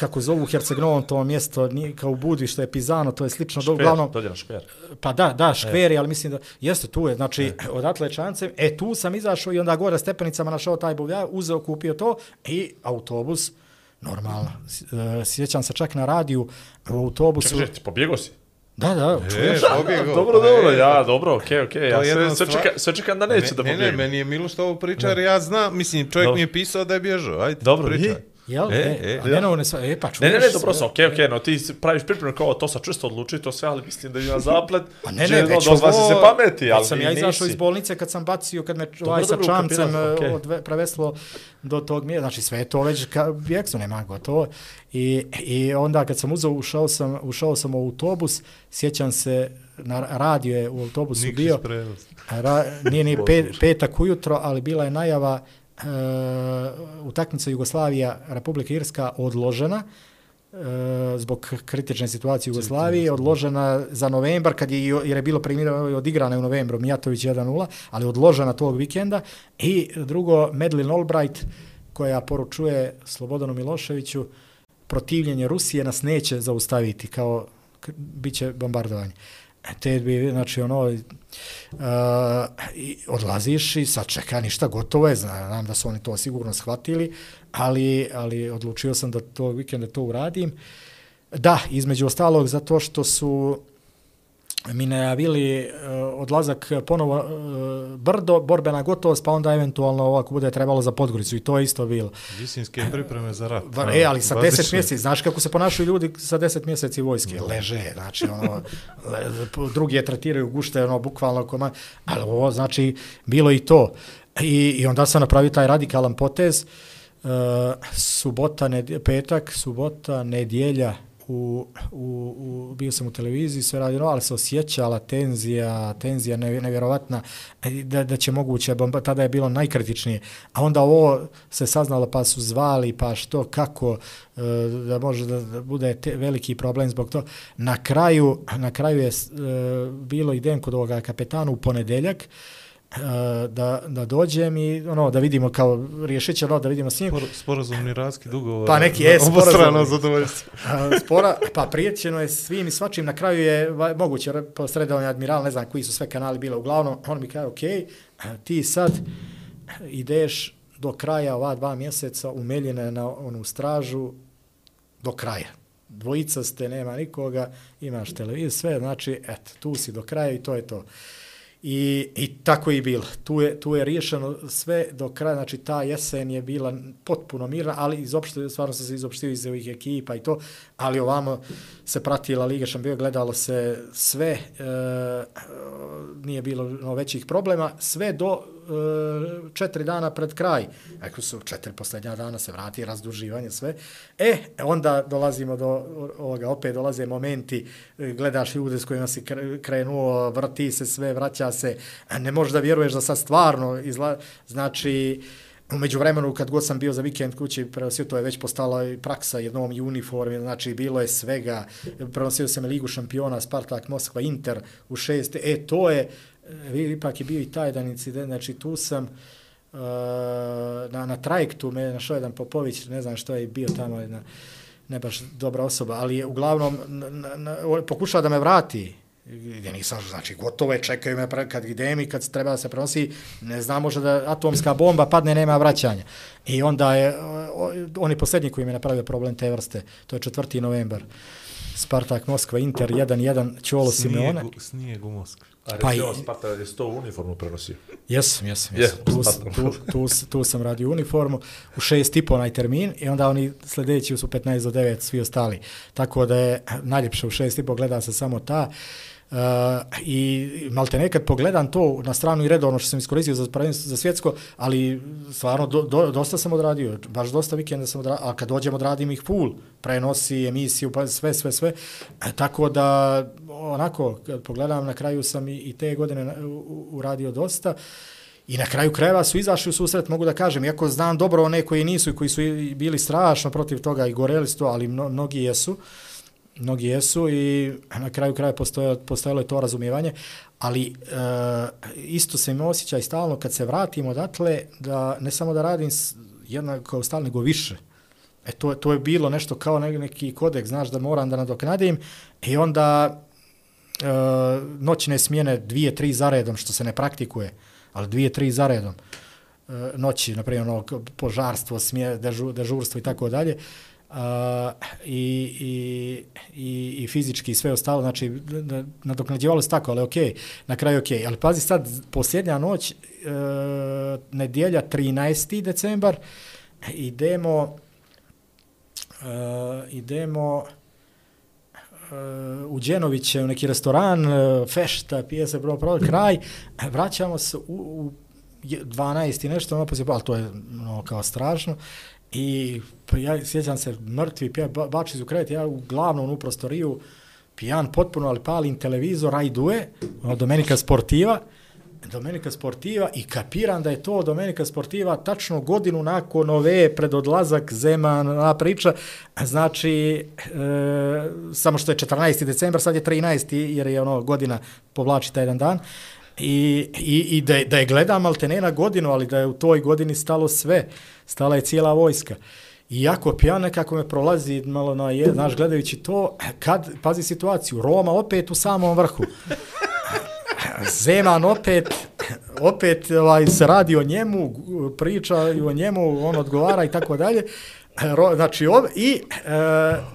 kako zovu Herceg-Novom to mjesto, nije kao u Budvi, što je Pizano, to je slično, do, Šper, uglavnom, dođe na šper. pa da, da, škveri, ali mislim da, jeste tu je, znači, odatle čamcem, e, tu sam izašao i onda gore stepenicama našao taj buvlja, uzeo, kupio to i autobus, normalno, e, sjećam se čak na radiju, u autobusu, Čekaj, čekaj, ti pobjegao si? da, da, E, pobjegao. Dobro, Pa, dobro, e, ja, dobro, okej, okej. To je Ja sve, sve, čekam, sve čekam da neće da ne, ne, pobjegne. meni je Miloš ovo priča, jer ja znam, mislim, čovjek Dobro. mi je pisao da je bježao, ajde, Dobro, pričaj. i? Jel? E, E, e, a ne, ne, ne, sva- e, pa Ne, čuješ ne, ne, dobro sve. sam, okej, okej, no ti praviš pripremu kao to sam čvrsto odlučio to sve, ali mislim da ima zaplet. Pa ne, ne, već ovo- se pameti, ali sam ja izašao iz bolnice kad sam bacio, kad me ovaj sa dobro, čamcem okej. okay. odve, preveslo do tog mjesta, znači sve je to već ka, bjeksu nema gotovo. I, I onda kad sam uzao, ušao sam, ušao sam u autobus, sjećam se, na radio je u autobusu Nikis bio, prenos. ra, nije ni pet, petak ujutro, ali bila je najava uh, utakmica Jugoslavija, Republika Irska odložena, e, zbog kritične situacije u Jugoslaviji, odložena za novembar, kad je, jer je bilo primjerano odigrana je u novembru, Mijatović 1-0, ali odložena tog vikenda. I drugo, Madeleine Albright, koja poručuje Slobodanu Miloševiću, protivljenje Rusije nas neće zaustaviti, kao k- bit će bombardovanje. E, E, te bi, znači, ono, uh, i odlaziš i sad čeka ništa, gotovo je, znam da su oni to sigurno shvatili, ali, ali odlučio sam da tog vikenda to uradim. Da, između ostalog, zato što su mi najavili uh, odlazak ponovo uh, brdo, borbena gotovost, pa onda eventualno ovo ako bude trebalo za Podgoricu i to je isto bilo. Visinske pripreme za rat. Va, e, ali sa Bazične. 10 mjeseci, znaš kako se ponašaju ljudi sa 10 mjeseci vojske, leže, znači ono, drugi je tretiraju gušte, ono, bukvalno koma, ali ovo, znači, bilo i to. I, i onda sam napravio taj radikalan potez, uh, subota, ned, petak, subota, nedjelja, u, u, u, bio sam u televiziji, sve radio, ali se osjećala tenzija, tenzija nevjerovatna, e, da, da će moguće, bomba, tada je bilo najkritičnije. A onda ovo se saznalo, pa su zvali, pa što, kako, e, da može da, da bude te, veliki problem zbog to. Na kraju, na kraju je bilo e, bilo idem kod ovoga kapetana u ponedeljak, da, da dođem i ono da vidimo kao riješit će ono, da vidimo s njim. Spor, sporazumni raskid ugovora. Pa neki je Obostrano sporazum. zadovoljstvo. A, spora, pa prijećeno je svim i svačim, na kraju je moguće re- posredovanje admiral, ne znam koji su sve kanali bile, uglavnom, on mi kaže, ok, ti sad ideš do kraja ova dva mjeseca umeljene na onu stražu do kraja. Dvojica ste, nema nikoga, imaš televiziju, sve, znači, eto, tu si do kraja i to je to. I, i tako je i bilo. Tu je, tu je riješeno sve do kraja, znači ta jesen je bila potpuno mirna, ali izopšte, stvarno se izopštio iz ovih ekipa i to, ali ovamo se pratila Liga šampiona, gledalo se sve, e, e nije bilo no, većih problema, sve do E, četiri dana pred kraj. Ako su četiri posljednja dana se vrati razduživanje sve. E, onda dolazimo do ovoga, opet dolaze momenti, e, gledaš ljude s kojima si krenuo, vrti se sve, vraća se, ne možeš da vjeruješ da sad stvarno izla... Znači, Umeđu međuvremenu, kad god sam bio za vikend kući, prenosio, to je već postala i praksa jednom uniformi, znači bilo je svega. Prenosio sam Ligu šampiona, Spartak, Moskva, Inter u šest. E, to je, ipak je bio i taj jedan incident, znači tu sam, uh, na, na trajektu me našao jedan Popović, ne znam što je bio tamo, jedna, ne baš dobra osoba, ali je uglavnom na, na, na, pokušao da me vrati, gdje nisam, znači gotovo je, čekaju me pre, kad idem i kad treba da se prenosi, ne znam, može da atomska bomba padne, nema vraćanja. I onda je, on je posljednji koji mi je napravio problem te vrste, to je 4. novembar. Spartak, Moskva, Inter, 1-1, Čolo Simeone. Snijeg u Moskvi. A Pa i- Sparta je sto uniformu prenosio. Jesam, jesam, Je, jesam. Tu, tu, tu, tu sam radio uniformu u šest i po onaj termin i onda oni sljedeći su 15 do 9 svi ostali. Tako da je najljepše u šest i po gleda se samo ta. Uh, i malte nekad pogledam to na stranu i redovno što sam iskoristio za, prvenstvo- za svjetsko, ali stvarno do, do, dosta sam odradio, baš dosta vikenda sam odradio, a kad dođem odradim ih full, prenosi, emisiju, pa sve, sve, sve, e, tako da onako, kad pogledam, na kraju sam i, i te godine uradio dosta, I na kraju krajeva su izašli u susret, mogu da kažem, iako znam dobro one koji nisu i koji su bili strašno protiv toga i goreli su to, ali mno, mnogi jesu, mnogi jesu i na kraju kraja postojalo, postojalo je to razumijevanje, ali e, isto se mi osjećaj stalno kad se vratim odatle, da ne samo da radim jednako stalno, nego više. E to, to je bilo nešto kao neki kodek, znaš da moram da nadoknadim i onda e, noćne smjene dvije, tri zaredom, što se ne praktikuje, ali dvije, tri zaredom e, eh, noći, na primjer, ono, požarstvo, smje, dežu, dežurstvo i tako dalje, a, i, i, i, i fizički i sve ostalo, znači, d- nadoknađivalo se tako, ali okej, na kraju okej. Ali pazi sad, posljednja noć, e, nedjelja 13. decembar, idemo, e, idemo, e, u Đenoviće u neki restoran, e, fešta, pije se bro, prvo kraj, vraćamo se u, u 12 i nešto, ono poslije, ali to je ono, kao strašno. I pa ja sjećam se mrtvi, pija, ba, bači su krevet, ja u glavnom u prostoriju, pijan potpuno, ali palim televizor, Ajdue, ono, Domenika Sportiva, Domenika Sportiva i kapiram da je to Domenika Sportiva tačno godinu nakon ove pred odlazak Zeman na priča, znači e, samo što je 14. decembar, sad je 13. jer je ono godina povlači taj jedan dan i, i, i da, je, da je gledam ali na godinu, ali da je u toj godini stalo sve, stala je cijela vojska. I jako pijan nekako me prolazi malo na je, znaš, gledajući to, kad, pazi situaciju, Roma opet u samom vrhu. Zeman opet, opet ovaj, se radi o njemu, priča i o njemu, on odgovara i tako dalje. Ro, znači, ov, i e,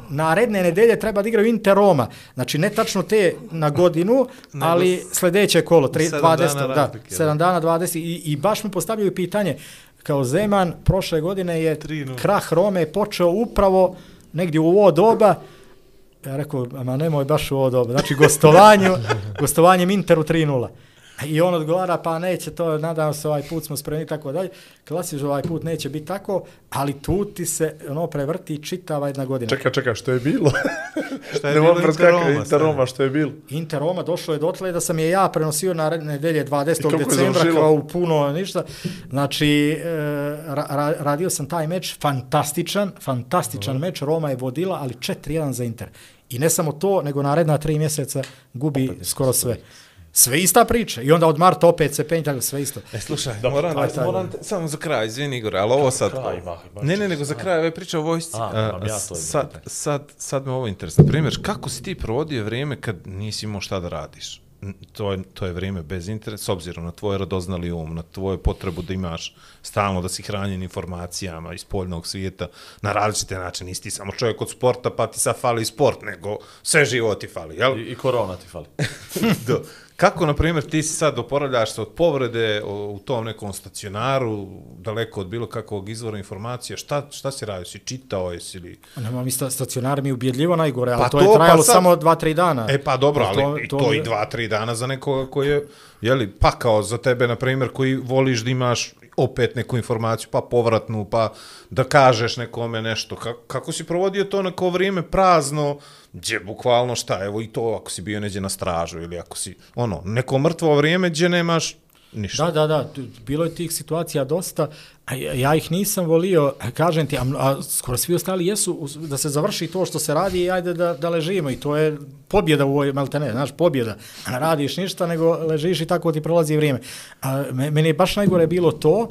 naredne nedelje treba da igraju Inter Roma. Znači, ne tačno te na godinu, ali sljedeće kolo, tri, sedam 20, dana da, razlike, 7 dana, 20, i, i baš mi postavljaju pitanje, kao Zeman, prošle godine je 3:0. krah Rome počeo upravo negdje u ovo doba, Ja rekao, ama nemoj baš u ovo doba. Znači, gostovanju, gostovanjem Interu 3-0. I on odgovara, pa neće to, nadam se ovaj put smo spremni i tako dalje. Klasiš ovaj put neće biti tako, ali tu ti se ono prevrti čitava jedna godina. Čekaj, čekaj, što je bilo? Šta je Ne bilo mogu Inter preskakati, Roma? Inter Roma, što je bilo? Inter Roma došlo je dotle da sam je ja prenosio na nedelje I 20. kako je decembra kao u puno ništa. Znači, e, ra, ra, radio sam taj meč, fantastičan, fantastičan meč, Roma je vodila, ali 4-1 za Inter. I ne samo to, nego naredna tri mjeseca gubi skoro sve. Sve ista priča. I onda od Marta opet se penje, tako sve isto. E, slušaj, moram, aj, da, taj, moram te, samo za kraj, izvini Igor, ali ovo sad... kraj, ma, ma, ne, ne, nego za kraj ove priče o vojsci. A, A, imam ja to sad, sad, sad me ovo interesuje. Primjer, kako si ti provodio vrijeme kad nisi imao šta da radiš? To je, to je vrijeme bez interesa, s obzirom na tvoj radoznali um, na tvoju potrebu da imaš stalno da si hranjen informacijama iz poljnog svijeta na različite načine. Nisi ti samo čovjek od sporta pa ti sad fali sport, nego sve živo ti fali, jel? I, I korona ti fali. Do. Kako, na primjer, ti si sad oporavljaš se od povrede u tom nekom stacionaru, daleko od bilo kakvog izvora informacija, šta, šta si radio? Si čitao, jesi li... Nema mi sta, stacionar mi je ubjedljivo najgore, ali Pa to, to, je pa trajalo sad- samo 2-3 dana. E pa dobro, To- ali to to, to mi i dva, tri dana za nekoga koji je, jeli, pakao za tebe, na primjer, koji voliš da imaš opet neku informaciju, pa povratnu, pa da kažeš nekome nešto. Kako, kako si provodio to neko vrijeme prazno, gdje bukvalno šta, evo i to ako si bio neđe na stražu ili ako si, ono, neko mrtvo vrijeme gdje nemaš ništa. Da, da, da, bilo je tih situacija dosta, a ja, ja ih nisam volio, kažem ti, a, a skoro svi ostali jesu da se završi to što se radi i ajde da, da ležimo i to je pobjeda u ovoj, maltene, znaš, pobjeda. A ne radiš ništa, nego ležiš i tako ti prolazi vrijeme. A, me- meni je baš najgore bilo to,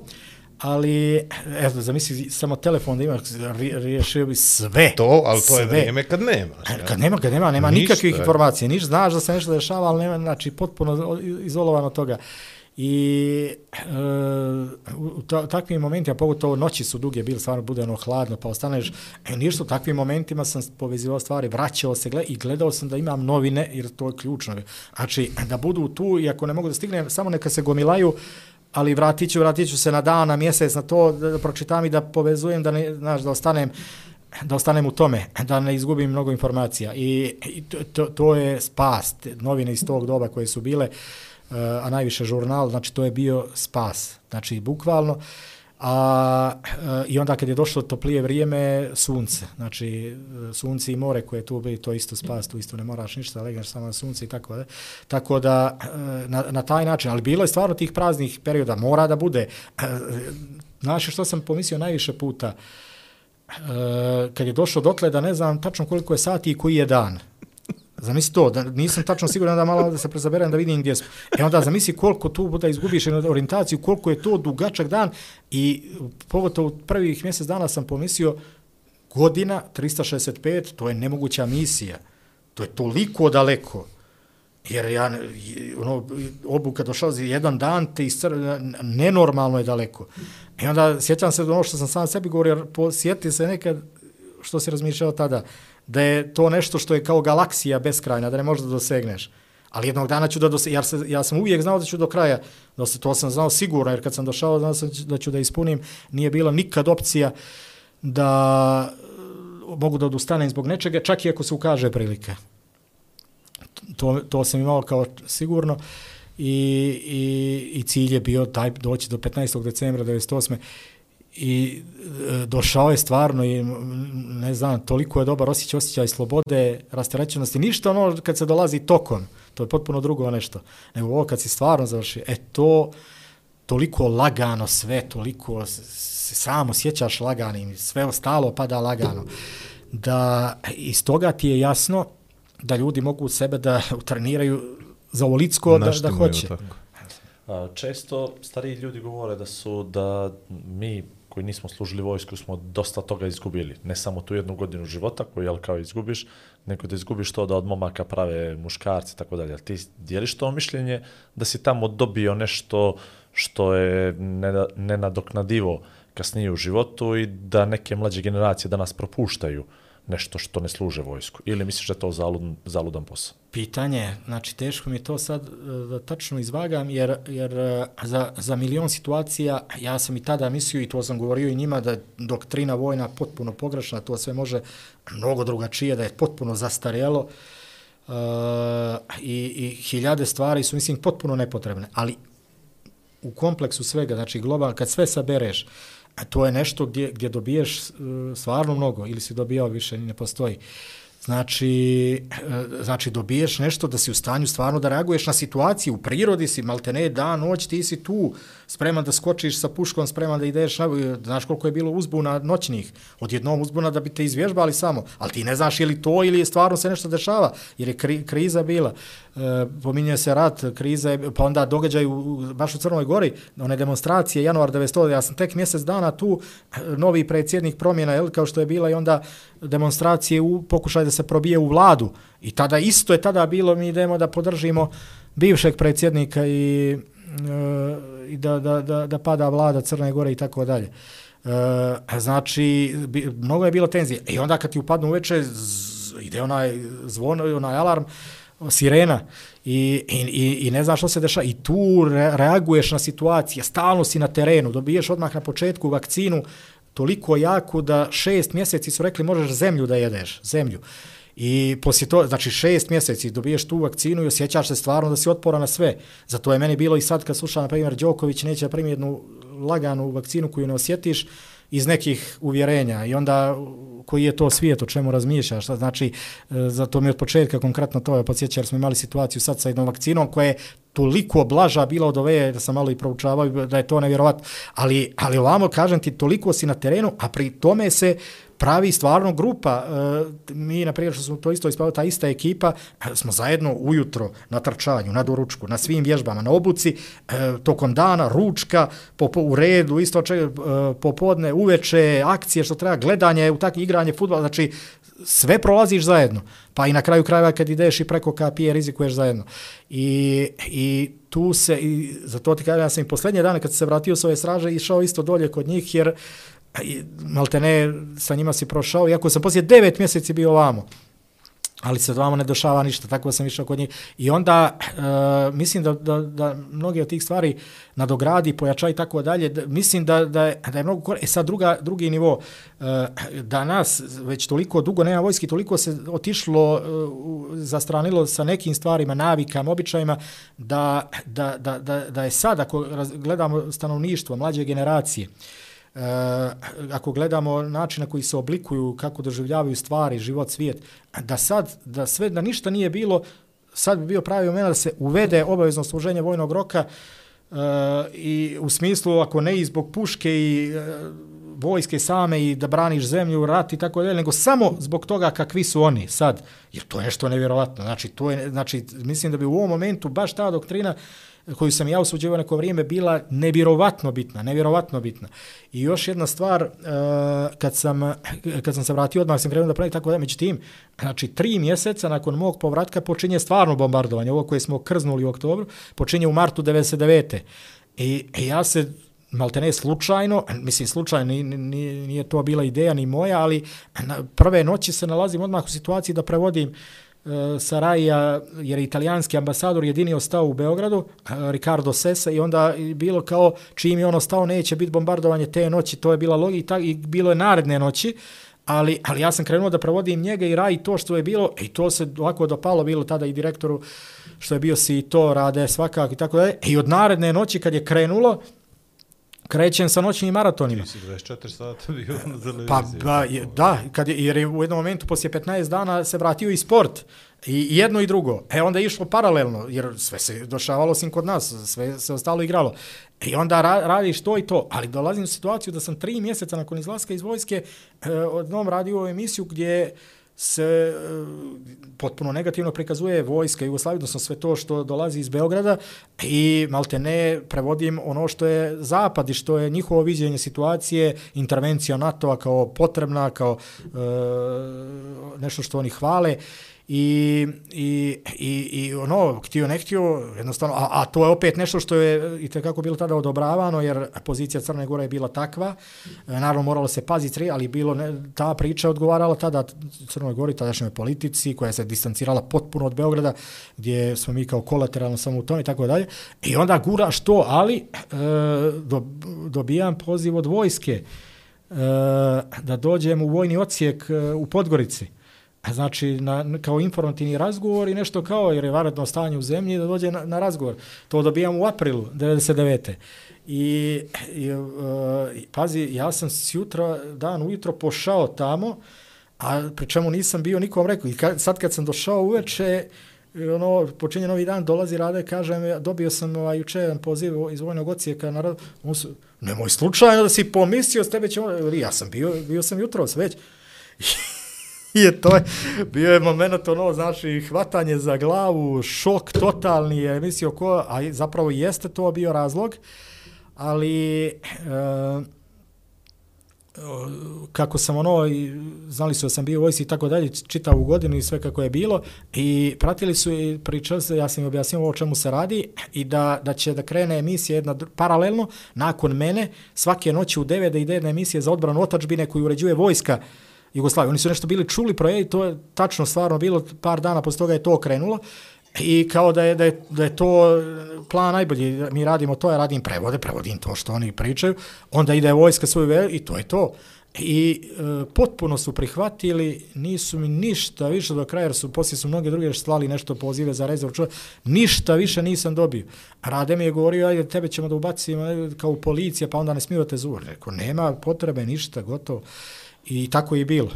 ali, eto, zamisli, samo telefon da imaš, ri- riješio bi sve. To, ali to je sve. vrijeme kad nema. Kad nema, kad nema, nema Ništa, nikakvih je. informacija, niš znaš da se nešto dešava, ali nema, znači, potpuno izolovan od toga. I e, u ta, takvim momentima, pogotovo noći su duge bili, stvarno bude ono hladno, pa ostaneš, e, ništa, u takvim momentima sam povezivao stvari, vraćao se gled, i gledao sam da imam novine, jer to je ključno. Znači, da budu tu i ako ne mogu da stignem, samo neka se gomilaju, ali vratit ću, vratit ću se na dan, na mjesec, na to, da, da pročitam i da povezujem, da, ne, znaš, da ostanem da ostanem u tome, da ne izgubim mnogo informacija. I, i to, to, to je spas, te novine iz tog doba koje su bile, uh, a najviše žurnal, znači to je bio spas. Znači, bukvalno, a e, i onda kad je došlo toplije vrijeme, sunce. Znači, sunce i more koje tu bi, to isto spas, tu isto ne moraš ništa, legaš samo na sunce i tako da. Tako da, e, na, na taj način, ali bilo je stvarno tih praznih perioda, mora da bude. E, znaš što sam pomislio najviše puta, kad je došlo dotle da ne znam tačno koliko je sati i koji je dan. Zamisli to, da nisam tačno siguran da malo da se prezaberem da vidim gdje smo. E onda zamisli koliko tu da izgubiš orijentaciju, koliko je to dugačak dan i pogotovo u prvih mjesec dana sam pomislio godina 365, to je nemoguća misija. To je toliko daleko. Jer ja, ono, obuka došla za jedan dan, te iscr... nenormalno je daleko. I onda sjećam se ono što sam sam sebi govorio, jer posjeti se nekad što si razmišljao tada, da je to nešto što je kao galaksija beskrajna, da ne možeš da dosegneš. Ali jednog dana ću da dosegneš, ja, se, ja sam uvijek znao da ću do kraja, da se, to sam znao sigurno, jer kad sam došao, znao sam da ću da ispunim, nije bila nikad opcija da e, mogu da odustanem zbog nečega, čak i ako se ukaže prilika to, to sam imao kao sigurno i, i, i cilj je bio taj doći do 15. decembra 98. I e, došao je stvarno i ne znam, toliko je dobar osjećaj, osjećaj slobode, rasterećenosti, ništa ono kad se dolazi tokom, to je potpuno drugo nešto, nego ovo kad si stvarno završi, e to, toliko lagano sve, toliko se sam osjećaš laganim, sve ostalo pada lagano, da iz toga ti je jasno da ljudi mogu sebe da treniraju za ovolicko da, da hoće. tako. A, Često stariji ljudi govore da su da mi koji nismo služili vojsku smo dosta toga izgubili. Ne samo tu jednu godinu života koju jel kao izgubiš, nego da izgubiš to da od momaka prave muškarci i tako dalje. Ti dijeliš to mišljenje da si tamo dobio nešto što je nenadoknadivo kasnije u životu i da neke mlađe generacije danas propuštaju nešto što ne služe vojsku. Ili misliš da je to zaludan, zaludan posao? Pitanje, znači teško mi je to sad e, da tačno izvagam, jer, jer e, za, za milion situacija ja sam i tada mislio i to sam govorio i njima da je doktrina vojna potpuno pogrešna, to sve može mnogo drugačije, da je potpuno zastarjelo e, i, i hiljade stvari su mislim potpuno nepotrebne, ali u kompleksu svega, znači globalno, kad sve sabereš, a to je nešto gdje, gdje dobiješ e, stvarno mnogo, ili si dobijao više, ne postoji. Znači, e, znači dobiješ nešto da si u stanju stvarno da reaguješ na situaciju, u prirodi si, maltene, dan, noć, ti si tu, spreman da skočiš sa puškom, spreman da ideš, na, znaš koliko je bilo uzbuna noćnih, odjednom uzbuna da bi te izvježbali samo, ali ti ne znaš je li to ili je stvarno se nešto dešava, jer je kri, kriza bila. E, pominje se rat, kriza je, pa onda događaj u, baš u Crnoj Gori, one demonstracije, januar 1900, ja sam tek mjesec dana tu, novi predsjednik promjena, jel, kao što je bila i onda demonstracije u pokušaj da se probije u vladu. I tada isto je tada bilo, mi idemo da podržimo bivšeg predsjednika i, i da, da, da, da pada vlada Crne Gore i tako dalje. E, znači, bi, mnogo je bilo tenzije. I onda kad ti upadnu uveče, z, ide onaj zvon, onaj alarm, sirena i, i, i, ne znaš što se dešava i tu re, reaguješ na situacije, stalno si na terenu, dobiješ odmah na početku vakcinu toliko jaku da šest mjeseci su rekli možeš zemlju da jedeš, zemlju. I poslije to, znači šest mjeseci dobiješ tu vakcinu i osjećaš se stvarno da si otporan na sve. Zato je meni bilo i sad kad slušam, na primjer, Đoković neće da primi jednu laganu vakcinu koju ne osjetiš, iz nekih uvjerenja i onda koji je to svijet, o čemu razmišljaš, šta znači, e, zato mi od početka konkretno to je podsjeća, jer smo imali situaciju sad sa jednom vakcinom koja je toliko blaža bila od ove, da sam malo i proučavao, da je to nevjerovatno, ali, ali ovamo, kažem ti, toliko si na terenu, a pri tome se pravi stvarno grupa. E, mi, na primjer, što smo to isto ispavili, ta ista ekipa, e, smo zajedno ujutro na trčanju, na doručku, na svim vježbama, na obuci, e, tokom dana, ručka, po, po, u redu, isto če, e, popodne, uveče, akcije što treba, gledanje, u takvi igranje futbola, znači sve prolaziš zajedno. Pa i na kraju krajeva kad ideš i preko kapije rizikuješ zajedno. I, i tu se, i za to ti kažem, ja sam i posljednje dane kad se vratio s ove straže išao isto dolje kod njih jer Pa malte ne, sa njima si prošao, iako sam poslije devet mjeseci bio ovamo, ali se vamo ne došava ništa, tako sam išao kod njih. I onda, e, mislim da, da, da mnogi od tih stvari nadogradi, pojača i tako dalje, da, mislim da, da, je, da je mnogo kore. E sad, druga, drugi nivo, eh, e, da nas već toliko dugo nema vojski, toliko se otišlo, e, zastranilo sa nekim stvarima, navikama, običajima, da, da, da, da, da je sad, ako gledamo stanovništvo, mlađe generacije, e, Uh, ako gledamo način na koji se oblikuju, kako doživljavaju stvari, život, svijet, da sad, da sve, da ništa nije bilo, sad bi bio pravi moment da se uvede obavezno služenje vojnog roka uh, i u smislu, ako ne i zbog puške i e, vojske same i da braniš zemlju, rat i tako dalje, nego samo zbog toga kakvi su oni sad, jer to je nešto nevjerovatno. Znači, to je, znači, mislim da bi u ovom momentu baš ta doktrina uh, koju sam ja usuđivao neko vrijeme bila nevjerovatno bitna, nevjerovatno bitna. I još jedna stvar, e, kad, sam, kad sam se vratio odmah sam krenuo da pravim tako da, međutim, znači tri mjeseca nakon mog povratka počinje stvarno bombardovanje, ovo koje smo krznuli u oktobru, počinje u martu 99. I, i ja se maltene slučajno, mislim slučajno, nije, nije to bila ideja ni moja, ali prve noći se nalazim odmah u situaciji da prevodim uh, Eh, Saraja, jer je italijanski ambasador jedini ostao u Beogradu, eh, Ricardo Sessa, i onda bilo kao čim je on ostao, neće biti bombardovanje te noći, to je bila logika i bilo je naredne noći, ali, ali ja sam krenuo da provodim njega i raj to što je bilo, e, i to se ovako dopalo bilo tada i direktoru što je bio si to rade svakako i tako da e, i od naredne noći kad je krenulo, krećem sa noćnim maratonima. Ti si 24 sata bio na televiziji. Pa, ba, je, da, kad je, jer je u jednom momentu poslije 15 dana se vratio i sport. I jedno i drugo. E onda je išlo paralelno, jer sve se došavalo sim kod nas, sve se ostalo igralo. I onda ra radiš to i to. Ali dolazim u situaciju da sam tri mjeseca nakon izlaska iz vojske e, odnom radio emisiju gdje se e, potpuno negativno prikazuje vojska Jugoslavije, odnosno sve to što dolazi iz Beograda. I malte ne prevodim ono što je zapad i što je njihovo viđenje situacije, intervencija NATO-a kao potrebna, kao e, nešto što oni hvale i, i, i, i ono, htio ne htio, jednostavno, a, a to je opet nešto što je i tekako bilo tada odobravano, jer pozicija Crne Gore je bila takva, e, naravno moralo se paziti, ali bilo ne, ta priča odgovarala tada Crnoj Gori, tadašnjoj politici, koja se distancirala potpuno od Beograda, gdje smo mi kao kolateralno samo u tom i tako dalje, i onda gura što, ali e, do, dobijam poziv od vojske e, da dođem u vojni ocijek e, u Podgorici, znači na, kao informativni razgovor i nešto kao, jer je varadno stanje u zemlji, da dođe na, na razgovor. To dobijam u aprilu 99. I, i uh, pazi, ja sam s jutra, dan ujutro pošao tamo, a pri čemu nisam bio nikom rekao. I ka, sad kad sam došao uveče, ono, počinje novi dan, dolazi rade, kažem, dobio sam ovaj, juče jedan poziv iz vojnog ocijeka, narod, on su, nemoj slučajno da si pomislio, s tebe će on, ja sam bio, bio sam jutro već. je to je, bio je moment ono, znači, hvatanje za glavu, šok totalni je mislio ko, a zapravo jeste to bio razlog, ali e, kako sam ono, znali su da sam bio u vojsi i tako dalje, čitao u godinu i sve kako je bilo i pratili su i pričali se, ja sam im objasnio o čemu se radi i da, da će da krene emisija jedna paralelno nakon mene svake noći u 9 da ide jedna emisija za odbranu otačbine koju uređuje vojska Jugoslavije. Oni su nešto bili čuli projekt, to je tačno stvarno bilo, par dana posle toga je to krenulo i kao da je, da je, da je to eh, plan najbolji, mi radimo to, ja radim prevode, prevodim to što oni pričaju, onda ide vojska svoju veru i to je to. i e, potpuno su prihvatili, nisu mi ništa više do kraja, jer su, poslije su mnoge druge slali nešto pozive za rezerv čovjek, ništa više nisam dobio. Rade mi je govorio, ajde, tebe ćemo da ubacimo eh, kao kao policija, pa onda ne smiju te. Rekao, nema potrebe, ništa, gotovo. I tako je i bilo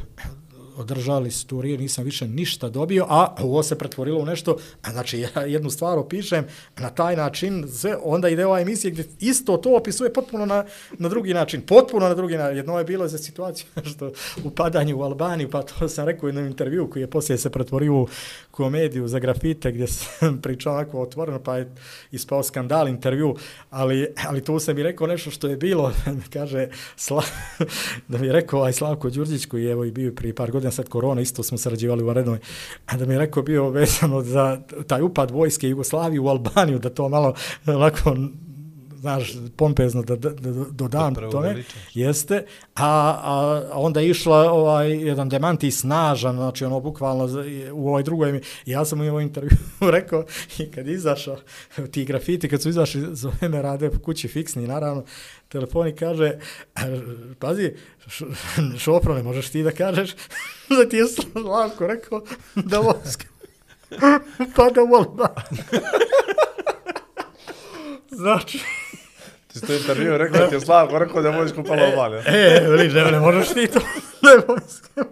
održali su turije, nisam više ništa dobio, a ovo se pretvorilo u nešto, a znači ja jednu stvar opišem na taj način, sve, onda ide ova emisija gdje isto to opisuje potpuno na, na drugi način, potpuno na drugi način. Jedno je bilo za situaciju što upadanje u Albaniju, pa to sam rekao u jednom intervju koji je poslije se pretvorio u komediju za grafite gdje sam pričao onako otvoreno, pa je ispao skandal intervju, ali, ali tu sam i rekao nešto što je bilo, kaže, sla, da mi je rekao ovaj Slavko Đurđić koji je evo i bio prije par godina godina sad korona, isto smo sarađivali u Arenoj, a da mi je rekao bio vezano za taj upad vojske Jugoslavije u Albaniju, da to malo onako znaš, pompezno da, da, da dodam da tome, jeste, a, a, onda je išla ovaj, jedan demanti snažan, znači ono bukvalno u ovoj drugoj, ja sam u ovoj intervju rekao, i kad izašao ti grafiti, kad su izašli, zove me rade po kući fiksni, naravno, telefoni kaže, pazi, šopro, ne možeš ti da kažeš da ti je Slavko rekao da vojska pa da volba. znači, Ti ste intervju rekao ti je Slavko rekao da vojsko palo u Albaniju. E, veli, ne, ne možeš ti to je vojska.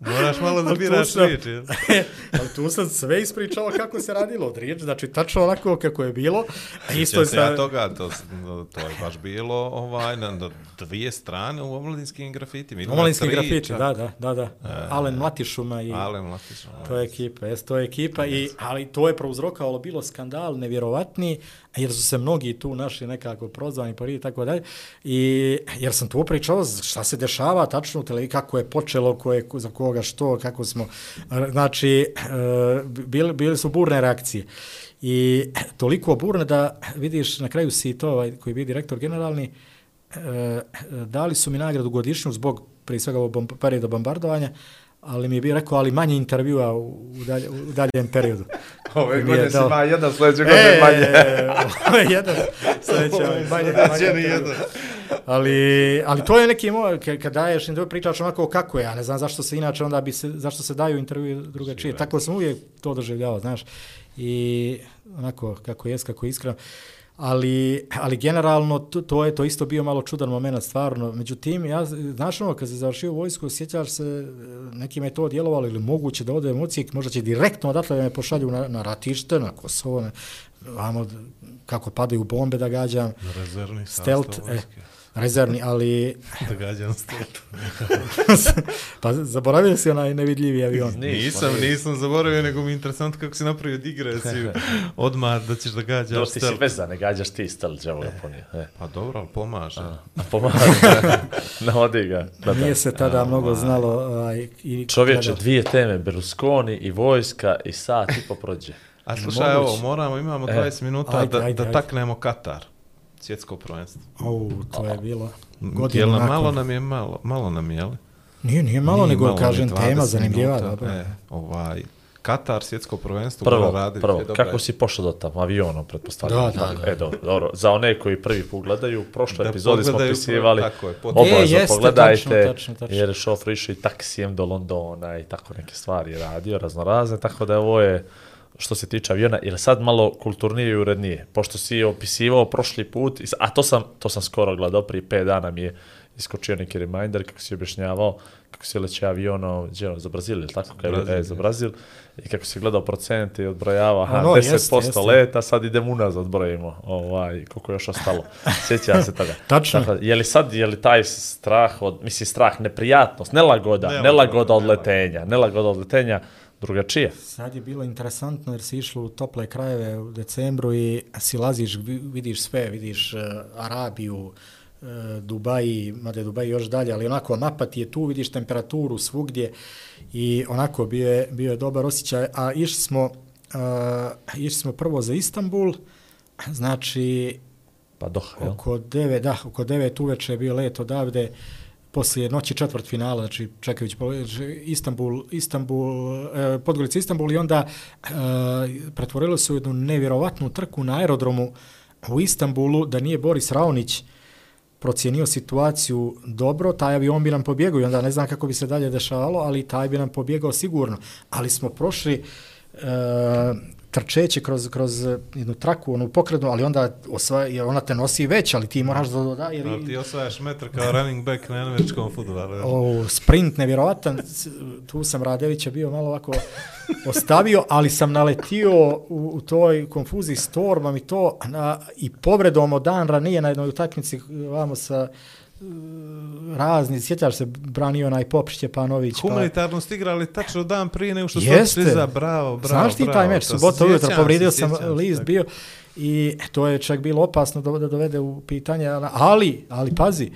Moraš malo da biraš riječi. jel? Ali tu sam sve ispričao kako se radilo od riječ, znači tačno onako kako je bilo. A isto se ja sa... toga, to, to je baš bilo ovaj, na, dvije strane u omladinskim grafitima. ili na Omladinski tri grafiti, čak. da, da, da, da. Alen Mlatišuma i... Ale Mlatić. ovaj. To je ekipa, jes, to je ekipa, i, ali to je prouzrokovalo bilo skandal nevjerovatni, jer su se mnogi tu našli nekako prozvani, pa po i tako dalje, i jer sam tu pričao šta se dešava tačno u televiziji, kako je počelo, ko je, za koga što, kako smo, znači, e, bili, bili su burne reakcije. I toliko burne da vidiš na kraju si to, ovaj, koji je bio direktor generalni, e, dali su mi nagradu godišnju zbog prije svega ovog bomb, perioda bombardovanja, ali mi je bio rekao, ali manje intervjua u, dalje, u daljem periodu. Ove Mi je godine si dao- ima jedan, sljedeće godine manje. E, ovo je jedan, sljedeće, manje, manje intervju. Ali, ali to je neki moj, ka- kad daješ intervju, pričaš onako kako je, ja ne znam zašto se inače onda bi se, zašto se daju intervju drugačije. Tako sam uvijek to doživljavao, znaš. I onako kako jest, kako je iskreno. Ali, ali generalno to, to je to isto bio malo čudan moment stvarno. Međutim, ja, znaš ono, kad se završio vojsku, sjećaš se, nekim je to djelovalo ili moguće da ode emocije, možda će direktno odatle da me pošalju na, na ratište, na Kosovo, na, vamo, kako padaju bombe da gađam, Rezervni stelt, sastav e, vojske. Rezervni, ali Da gađam stelt. pa zaboravio si onaj nevidljivi avion. Nisam, nisam zaboravio, nego mi je interesantno kako si napravio digresiju. Odmah da ćeš da gađaš Dobro, ti si veza, ne gađaš ti stel džavo Japonije. E. Pa dobro, ali pomaže. A pomaže. Navodi ga. Da, da. Nije se tada mnogo znalo. Ovaj, i Čovječe, dvije teme, Berlusconi i vojska i sat i po prođe. A slušaj, evo, moramo, imamo E, 20 minuta ajde, da, ajde, da ajde. taknemo Katar. Svjetsko prvenstvo. Au, to je bilo Jel godinu nam nakon. malo nam je malo, malo nam je, jel? Nije, nije malo, Nije nego malo, kažem tema 20 zanimljiva. minuta. dobro. E, ovaj, Katar, svjetsko prvenstvo, Prvo, Radić prvo, je dobra- kako si pošao do tamo, avionom, pretpostavljam. Da, da, Tako, E, dobro, dobro, za one koji prvi put gledaju, u prošloj Da epizodi smo tako je, pod- obavezno E, jeste, pogledajte, tačno, tačno, tačno. jer je šofer išao i taksijem do Londona i tako neke stvari radio, raznorazne, tako da ovo je što se tiče aviona, ili sad malo kulturnije i urednije, pošto si opisivao prošli put, a to sam, to sam skoro gledao, prije 5 dana mi je iskočio neki reminder kako si objašnjavao kako si leće avionom, gdje ono, za Brazil, ili tako? Kaj, Brazil, e, za je. Brazil. I kako si gledao procente i odbrojava, aha, Ono, 10% jeste, jeste. leta, sad idemo unazad, brojimo, ovaj, koliko je još ostalo. Sjećam se toga. Tačno. Dakle, je li sad, je li taj strah od, misli strah, neprijatnost, nelagoda, Nelagoda, nelagoda od nelagoda. letenja, nelagoda od letenja, drugačije. Sad je bilo interesantno jer si išlo u tople krajeve u decembru i silaziš, vi- vidiš sve, vidiš uh, Arabiju, uh, Dubaji, mada je Dubaji još dalje, ali onako mapa ti je tu, vidiš temperaturu svugdje i onako bio je, bio je dobar osjećaj, a išli smo, uh, išli smo prvo za Istanbul, znači Pa Doha, jel? oko 9, da, oko 9 uveče je bio let odavde, poslije noći četvrt finala, znači čekajući znači Istanbul, Istanbul, e, Podgorica Istanbul i onda e, pretvorilo se u jednu nevjerovatnu trku na aerodromu u Istanbulu, da nije Boris Raonić procijenio situaciju dobro, taj avion bi nam pobjegao i onda ne znam kako bi se dalje dešavalo, ali taj bi nam pobjegao sigurno. Ali smo prošli e, trčeći kroz, kroz jednu traku, onu pokretnu, ali onda osvaja, ona te nosi već, ali ti moraš da... da jer, ti osvajaš metar kao running back na američkom futbolu. o, sprint nevjerovatan, tu sam Radevića bio malo ovako ostavio, ali sam naletio u, u toj konfuziji s Tormom i to na, i povredom od dan ranije na jednoj utakmici vamo sa e, razni, sjećaš se, branio onaj Pop Šćepanović. pa- Humanitarno ste igrali tačno dan prije nego što su Jeste. otišli za bravo, bravo, Znaš ti bravo. taj meč, subota ujutro, povridio sam sjećam list tako. bio i to je čak bilo opasno da, da dovede u pitanje, ali, ali pazi,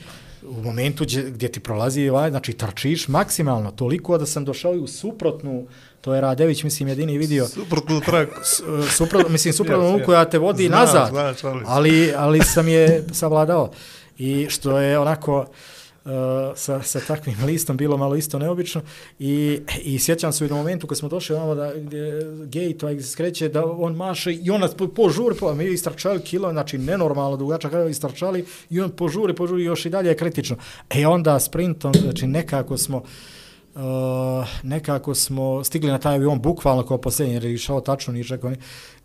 u momentu gdje, gdje ti prolazi, ovaj, znači trčiš maksimalno, toliko da sam došao i u suprotnu, to je Radević, mislim, jedini vidio, Suprotnu traku. s- suprot, mislim, suprotnu yes, jes. koja te vodi Znam, nazad, znam, šalim se. ali, ali sam je savladao. I što je onako uh, sa, sa takvim listom bilo malo isto neobično i, i sjećam se u jednom momentu kad smo došli ovamo da gdje gej to skreće da on maše i on nas po, požuri, po, mi istračali kilo, znači nenormalno dugačak, kada istračali i on požuri, požuri još i dalje je kritično. E onda sprintom, znači nekako smo Uh, Uh, nekako smo stigli na taj avion bukvalno kao posljednji, jer je išao tačno, nije čekao.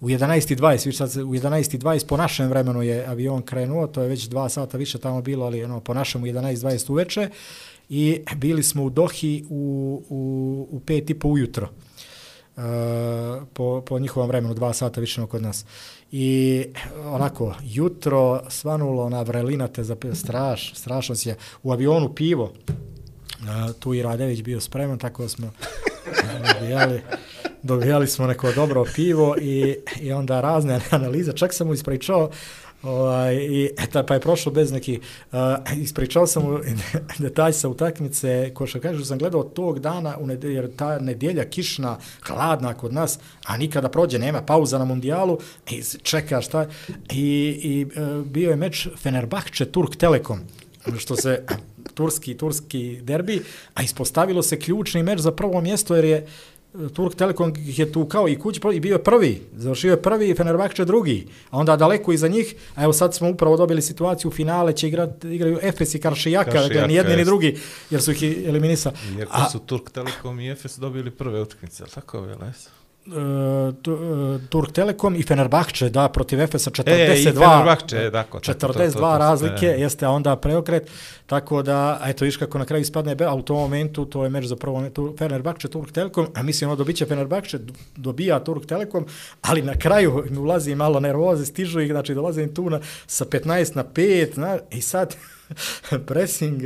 U 11.20, viš sad, u 11.20 po našem vremenu je avion krenuo, to je već dva sata više tamo bilo, ali ono, po našem u 11.20 uveče i bili smo u Dohi u, u, u pet i po ujutro. Uh, po, po njihovom vremenu, dva sata više nego kod nas. I eh, onako, jutro svanulo na vrelinate za straš, strašno si je. U avionu pivo, A, tu i Radević bio spreman, tako da smo dobijali, dobijali smo neko dobro pivo i, i onda razne analize. Čak sam mu ispričao Ovaj, i eto, pa je prošlo bez neki uh, ispričao sam mu detalj sa utakmice ko što kažu sam gledao tog dana u nedelj, jer ta nedjelja kišna hladna kod nas a nikada prođe nema pauza na mundijalu i čeka šta i, i uh, bio je meč Fenerbahče Turk Telekom ono što se turski turski derbi, a ispostavilo se ključni meč za prvo mjesto jer je e, Turk Telekom je tu kao i kući i bio je prvi, završio je prvi i Fenerbahče drugi, a onda daleko iza njih, a evo sad smo upravo dobili situaciju u finale, će igrat, igraju Efes i Karšijaka, Karšijaka, dakle ni jedni ni drugi, jer su ih eliminisali. Iako A, su Turk Telekom i Efes dobili prve utakmice, ali tako je, les? e, tu, Turk Telekom i Fenerbahče, da, protiv Efesa 42. E, i Fenerbahče, dakle. 42 razlike, E. jeste, onda preokret, tako da, eto, viš kako na kraju ispadne, Be- a u tom momentu to je meč za prvo Fenerbahče, Turk Telekom, a mislim, ono dobiće Fenerbahče, dobija Turk Telekom, ali na kraju mi ulazi malo nervoze, stižu ih, znači dolaze im tu na, sa 15 na 5, na, i sad pressing,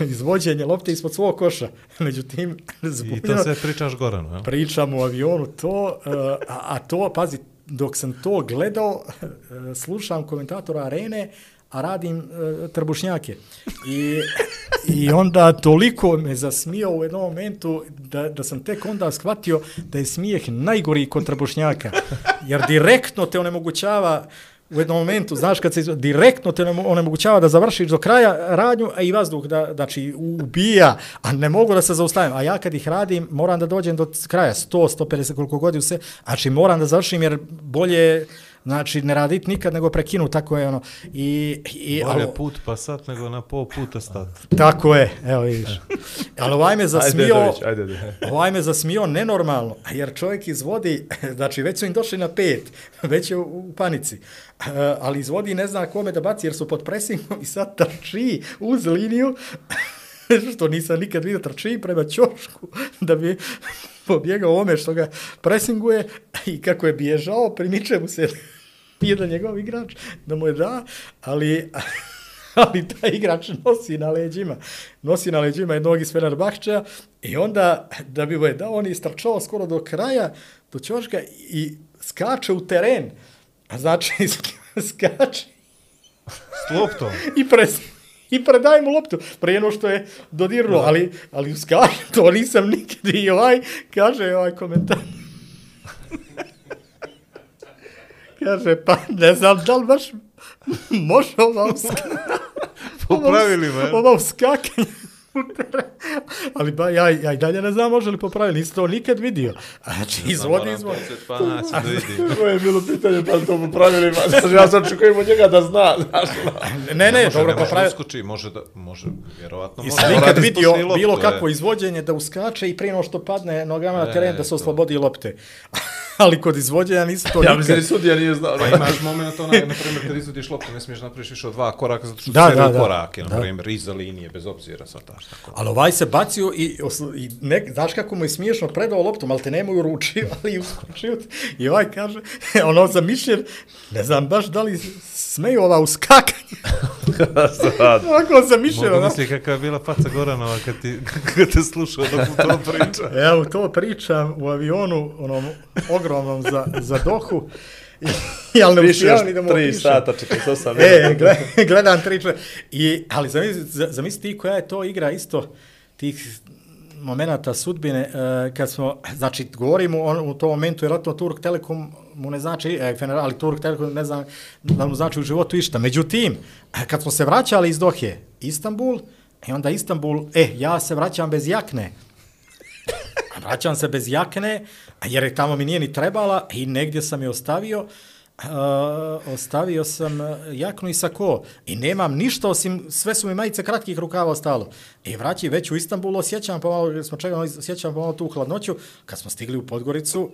izvođenje lopte ispod svog koša. Međutim, I zbunjeno, to sve pričaš Goranu, jel? pričam u avionu to, uh, a, a to, pazi, dok sam to gledao, uh, slušam komentatora arene, a radim e, trbušnjake. I, I onda toliko me zasmio u jednom momentu da, da sam tek onda shvatio da je smijeh najgori kod trbušnjaka. Jer direktno te onemogućava u jednom momentu, znaš, kad se izva- direktno te onemogućava da završiš do kraja radnju, a i vazduh da, znači, ubija, a ne mogu da se zaustavim. A ja kad ih radim, moram da dođem do kraja, 100, 150, koliko god se, znači moram da završim, jer bolje, znači, ne radit nikad, nego prekinu, tako je ono. I, i, Bolje ali- put pa sat nego na pol puta stat. tako je, evo vidiš. Ali ovaj me zasmio, Dedović, ajde, ajde. ovaj me zasmio nenormalno, jer čovjek izvodi, znači već su im došli na pet, već je u, u panici, E, ali izvodi ne zna kome da baci jer su pod presingom i sad trči uz liniju, što nisam nikad vidio, trči prema ćošku da bi pobjegao ome što ga presinguje i kako je bježao, primiče mu se jedan njegov igrač da mu je da, ali ali taj igrač nosi na leđima, nosi na leđima jednog iz Fenerbahčeja i onda da bi mu je dao, on je istrčao skoro do kraja, do ćoška i skače u teren. A znači, skače S loptom. i pres i predaj mu loptu, prije no što je dodirnuo, ali, ali skače, to nisam nikad i ovaj, kaže ovaj komentar. kaže, pa ne znam da li baš može ova uska... Po pravilima? Ova Ali ba, ja, ja i dalje ne znam može li popraviti, nisi to nikad vidio. Znači, izvodi, izvodi. Pa nas da vidim. To je bilo pitanje, pa to popravili. ma, Znaš, ja sam čekujem od njega da zna. Znaš, Ne, ne, može, dobro, ne može može da, može, vjerovatno može. Da nikad vidio loptu, bilo kakvo izvođenje da uskače i prije no što padne nogama na teren da se to. oslobodi lopte. Ali kod izvođenja nisi to Ja nikad. mislim da ni sudija nije znao. Pa imaš moment onaj, na primjer, kad izvodiš loptu, ne smiješ napraviš više od dva koraka, zato što Da, da, da, korake, na primjer, iza linije, bez obzira, sad taš tako. Ali ovaj se bacio i, i nek, znaš kako mu je smiješno predao loptu, ali te nemoj uručio, ali uskočio. I ovaj kaže, ono za mišljen, ne znam baš da li smeju ova uskakanja. Ovako za mišljen, Mogu misli kakva je bila faca Goranova kad, ti, kad te slušao dok mu to priča. Evo, to pričam u avionu, onom ogromnom za, za dohu. I, ali ne uspijavam ni da mu 3 opišem. sata, 48 E, minuta. gled, gledam tri čovjeka. I, ali zamisli, za- zamisli ti koja je to igra isto tih momenata sudbine, uh, kad smo, znači, govorimo on, u tom momentu, vjerojatno Turk Telekom mu ne znači, e, Fener, ali Turk Telekom ne znam da mu znači u životu išta. Međutim, e, kad smo se vraćali iz Dohe, Istanbul, i onda Istanbul, e, ja se vraćam bez jakne. Vraćam se bez jakne, jer je tamo mi nije ni trebala i negdje sam je ostavio. Uh, ostavio sam uh, jaknu i sako i nemam ništa osim, sve su mi majice kratkih rukava ostalo. I vraći već u Istanbulu, osjećam pomalo, jer smo čekali, osjećam pomalo tu hladnoću, kad smo stigli u Podgoricu,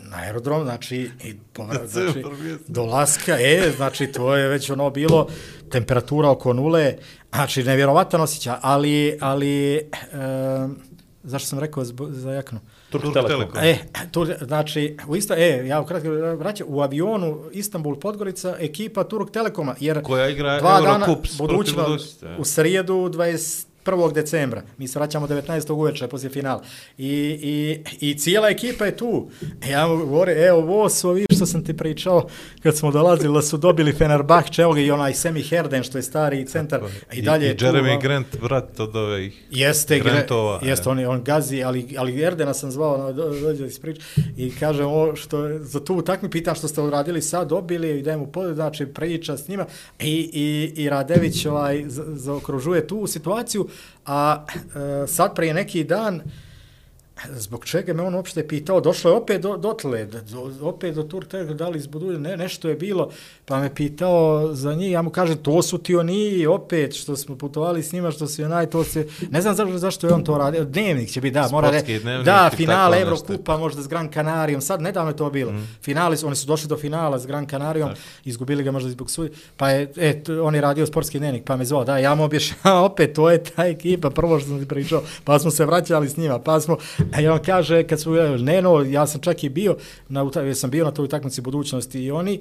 na aerodrom, znači, i povrat, znači, do Laska, e, znači, to je već ono bilo, temperatura oko nule, znači, nevjerovatan osjećaj, ali, ali, um, zašto sam rekao za jaknu? Turk Turk Telekom. Telekom. E, tu, znači, u isto, e, ja ukratko vraćam, u avionu Istanbul Podgorica, ekipa Turk Telekoma, jer Koja igra dva Eurocup dana protiv budućnosti, e. u srijedu 21. decembra. Mi se vraćamo 19. uveče poslije finala. I, i, I cijela ekipa je tu. E, Ja mu govorim, evo, ovo su ovi što sam ti pričao kad smo dolazili da su dobili Fenerbahče, evo ga i onaj Semi Herden što je stari centar, a i dalje I, je i tu. Jeremy a- Grant, brat od ove ih. Jeste, Grantova, Grantova, jeste, e. on, je- on gazi, ali, ali Erdena sam zvao, no, do, dođe iz priče i kaže ovo što, je- za tu utakmi pitam što ste uradili sad, dobili i dajem mu pod, znači priča s njima i, i, i Radević ovaj, za- zaokružuje tu situaciju, a e, sad prije neki dan, zbog čega me on uopšte pitao, došlo je opet do, dotle, do, opet do Turka, da li izbudulje, ne, nešto je bilo, pa me pitao za njih, ja mu kažem, to su ti oni, opet, što smo putovali s njima, što su onaj, to se, ne znam zašto, zašto je on to radio, dnevnik će biti, da, mora Sportski re, da, finale tako nešto. Evrokupa, možda s Gran Canarijom, sad nedavno je to bilo, mm. finali, oni su došli do finala s Gran Canarijom, izgubili ga možda zbog suj, pa je, e, t- on je radio sportski dnevnik, pa me zvao, da, ja mu objašnjava, opet, to je ta ekipa, prvo što sam ti pričao, pa smo se vraćali s njima, pa smo, a on kaže, kad su, Neno, ja sam čak i bio, na, jer sam bio na toj utakmici budućnosti i oni, e,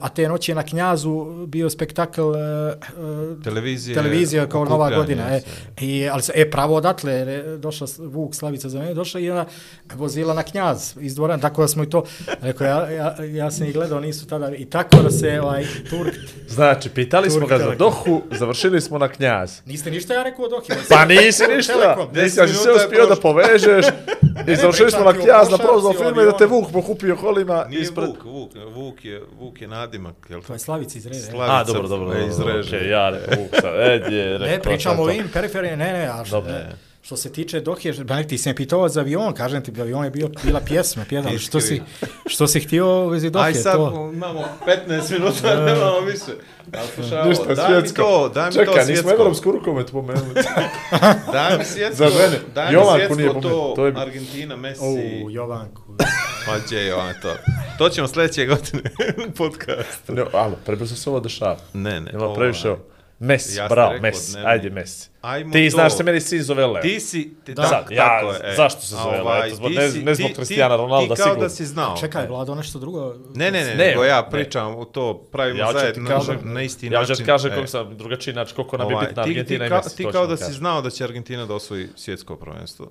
a te noći je na Knjazu bio spektakl e, e, Televizije, televizija kao nova godina. E, i, ali e, pravo odatle, došla Vuk Slavica za mene, došla i ona vozila na Knjaz iz dvorana, tako da smo i to, rekao, ja, ja, ja sam ih gledao, nisu tada, i tako da se ovaj, Turk, Znači, pitali smo ga za. Dohu, završili smo na Knjaz. niste ništa ja rekao dok je. Pa nisi ništa, nisi, ali si sve je uspio da povežeš i završili smo na Knjaz na prozor i da te. Vuk pokupio kolima Nije ispred... Vuk, Vuk, Vuk je, Vuk je nadimak, jel? To je Slavica iz Rede. Slavica A, dobro, dobro, me dobro, dobro, izreže. okej, ja rekao Vuk sad, ed je, rekao, Ne, to, pričamo to, o to. ovim periferije, ne, ne, a što, Dobro. ne, što se tiče Dohije, ba, ti si me pitao za avion, kažem ti, avion je bio, bila pjesma, pjesma, ali što si, što si htio u vezi Dohije, Aj sad to? imamo 15 minuta, nemamo više. Ali slušaj, ovo, Ništa, daj mi svjetsko. to, daj mi to Čekaj, nismo svjetsko. evropsku rukomet pomenuli. Daj mi svjetsko, Za žene. daj mi Jovanku svjetsko nije to, to je- Argentina, Messi, U, Jovanku. pa gdje je ona to. To ćemo sljedeće godine u podcastu. Ne, alo, prebrzo se ovo dešava. Ne, ne. Ima previše aj. ovo. Messi, Ja bravo, rekao, Messi, dnevno. ajde Messi. Ajmo Ti to. znaš se meni sin zove Leo. Ti si, ti, Da. Sad, ja, tako je, e. zašto se zove ovaj, Leo? Zbog- ne- ne zbog ti- Cristiana ti- Ronalda, Ti kao sigurno. da si znao. Čekaj, Vlado, nešto drugo? Ne, ne, ne, Ne, nego ja ne. pričam u to, pravimo Ja ću ti zajedno kažem, na, isti ja ću način. ti kažem e. kako sam drugačiji način, koliko nam je Ovaj, bitna ti, Argentina ti, i Messi. ti kao ću da si znao da će Argentina da osvoji svjetsko prvenstvo.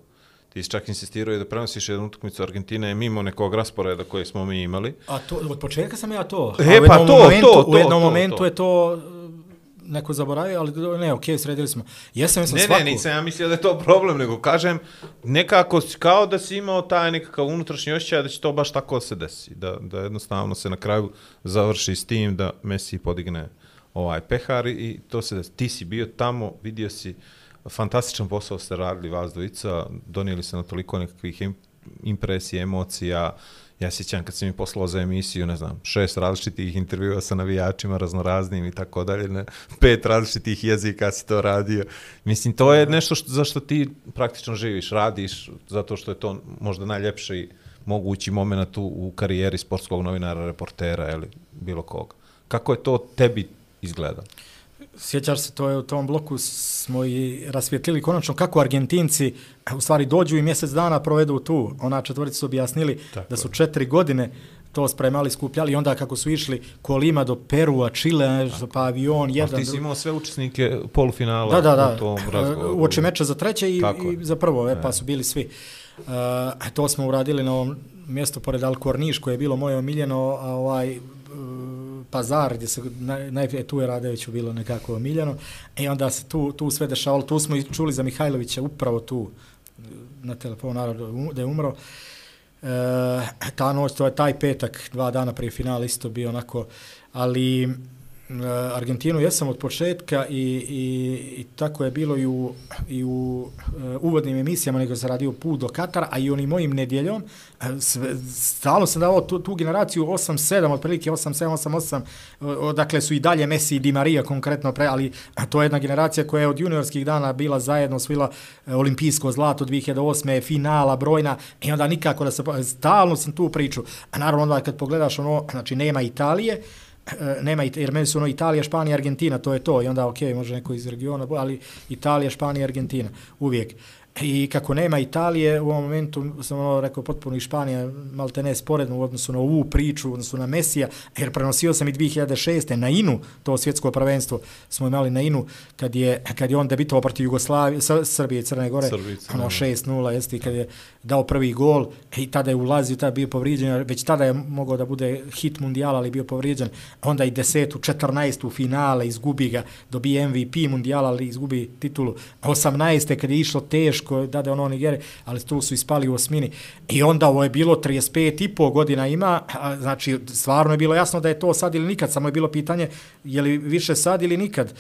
Ti si čak insistirao i da prenosiš jednu utakmicu Argentine mimo nekog rasporeda koje smo mi imali. A to, od početka sam ja to. E, pa to, to, to, U jednom to, momentu to. je to neko zaboravio, ali ne, okej, sredili smo. Jesam, jesam Ne, svaku. ne, nisam ja mislio da je to problem, nego kažem, nekako kao da si imao taj nekakav unutrašnji osjećaj da će to baš tako se desi. Da, da jednostavno se na kraju završi s tim da Messi podigne ovaj pehar i to se desi. Ti si bio tamo, vidio si fantastičan posao ste radili vas dvojica, donijeli ste na toliko nekakvih im, impresija, emocija, Ja sjećam kad si mi poslao za emisiju, ne znam, šest različitih intervjua sa navijačima raznoraznim i tako dalje, ne, pet različitih jezika si to radio. Mislim, to je nešto što, za što ti praktično živiš, radiš, zato što je to možda najljepši mogući moment u, u karijeri sportskog novinara, reportera ili bilo koga. Kako je to tebi izgledalo? Sjećaš se, to je u tom bloku smo i rasvjetlili konačno kako Argentinci u stvari dođu i mjesec dana provedu tu. Ona četvorica su objasnili Tako da su četiri godine to spremali, skupljali i onda kako su išli kolima do Perua, Čile, pa avion, jedan... Ali ti si imao sve učesnike polufinala da, da, da. u tom razgovoru. U oči meča za treće i, i za prvo, e, pa su bili svi. Uh, to smo uradili na ovom mjestu pored Alkorniš koje je bilo moje omiljeno, a ovaj pazar gdje se najprije e, tu je Radeviću bilo nekako omiljeno i onda se tu, tu sve dešavalo, tu smo i čuli za Mihajlovića upravo tu e, na telefonu naravno um, da je umro. E, ta noć, to je taj petak, dva dana prije finala isto bio onako, ali Eh, Argentinu jesam od početka i, i, i tako je bilo i u, i u eh, uvodnim emisijama nego se radio put do Katara, a i onim mojim nedjeljom. Eh, sve, stalno sam davao tu, tu generaciju 8-7, otprilike 8-7, 8-8, odakle su i dalje Messi i Di Maria konkretno, pre, ali to je jedna generacija koja je od juniorskih dana bila zajedno, svila olimpijsko zlato 2008. finala brojna i onda nikako da se, stalno sam tu priču. A naravno onda kad pogledaš ono, znači nema Italije, nema, jer meni su ono Italija, Španija, Argentina, to je to, i onda ok, može neko iz regiona, ali Italija, Španija, Argentina, uvijek. I kako nema Italije, u ovom momentu sam ono rekao potpuno i Španija, malte ne sporedno u odnosu na ovu priču, u odnosu na Mesija, jer prenosio sam i 2006. na Inu, to svjetsko prvenstvo smo imali na Inu, kad je, kad je on debitovao protiv Jugoslavije, Srbije i Crne Gore, Srbice, ono 6-0, jeste, kad je dao prvi gol, i tada je ulazio, tada je bio povrijeđen, već tada je mogao da bude hit mundijala, ali bio povrijeđen, onda i desetu, 14. u finale, izgubi ga, dobije MVP mundijala, ali izgubi titulu, 18. kad je išlo teško, dade ono Nigere, ali tu su ispali u osmini. I onda ovo je bilo 35 i pol godina ima, a, znači stvarno je bilo jasno da je to sad ili nikad, samo je bilo pitanje je li više sad ili nikad.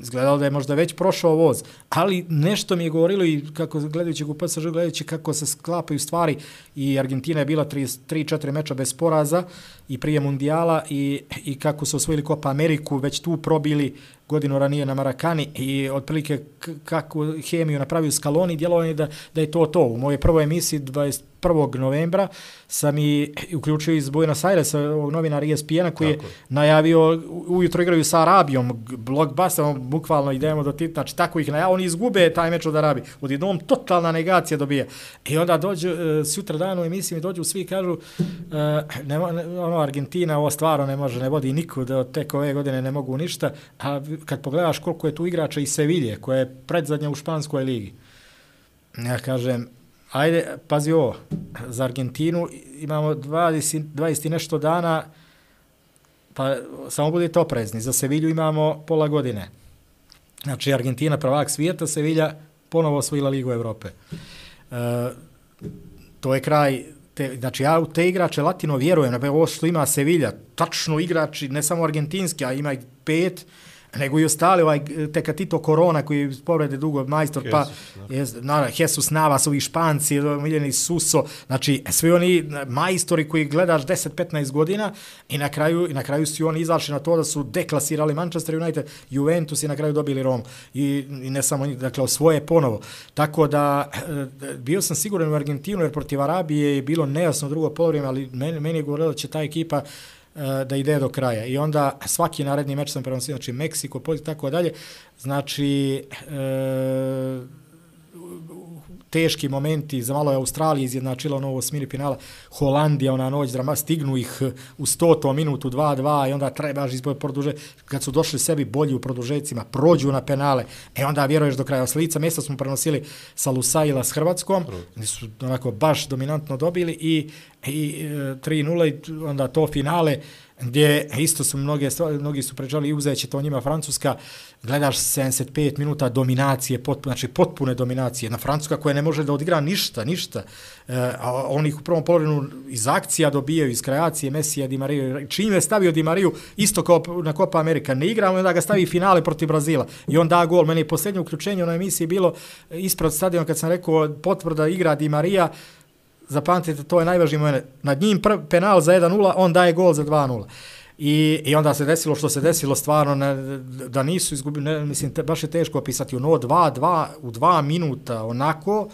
Izgledalo da je možda već prošao voz, ali nešto mi je govorilo i kako gledajući u PSG, gledajući kako se sklapaju stvari i Argentina je bila 3-4 meča bez poraza i prije mundijala i, i kako su osvojili Copa Ameriku, već tu probili godinu ranije na Marakani i otprilike kako hemiju napravio Skaloni, djelovanje da, da je to to. U mojoj prvoj emisiji 1. novembra sam i uključio iz Buenos Airesa ovog novinara ESPN-a koji je najavio, ujutro igraju sa Arabijom, blockbuster, bukvalno idemo do titla, znači tako ih najavio, oni izgube taj meč od Arabije. Od jednom totalna negacija dobije. I onda dođu, uh, sutra dan u emisiji mi dođu, svi kažu, uh, ne, ne, ono, Argentina ovo stvarno ne može, ne vodi niko da tek ove godine ne mogu ništa, a kad pogledaš koliko je tu igrača iz Sevilje, koja je predzadnja u Španskoj ligi, ja kažem, ajde, pazi ovo, za Argentinu imamo 20, 20 nešto dana, pa samo budite oprezni, za Sevilju imamo pola godine. Znači, Argentina prvak svijeta, Sevilja ponovo osvojila Ligu Evrope. E, to je kraj, te, znači ja u te igrače latino vjerujem, ovo što ima Sevilja, tačno igrači, ne samo argentinski, a ima pet, nego i ostali, ovaj Tekatito Korona koji povrede dugo majstor, pa je, naravno, Jesus Navas, ovi Španci, Miljeni Suso, znači svi oni majstori koji gledaš 10-15 godina i na kraju, i na kraju su oni izašli na to da su deklasirali Manchester United, Juventus i na kraju dobili Rom. I, i ne samo, dakle, osvoje ponovo. Tako da, e, bio sam siguran u Argentinu, jer protiv Arabije je bilo nejasno drugo polovrijeme, ali meni, meni je govorilo da će ta ekipa da ide do kraja. I onda svaki naredni meč sam prenosio, znači Meksiko, Polj, tako dalje. Znači, e, teški momenti, za malo je Australija izjednačila ono osmini penala, Holandija, ona noć, drama, stignu ih eh, u 100. minutu, 2-2 i onda trebaš izboj produže, kad su došli sebi bolji u produžecima, prođu na penale, e onda vjeruješ do kraja. Slica mjesta smo prenosili sa Lusaila s Hrvatskom, gdje su onako baš dominantno dobili i, i eh, 3-0 i onda to finale, gdje isto su mnoge stvari, mnogi su pređali i uzeće to njima Francuska, gledaš 75 minuta dominacije, potpune, znači potpune dominacije, na Francuska koja ne može da odigra ništa, ništa, e, a oni ih u prvom polovinu iz akcija dobijaju, iz kreacije Mesija, Di Mariju, čim je stavio Di Mariju, isto kao na Copa Amerika, ne igra, onda ga stavi finale protiv Brazila. I on da gol, meni je posljednje uključenje na emisiji bilo ispred stadiona kad sam rekao potvrda igra Di Marija, zapamtite, to je najvažniji moment. Nad njim prv, penal za 1-0, on daje gol za 2-0. I, I onda se desilo što se desilo stvarno, ne, da nisu izgubili, ne, mislim, te, baš je teško opisati, ono 2-2 u 2 minuta, onako,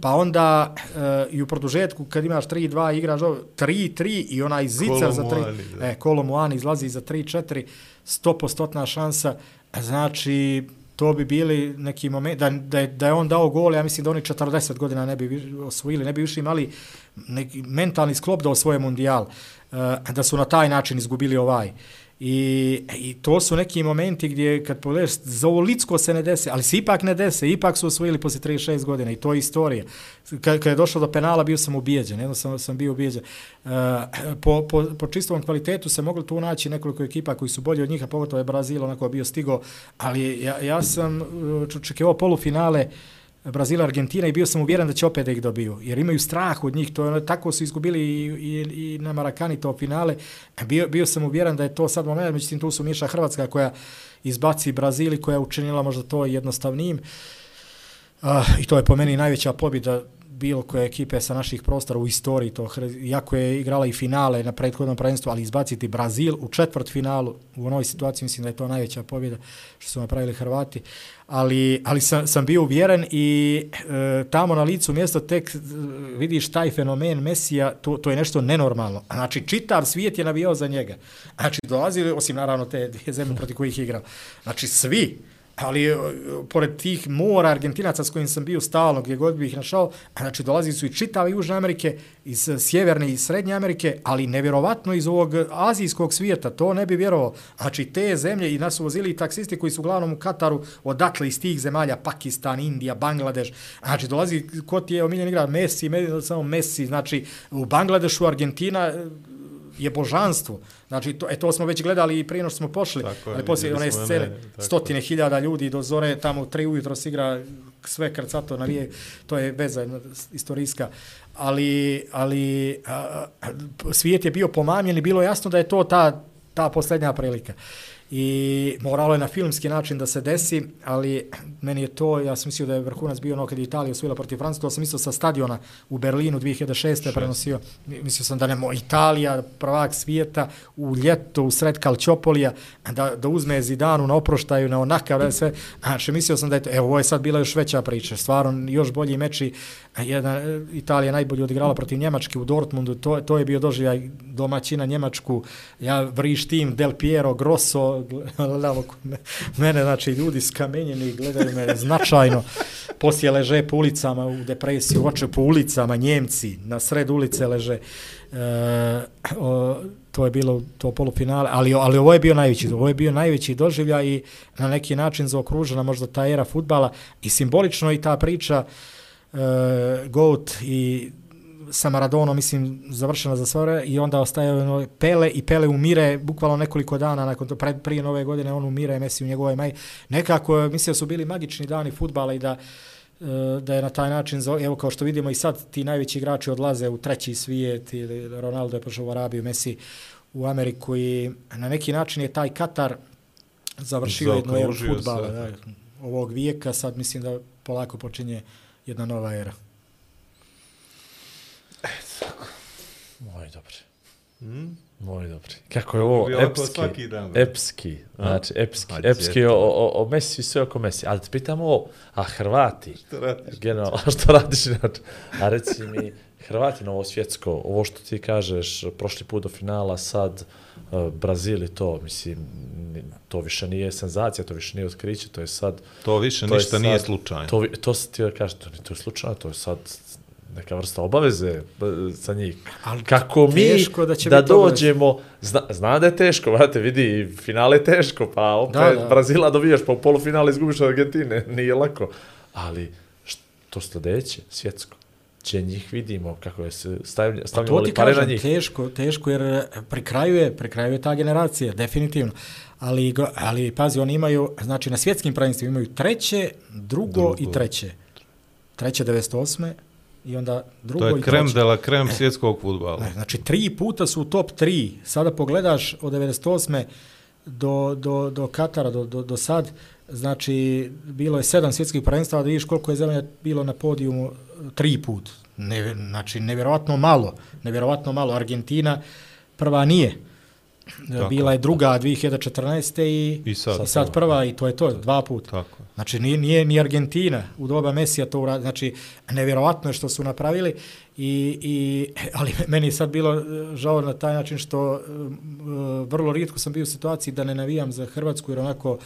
pa onda e, i u produžetku kad imaš 3-2 igraš 3-3 i onaj zicar za 3, e, Kolo Muani izlazi za 3-4, 100% šansa, znači to bi bili neki moment, da, da, je, da je on dao gol, ja mislim da oni 40 godina ne bi osvojili, ne bi više imali neki mentalni sklop da osvoje mundijal, e, da su na taj način izgubili ovaj. I, I to su neki momenti gdje kad pogledaš, za ovo litsko se ne dese, ali se ipak ne dese, ipak su osvojili poslije 36 godina i to je istorija. Kad, kad je došlo do penala bio sam ubijeđen, jedno sam sam bio ubijeđen. Uh, po, po, po čistom kvalitetu se moglo tu naći nekoliko ekipa koji su bolji od njih, a pogotovo je Brazil onako bio stigo, ali ja, ja sam eh, čekio polufinale, uh, Brazila, Argentina i bio sam uvjeren da će opet da ih dobiju, jer imaju strah od njih, to je, ono, tako su izgubili i, i, i na Marakani to finale, bio, bio sam uvjeren da je to sad moment, međutim tu su Miša Hrvatska koja izbaci Brazili, koja je učinila možda to jednostavnijim, uh, i to je po meni najveća pobjeda bilo koje ekipe sa naših prostora u istoriji, to, jako je igrala i finale na prethodnom prvenstvu, ali izbaciti Brazil u četvrt finalu, u onoj situaciji mislim da je to najveća pobjeda što su napravili Hrvati, ali, ali sam, sam bio uvjeren i e, tamo na licu mjesto tek e, vidiš taj fenomen Mesija, to, to je nešto nenormalno. Znači, čitav svijet je navijao za njega. Znači, dolazili, osim naravno te dvije zemlje proti kojih igrao. Znači, svi, ali e, pored tih mora Argentinaca s kojim sam bio stalno, gdje god bih našao, znači dolazili su i čitave Južne Amerike, iz e, Sjeverne i Srednje Amerike, ali nevjerovatno iz ovog azijskog svijeta, to ne bi vjerovao. Znači te zemlje i nas su vozili i taksisti koji su uglavnom u Kataru, odatle iz tih zemalja, Pakistan, Indija, Bangladeš, znači dolazi, ko ti je omiljen igra, Messi, samo Messi, znači u Bangladešu, Argentina, je božanstvo. Znači, to, e, to smo već gledali i prije što smo pošli, tako ali poslije one scene, mene, stotine hiljada ljudi do zore, tamo tri ujutro se igra sve krcato navije, to je veza istorijska. Ali, ali a, svijet je bio pomamljen i bilo jasno da je to ta, ta posljednja prilika i moralo je na filmski način da se desi, ali meni je to, ja sam mislio da je vrhunac bio ono kad je Italija osvojila protiv Francuske, to sam mislio sa stadiona u Berlinu 2006. je prenosio, mislio sam da nemo Italija, prvak svijeta, u ljeto, u sred Kalčopolija, da, da uzme Zidanu na oproštaju, na onakav, da sve, znači mislio sam da je to, evo, ovo je sad bila još veća priča, stvarno još bolji meči, jedna, Italija najbolje odigrala protiv Njemačke u Dortmundu, to, to je bio doživljaj domaćina Njemačku, ja vrištim Del Piero, Grosso, gledamo mene, znači ljudi skamenjeni gledaju mene značajno, poslije leže po ulicama u depresiji, oče po ulicama, Njemci, na sred ulice leže, e, o, to je bilo to polufinale, ali, ali ovo je bio najveći, ovo je bio najveći doživlja i na neki način zaokružena možda ta era futbala i simbolično i ta priča e, Goat i sa Maradonom, mislim, završena za sve i onda ostaje ono, Pele i Pele umire bukvalno nekoliko dana nakon to, pred, prije nove godine, on umire, Messi u njegovoj maj. Nekako, mislim su bili magični dani futbala i da e, da je na taj način, evo kao što vidimo i sad ti najveći igrači odlaze u treći svijet ili Ronaldo je prošao u Arabiju, Messi u Ameriku i na neki način je taj Katar završio jednu eru futbala da, ovog vijeka, sad mislim da polako počinje jedna nova era. Moj dobri. Hmm? Moj dobri. Kako je ovo epski, dan, epski, znači epski, Hađe, epski o, o, o Messi sve oko Messi. Ali te pitamo ovo, a Hrvati, što radiš? General, a što radiš? Znači, a reci mi, Hrvati na ovo svjetsko, ovo što ti kažeš, prošli put do finala, sad uh, Brazil i to, mislim, to više nije senzacija, to više nije otkriće, to je sad... To više to ništa sad, nije slučajno. To, to se ti kaže, to, to je slučajno, to je sad neka vrsta obaveze sa njih. Ali Kako mi da, će da dođemo, zna, zna da je teško, vrate, vidi, finale je teško, pa opet da, da. Brazila dobijaš, pa u polufinale izgubiš od Argentine, nije lako. Ali što sljedeće, svjetsko? će njih vidimo kako je se stavlja, Pa to stavljali ti pare na kažem, njih. teško, teško jer e, pri kraju je, pri kraju je ta generacija, definitivno. Ali, ali pazi, oni imaju, znači na svjetskim prvenstvima imaju treće, drugo, drugo. i treće. Treće 98. I onda drugo To je krem de la krem svjetskog futbala. Ne, Znači, tri puta su u top 3. Sada pogledaš od 98. do, do, do Katara, do, do, do sad, znači, bilo je sedam svjetskih prvenstava, da vidiš koliko je zemlja bilo na podijumu e, tri put. Ne, znači, nevjerovatno malo. Nevjerovatno malo. Argentina prva nije. Tako. Bila je druga 2014. i, I sad. i sad prva i to je to, dva puta. Tako. Znači, nije, nije ni Argentina u doba Mesija to uradila. Znači, nevjerovatno je što su napravili, i, i, ali meni je sad bilo e, žao na taj način što e, vrlo rijetko sam bio u situaciji da ne navijam za Hrvatsku, jer onako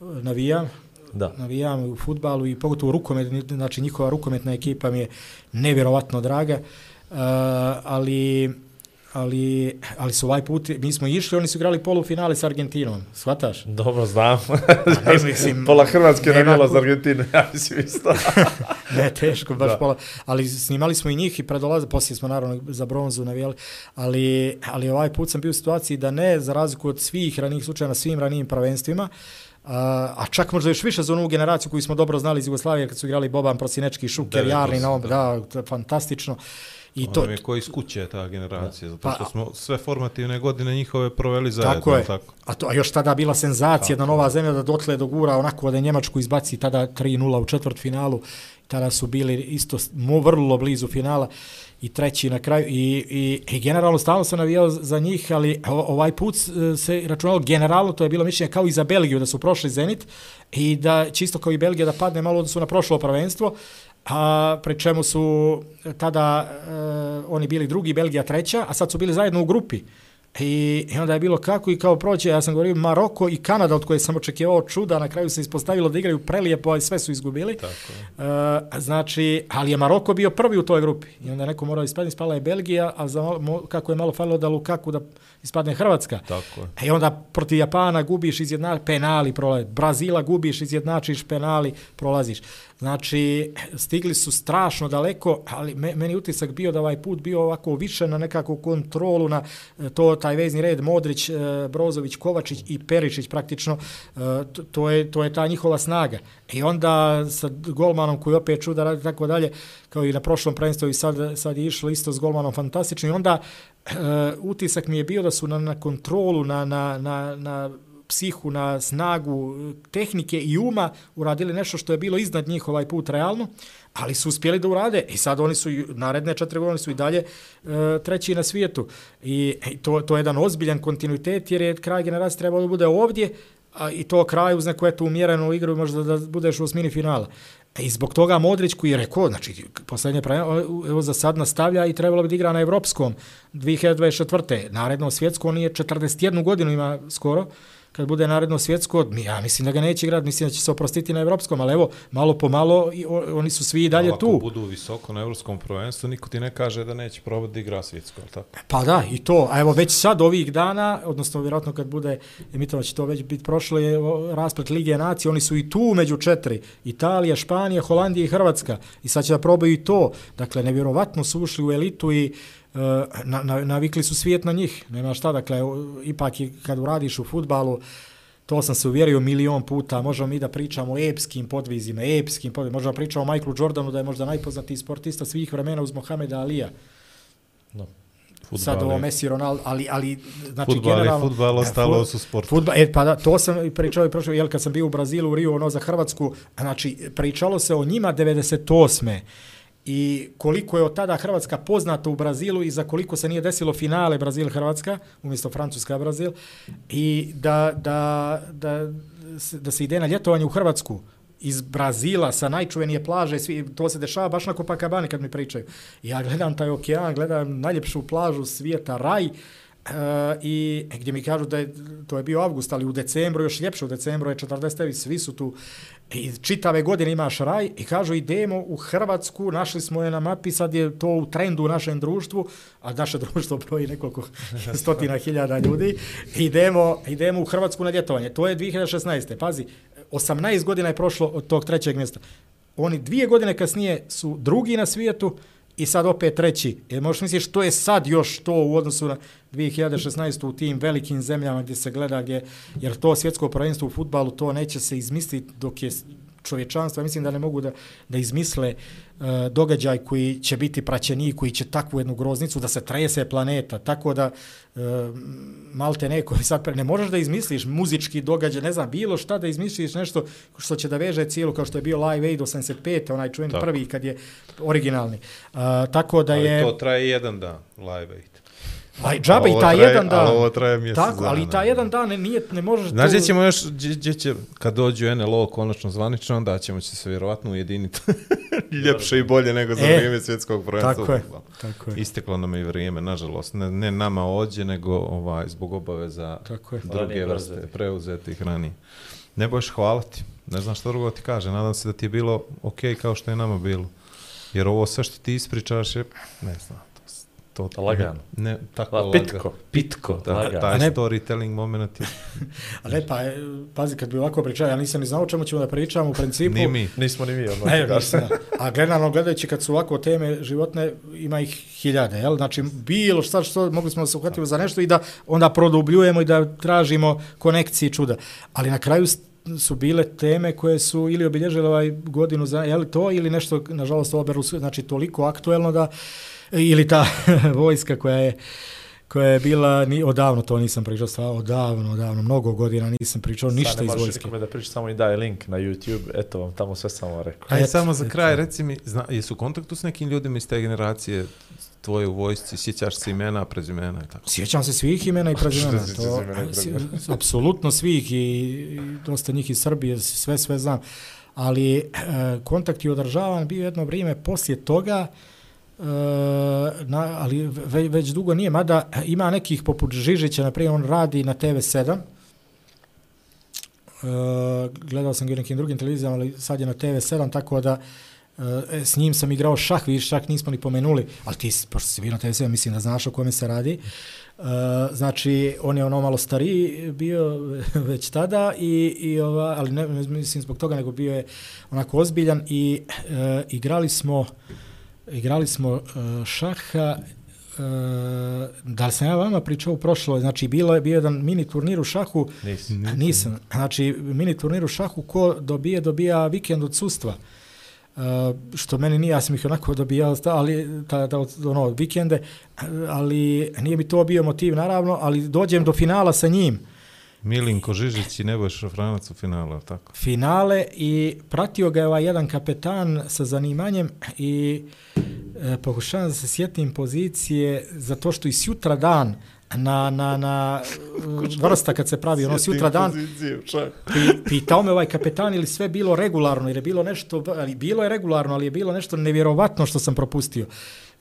navijam, Da. navijam u futbalu i pogotovo u rukomet, znači njihova rukometna ekipa mi je nevjerovatno draga, uh, ali ali, ali su ovaj put, mi smo išli, oni su igrali polufinale s Argentinom, shvataš? Dobro, znam. Ne, mislim, Pola Hrvatske nema navijela ku- za Argentinu, ja mislim isto. ne, teško, baš Da. pola. Ali snimali smo i njih i predolaze, poslije smo naravno za bronzu navijali, ali, ali ovaj put sam bio u situaciji da ne, za razliku od svih ranijih slučaja na svim ranijim prvenstvima, a, a čak možda još više za onu generaciju koju smo dobro znali iz Jugoslavije kad su igrali Boban Prosinečki, Šuker, Jarni, osam, na ovom, da. je fantastično. I To je koji iz kuće ta generacija, zato Pa- što smo sve formativne godine njihove proveli zajedno. Tako je. Tako. A, to, a još tada bila senzacija, jedna nova zemlja da dotle dogura onako da je Njemačku izbaci tada 3-0 u četvrt finalu. Tada su bili isto mo, vrlo blizu finala i treći na kraju. I, i, i generalno stalno sam navijao za njih, ali ovaj put e, se računalo generalno, to je bilo mišljenje kao i za Belgiju, da su prošli Zenit i da čisto kao i Belgija da padne malo odnosu na prošlo prvenstvo, a pri čemu su tada e, oni bili drugi, Belgija treća, a sad su bili zajedno u grupi. I, I onda je bilo kako i kao proće, ja sam govorio Maroko i Kanada od koje sam očekivao čuda, na kraju se ispostavilo da igraju prelijepo, ali sve su izgubili. Tako. E, znači, ali je Maroko bio prvi u toj grupi. I onda je neko morao ispadne, ispala je Belgija, a za, malo- mo, kako je malo falilo da Lukaku da ispadne Hrvatska. Tako je. I onda protiv Japana gubiš izjedna penali prolaziš. Brazila gubiš, izjednačiš penali, prolaziš. Znači, stigli su strašno daleko, ali me, meni utisak bio da ovaj put bio ovako više na nekakvu kontrolu na e, to taj vezni red Modrić, e, Brozović, Kovačić i Perišić praktično. e, To je, to je ta njihova snaga. I onda sa golmanom koji opet čuda radi tako dalje, kao i na prošlom prvenstvu i sad, sad je išlo isto s golmanom fantastično. I onda e, utisak mi je bio da su na, na kontrolu, na, na, na, na psihu, na snagu eh, tehnike i uma uradili nešto što je bilo iznad njih ovaj put realno, ali su uspjeli da urade i sad oni su naredne četiri godine su i dalje e, treći na svijetu i, i to, to je jedan ozbiljan kontinuitet jer je kraj generacije trebao da bude ovdje a, i to kraj uz neku eto umjerenu igru možda da budeš u osmini finala. E, E, I zbog toga Modrić koji je rekao, znači poslednje prvenstvo, evo za sad nastavlja i trebalo bi da igra na evropskom 2024. Naredno svjetsko, on je 41 godinu ima skoro, kad bude naredno svjetsko, ja mislim da ga neće igrati, mislim da će se oprostiti na evropskom, ali evo, malo po malo, i o- oni su svi i dalje Ali ako tu. budu visoko na evropskom prvenstvu, niko ti ne kaže da neće probati da igra svjetsko, ali tako? Pa da, i to. A evo već sad ovih dana, odnosno vjerojatno kad bude emitovano će to već biti prošlo je rasplet Lige nacije, oni su i tu među četiri. Italija, Španija, Holandija i Hrvatska. I sad će da probaju i to. Dakle, nevjerovatno su ušli u elitu i na, na, navikli su svijet na njih. Nema šta, dakle, ipak kad uradiš u futbalu, to sam se uvjerio milion puta, možemo mi da pričamo o epskim podvizima, epskim podvizima, možemo da pričamo o Michaelu Jordanu da je možda najpoznatiji sportista svih vremena uz Mohameda Alija. No. Futbal Sad ovo Messi, Ronaldo, ali, ali znači Futbal je generalno... futbal, e, ostalo fu- su sport. Futbal, e, pa da, to sam pričao i prošlo, jel kad sam bio u Brazilu, u Rio, ono za Hrvatsku, znači pričalo se o njima 98. I koliko je od tada Hrvatska poznata u Brazilu i za koliko se nije desilo finale Brazil-Hrvatska, umjesto Francuska-Brazil, i da, da, da, da se ide na ljetovanje u Hrvatsku iz Brazila sa najčuvenije plaže, svi, to se dešava baš na Copacabani kad mi pričaju. Ja gledam taj okean, gledam najljepšu plažu svijeta, raj, Uh, i gdje mi kažu da je, to je bio avgust, ali u decembru, još ljepše u decembru je 40 svi su tu i čitave godine imaš raj i kažu idemo u Hrvatsku, našli smo je na mapi, sad je to u trendu u našem društvu, a naše društvo broji nekoliko stotina hiljada ljudi, idemo, idemo u Hrvatsku na ljetovanje. To je 2016. Pazi, 18 godina je prošlo od tog trećeg mjesta. Oni dvije godine kasnije su drugi na svijetu i sad opet treći. E, možeš misliš što je sad još to u odnosu na 2016. u tim velikim zemljama gdje se gleda, gdje, jer to svjetsko prvenstvo u futbalu, to neće se izmisliti dok je čovječanstvo, mislim da ne mogu da, da izmisle uh, događaj koji će biti praćeni, koji će takvu jednu groznicu da se trese planeta, tako da uh, malte neko sad pre, ne možeš da izmisliš muzički događaj, ne znam, bilo šta da izmisliš nešto što će da veže cijelu, kao što je bio Live Aid 85, onaj čuven prvi kad je originalni. Uh, tako da Ali je... to traje jedan dan, live aid. Aj, džaba i taj traje- jedan dan. ovo traje mjesec Tako, ali i taj jedan dan ne, nije, ne možeš... Znaš tu- gdje ćemo još, gdje, gdje će, kad dođu NLO konačno zvanično, onda ćemo će se vjerovatno ujediniti ljepše i bolje nego za E, vrijeme svjetskog prvenstva. tako je, tako je. Isteklo nam je i vrijeme, nažalost. Ne, ne nama ođe, nego ovaj, zbog obaveza Tako je. druge vrste, preuzetih. preuzetih ranije. Ne boješ hvala ti. Ne znam što drugo ti kaže. Nadam se da ti je bilo ok kao što je nama bilo. Jer ovo sve što ti ispričaš je, ne znam, to, Lagano. Ne, tako La, lagano. pitko, pitko, Da, lagano. taj ne- storytelling moment je A ne, pa, e, pazi, kad bi ovako pričali, ja nisam ni znao o čemu ćemo da pričamo u principu. ni mi. Nismo ni mi, ono. Ne, nisam. A gledano gledajući kad su ovako teme životne, ima ih hiljade, jel? Znači, bilo šta što mogli smo da se uhvatimo za nešto i da onda produbljujemo i da tražimo konekcije čuda. Ali na kraju su bile teme koje su ili obilježile ovaj godinu za, jel to, ili nešto, nažalost, oberu, znači, toliko aktuelno da, ili ta vojska koja je koja je bila, ni, odavno to nisam pričao, stvarno, odavno, odavno, mnogo godina nisam pričao ništa Sad ne iz možeš vojske. nikome da pričaš, samo i daje link na YouTube, eto vam tamo sve samo rekao. Aj, samo za eto. kraj, reci mi, zna, jesu u kontaktu s nekim ljudima iz te generacije tvoje u vojsci, sjećaš se imena, prezimena i tako? Sjećam se svih imena i prezimena. to, apsolutno svih i, i dosta njih iz Srbije, sve, sve znam. Ali e, kontakt je održavan bio jedno vrijeme poslije toga, e, Eh, na, ali ve, već dugo nije, mada ima nekih poput Žižića, na primjer on radi na TV7, Uh, eh, gledao sam ga u nekim drugim televizijama, ali sad je na TV7, tako da eh, s njim sam igrao šah, vidiš, čak nismo ni pomenuli, ali ti, pošto si bio na TV7, mislim da znaš o kome se radi. E, znači, on je ono malo stariji bio već tada, i, i ova, ali ne, mislim zbog toga, nego bio je onako ozbiljan i e, igrali smo igrali smo e, šaha e, da li sam ja vama pričao u prošloj, znači bilo je bio jedan mini turnir u šahu, Nisi. Nisam. Nisam. Znači, mini turnir u šahu, ko dobije, dobija vikend od sustva. Uh, što meni nije, ja sam ih onako dobijao, ali ta, ta, ono, vikende, ali nije mi to bio motiv, naravno, ali dođem do finala sa njim. Milinko Žižić i Nebojša Šafranac u li tako? finale i pratio ga je ovaj jedan kapetan sa zanimanjem i e, pokušavam da se sjetim pozicije zato što i sutra dan na, na, na vrsta kad se pravi ono sutra dan pi, pitao me ovaj kapetan ili sve bilo regularno jer je bilo nešto ali bilo je regularno ali je bilo nešto nevjerovatno što sam propustio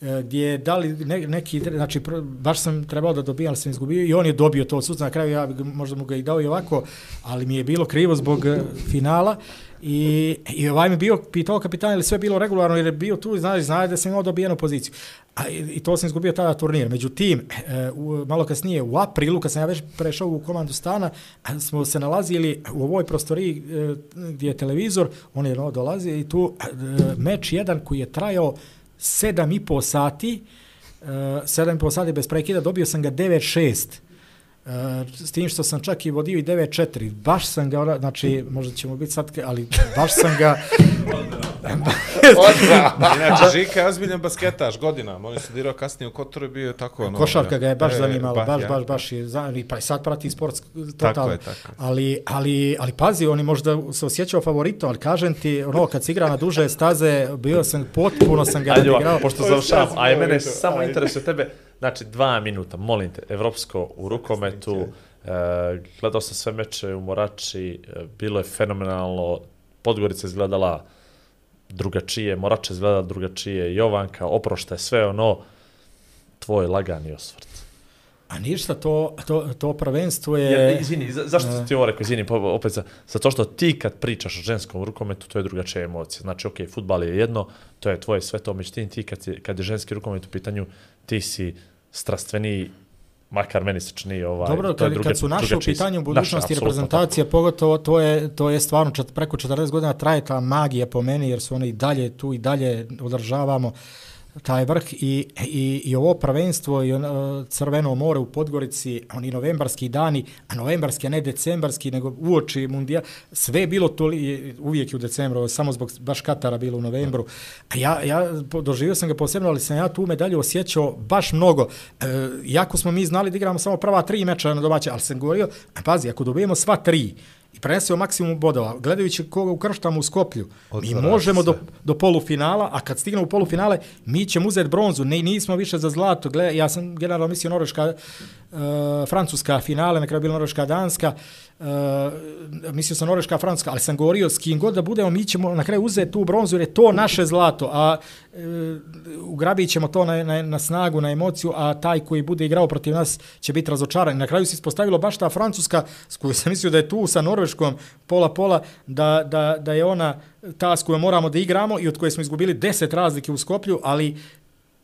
E, gdje je dali ne, neki, znači pr- baš sam trebao da dobijam, ali sam izgubio i on je dobio to od suca, na kraju ja bi možda mu ga i dao i ovako, ali mi je bilo krivo zbog e, finala i, i ovaj mi bio pitao kapitan ili sve bilo regularno jer je bio tu i znaš, znaš da sam imao dobijenu poziciju. A, i, I to sam izgubio tada turnir. Međutim, e, u, malo kasnije, u aprilu, kad sam ja već prešao u komandu stana, a, smo se nalazili u ovoj prostoriji e, gdje je televizor, on je no, dolazi i tu e, meč jedan koji je trajao sedam i po sati, uh, sedam i po sati bez prekida, dobio sam ga 9-6. Uh, e, s tim što sam čak i vodio i 9-4. Baš sam ga, znači, možda ćemo biti sad, ali baš sam ga... Inače, Žika je ozbiljan basketaš godinama. On je studirao kasnije u Kotoru i bio je tako ono... Košarka ga je baš E, zanimala, baš, ja. baš, baš je, i pa i sad prati sport totalno. Tako je, tako je. Ali, ali, ali pazi, on je možda se osjećao favoritom, ali kažem ti, ono, kad se igra na duže staze, bio sam, potpuno sam ga Ajde, ovako, pošto završavam, a i mene samo interesuje tebe, znači dva minuta, molim te, Evropsko u rukometu, e, gledao sam sve meče u Morači, e, bilo je fenomenalno, Podgorica izgledala drugačije, Morače izgledala drugačije, Jovanka, oproštaj, sve ono, tvoj lagani osvrt. A ništa, to, to, to prvenstvo je... Jer, izvini, za, zašto ti ovo rekao, izvini, opet za, zato što ti kad pričaš o ženskom rukometu, to je drugačija emocija. Znači, ok, futbal je jedno, to je tvoje sve to, međutim ti kad, si, kad je ženski rukomet u pitanju, ti si strastveniji, makar meni se čini ovaj... Dobro, to je kad, druga, kad su naše u pitanju budućnosti apsolutno reprezentacije, pogotovo to je, to je stvarno čet, preko 40 godina traje ta magija po meni, jer su one i dalje tu i dalje održavamo. Taj vrh i, i, i ovo prvenstvo i ono, Crveno more u Podgorici, oni novembarski dani, a novembarski, a ne decembarski, nego uoči mundija, sve je bilo to uvijek je u decembru, samo zbog baš Katara bilo u novembru. A ja, ja doživio sam ga posebno, ali sam ja tu medalju osjećao baš mnogo. E, jako smo mi znali da igramo samo prva tri meča na domaće, ali sam govorio, a pazi, ako dobijemo sva tri, i prenesemo maksimum bodova, gledajući koga ukrštamo u Skoplju, mi Otvara možemo se. do, do polufinala, a kad stignemo u polufinale, mi ćemo uzeti bronzu, ne, nismo više za zlato. Gle, ja sam generalno mislio Norveška, uh, Francuska finale, na kraju bila Norveška, Danska, uh, Eh, mislio sam Norveška, Francuska, ali sam govorio s kim god da budemo, mi ćemo na kraju uzeti tu bronzu jer je to naše zlato, a eh, uh, ugrabit ćemo to na, na, na snagu, na emociju, a taj koji bude igrao protiv nas će biti razočaran. Na kraju se ispostavilo baš ta Francuska, s kojoj sam mislio da je tu sa Norveškom pola-pola, da, da, da je ona ta s kojom moramo da igramo i od koje smo izgubili 10 razlike u Skoplju, ali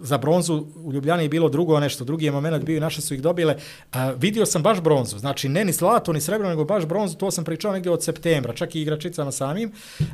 za bronzu u Ljubljani je bilo drugo nešto, drugi je moment bio i naše su ih dobile. A, vidio sam baš bronzu, znači ne ni zlato ni srebro, nego baš bronzu, to sam pričao negdje od septembra, čak i igračicama samim,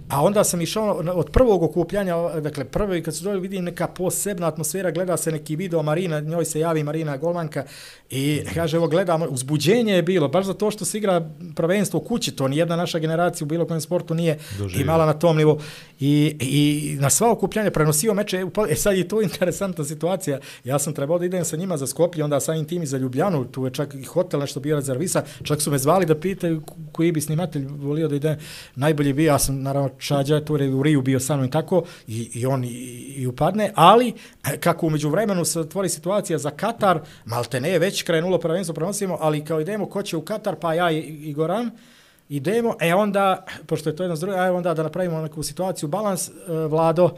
a onda sam išao od prvog okupljanja, dakle prvi kad su došli vidim neka posebna atmosfera, gleda se neki video Marina, njoj se javi Marina Golmanka i kaže evo gledamo, uzbuđenje je bilo, baš za to što se igra prvenstvo u kući, to nijedna naša generacija u bilo kojem sportu nije Doživjela. imala na tom nivou. I, I na sva okupljanja prenosio meče, e sad je to interesantna situacija, ja sam trebao da idem sa njima za Skoplje, onda samim tim i za Ljubljanu, tu je čak i hotel nešto bio rezervisa, čak su me zvali da pitaju koji bi snimatelj volio da ide, najbolji bio, ja sam naravno Čađa, tu je u Riju bio sa mnom i tako, i, i on i, i upadne, ali e, kako umeđu vremenu se otvori situacija za Katar, malte ne, već krenulo prvenstvo, prenosimo, ali kao idemo, ko će u Katar, pa ja i, i Goran, idemo, e onda, pošto je to jedno s drugim, a onda da napravimo neku situaciju, balans, e, Vlado,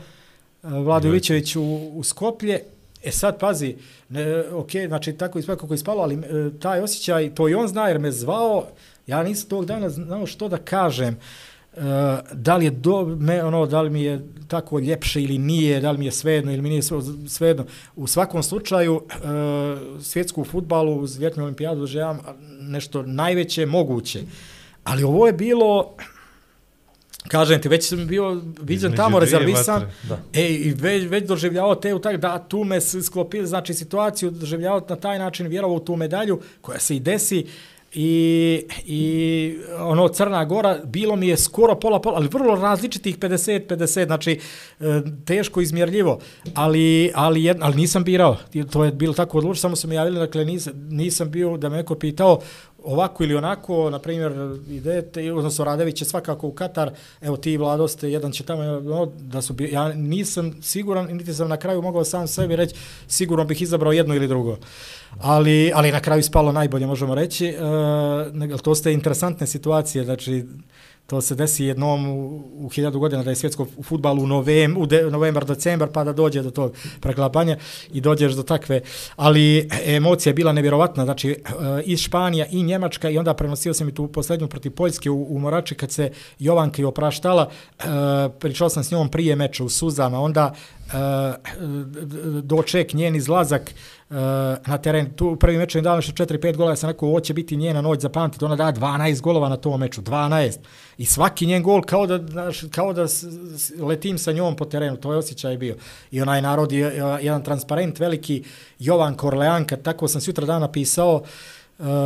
e, Vlado Ivićević u, u Skoplje, e sad pazi, ne, ok, znači tako ispalo kako je ispalo, ali e, taj osjećaj, to i on zna jer me zvao, ja nisam tog dana znao što da kažem, Uh, da li je do, me, ono, da li mi je tako ljepše ili nije, da li mi je svejedno ili mi nije svejedno. U svakom slučaju, uh, svjetsku futbalu uz ljetnu olimpijadu želim nešto najveće moguće. Ali ovo je bilo, kažem ti, već sam bio viđen tamo rezervisan. E, i već, već doživljavao te u tak, da tu me sklopili, znači situaciju doživljavao na taj način, vjerovao u tu medalju koja se i desi. I, i ono Crna Gora bilo mi je skoro pola pola, ali vrlo različitih 50-50, znači e, teško izmjerljivo, ali, ali, jed, ali nisam birao, to je bilo tako odlučno, samo su mi javili, dakle nisam, nisam bio da me neko pitao ovako ili onako, na primjer, idete, odnosno Radević je svakako u Katar, evo ti vladoste, jedan će tamo, no, da su, bi- ja nisam siguran, niti sam na kraju mogao sam sebi reći, sigurno bih izabrao jedno ili drugo. Ali, ali na kraju spalo najbolje, možemo reći. E, nego- to ste interesantne situacije, znači, to se desi jednom u, u hiljadu godina da je svjetsko u futbalu u, novem, u de, novembar, decembar, pa da dođe do tog preklapanja i dođeš do takve. Ali e, emocija je bila nevjerovatna, znači e, i Španija i Njemačka i onda prenosio sam i tu posljednju protiv Poljske u, u Morači kad se Jovanka i opraštala, e, pričao sam s njom prije meča u suzama, onda e, doček njen izlazak Eh, na teren. Tu u prvi meč je dala nešto 4-5 gola, ja sam rekao ovo će biti njena noć za pamtit, ona da 12 golova na tom meču, 12. I svaki njen gol kao da, kao da letim sa njom po terenu, to je osjećaj bio. I onaj narod je eh, jedan transparent veliki Jovan Korleanka, tako sam sutra dan napisao, Uh,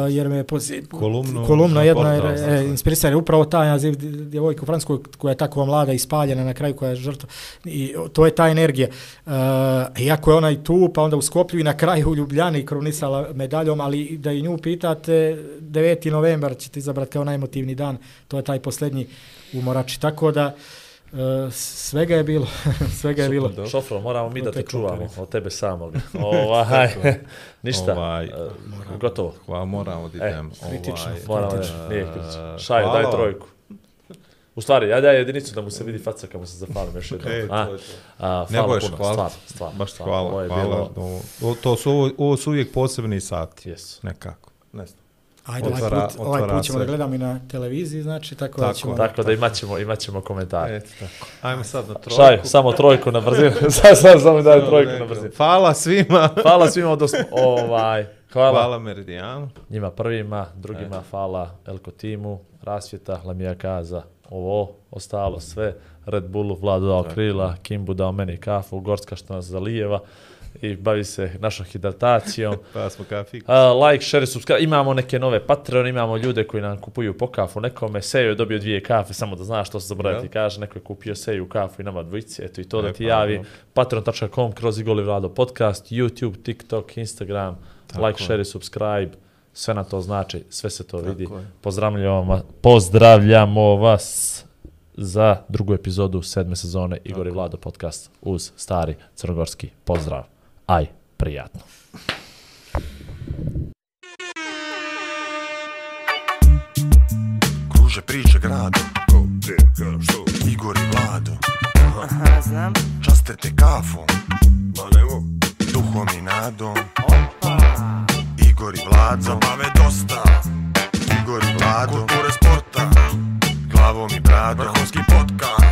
jer me pozi... Kolumnu kolumna na jedna je, je inspirisana je upravo taj naziv djevojka u Francuskoj koja je tako mlada i spaljena na kraju koja je žrtva. I to je ta energija. Uh, iako je ona i tu pa onda u Skoplju i na kraju u Ljubljani krunisala medaljom ali da i nju pitate 9. novembar ćete izabrati kao najmotivni dan. To je taj posljednji u Morači. Tako da uh, svega je bilo svega je bilo Super, Šofro, moramo mi da te čuvamo od tebe samog. Ovaj, ništa, Ovaj, e, gotovo. Hvala, moramo da E, idem. kritično. Ovaj, Moramo, Kritično. ne, nije e, kritično. Hvala daj trojku. U stvari, ja daj jedinicu da mu se vidi faca kad mu se zapalim još jednom. E, A, to je to. a, Ne hvala boješ, hvala. stvarno, stvarno. Baš stvarno. Ovo hvala, hvala. bilo- to su, ovo, ovo su uvijek posebni sati. Jesu. Nekako. Ne znam. Ajde, ovaj Otvara- put, ovaj put ćemo se. da gledamo i na televiziji, znači, tako, da Tako, ćemo... Tako da imat ćemo, imat ćemo komentare. Eto tako. Ajmo sad na trojku. Šaju, samo trojku na brzinu. sad, sad, samo daj trojku na brzinu. Hvala svima. Hvala svima od osmo. Ovaj, hvala. Hvala Meridijanu. Njima prvima, drugima hvala Elko timu, Rasvjeta, Lamija Kaza ovo, ostalo sve, Red Bullu Vladu dao krila, Kimbu dao meni kafu, Gorska što nas zalijeva i bavi se našom hidratacijom. Pa smo kafik. Uh, like, share, subscribe. Imamo neke nove Patreon, imamo ljude koji nam kupuju po kafu. Nekome Sejo je dobio dvije kafe, samo da znaš što se zaboraviti. Ja. Kaže, neko je kupio Seju kafu i nama dvojici. Eto i to da E, ti pa, javi. no. Patreon.com, kroz Igoli Vlado podcast, YouTube, TikTok, Instagram. Tako like, je. share, subscribe. Sve na to znači, sve se to vidi. je. Pozdravljamo, pozdravljamo vas za drugu epizodu sedme sezone Igor i Vlado podcast uz stari crnogorski pozdrav. Aj, prijatno. Kruže priče grado. Igor i Vlado. Aha, znam. Častete kafom. Ma nemo Duhom i nadom. Igor i Vlado. Zabave dosta. Igor i Vlado. Kulture sporta. Glavom i bradom. Vrhunski podcast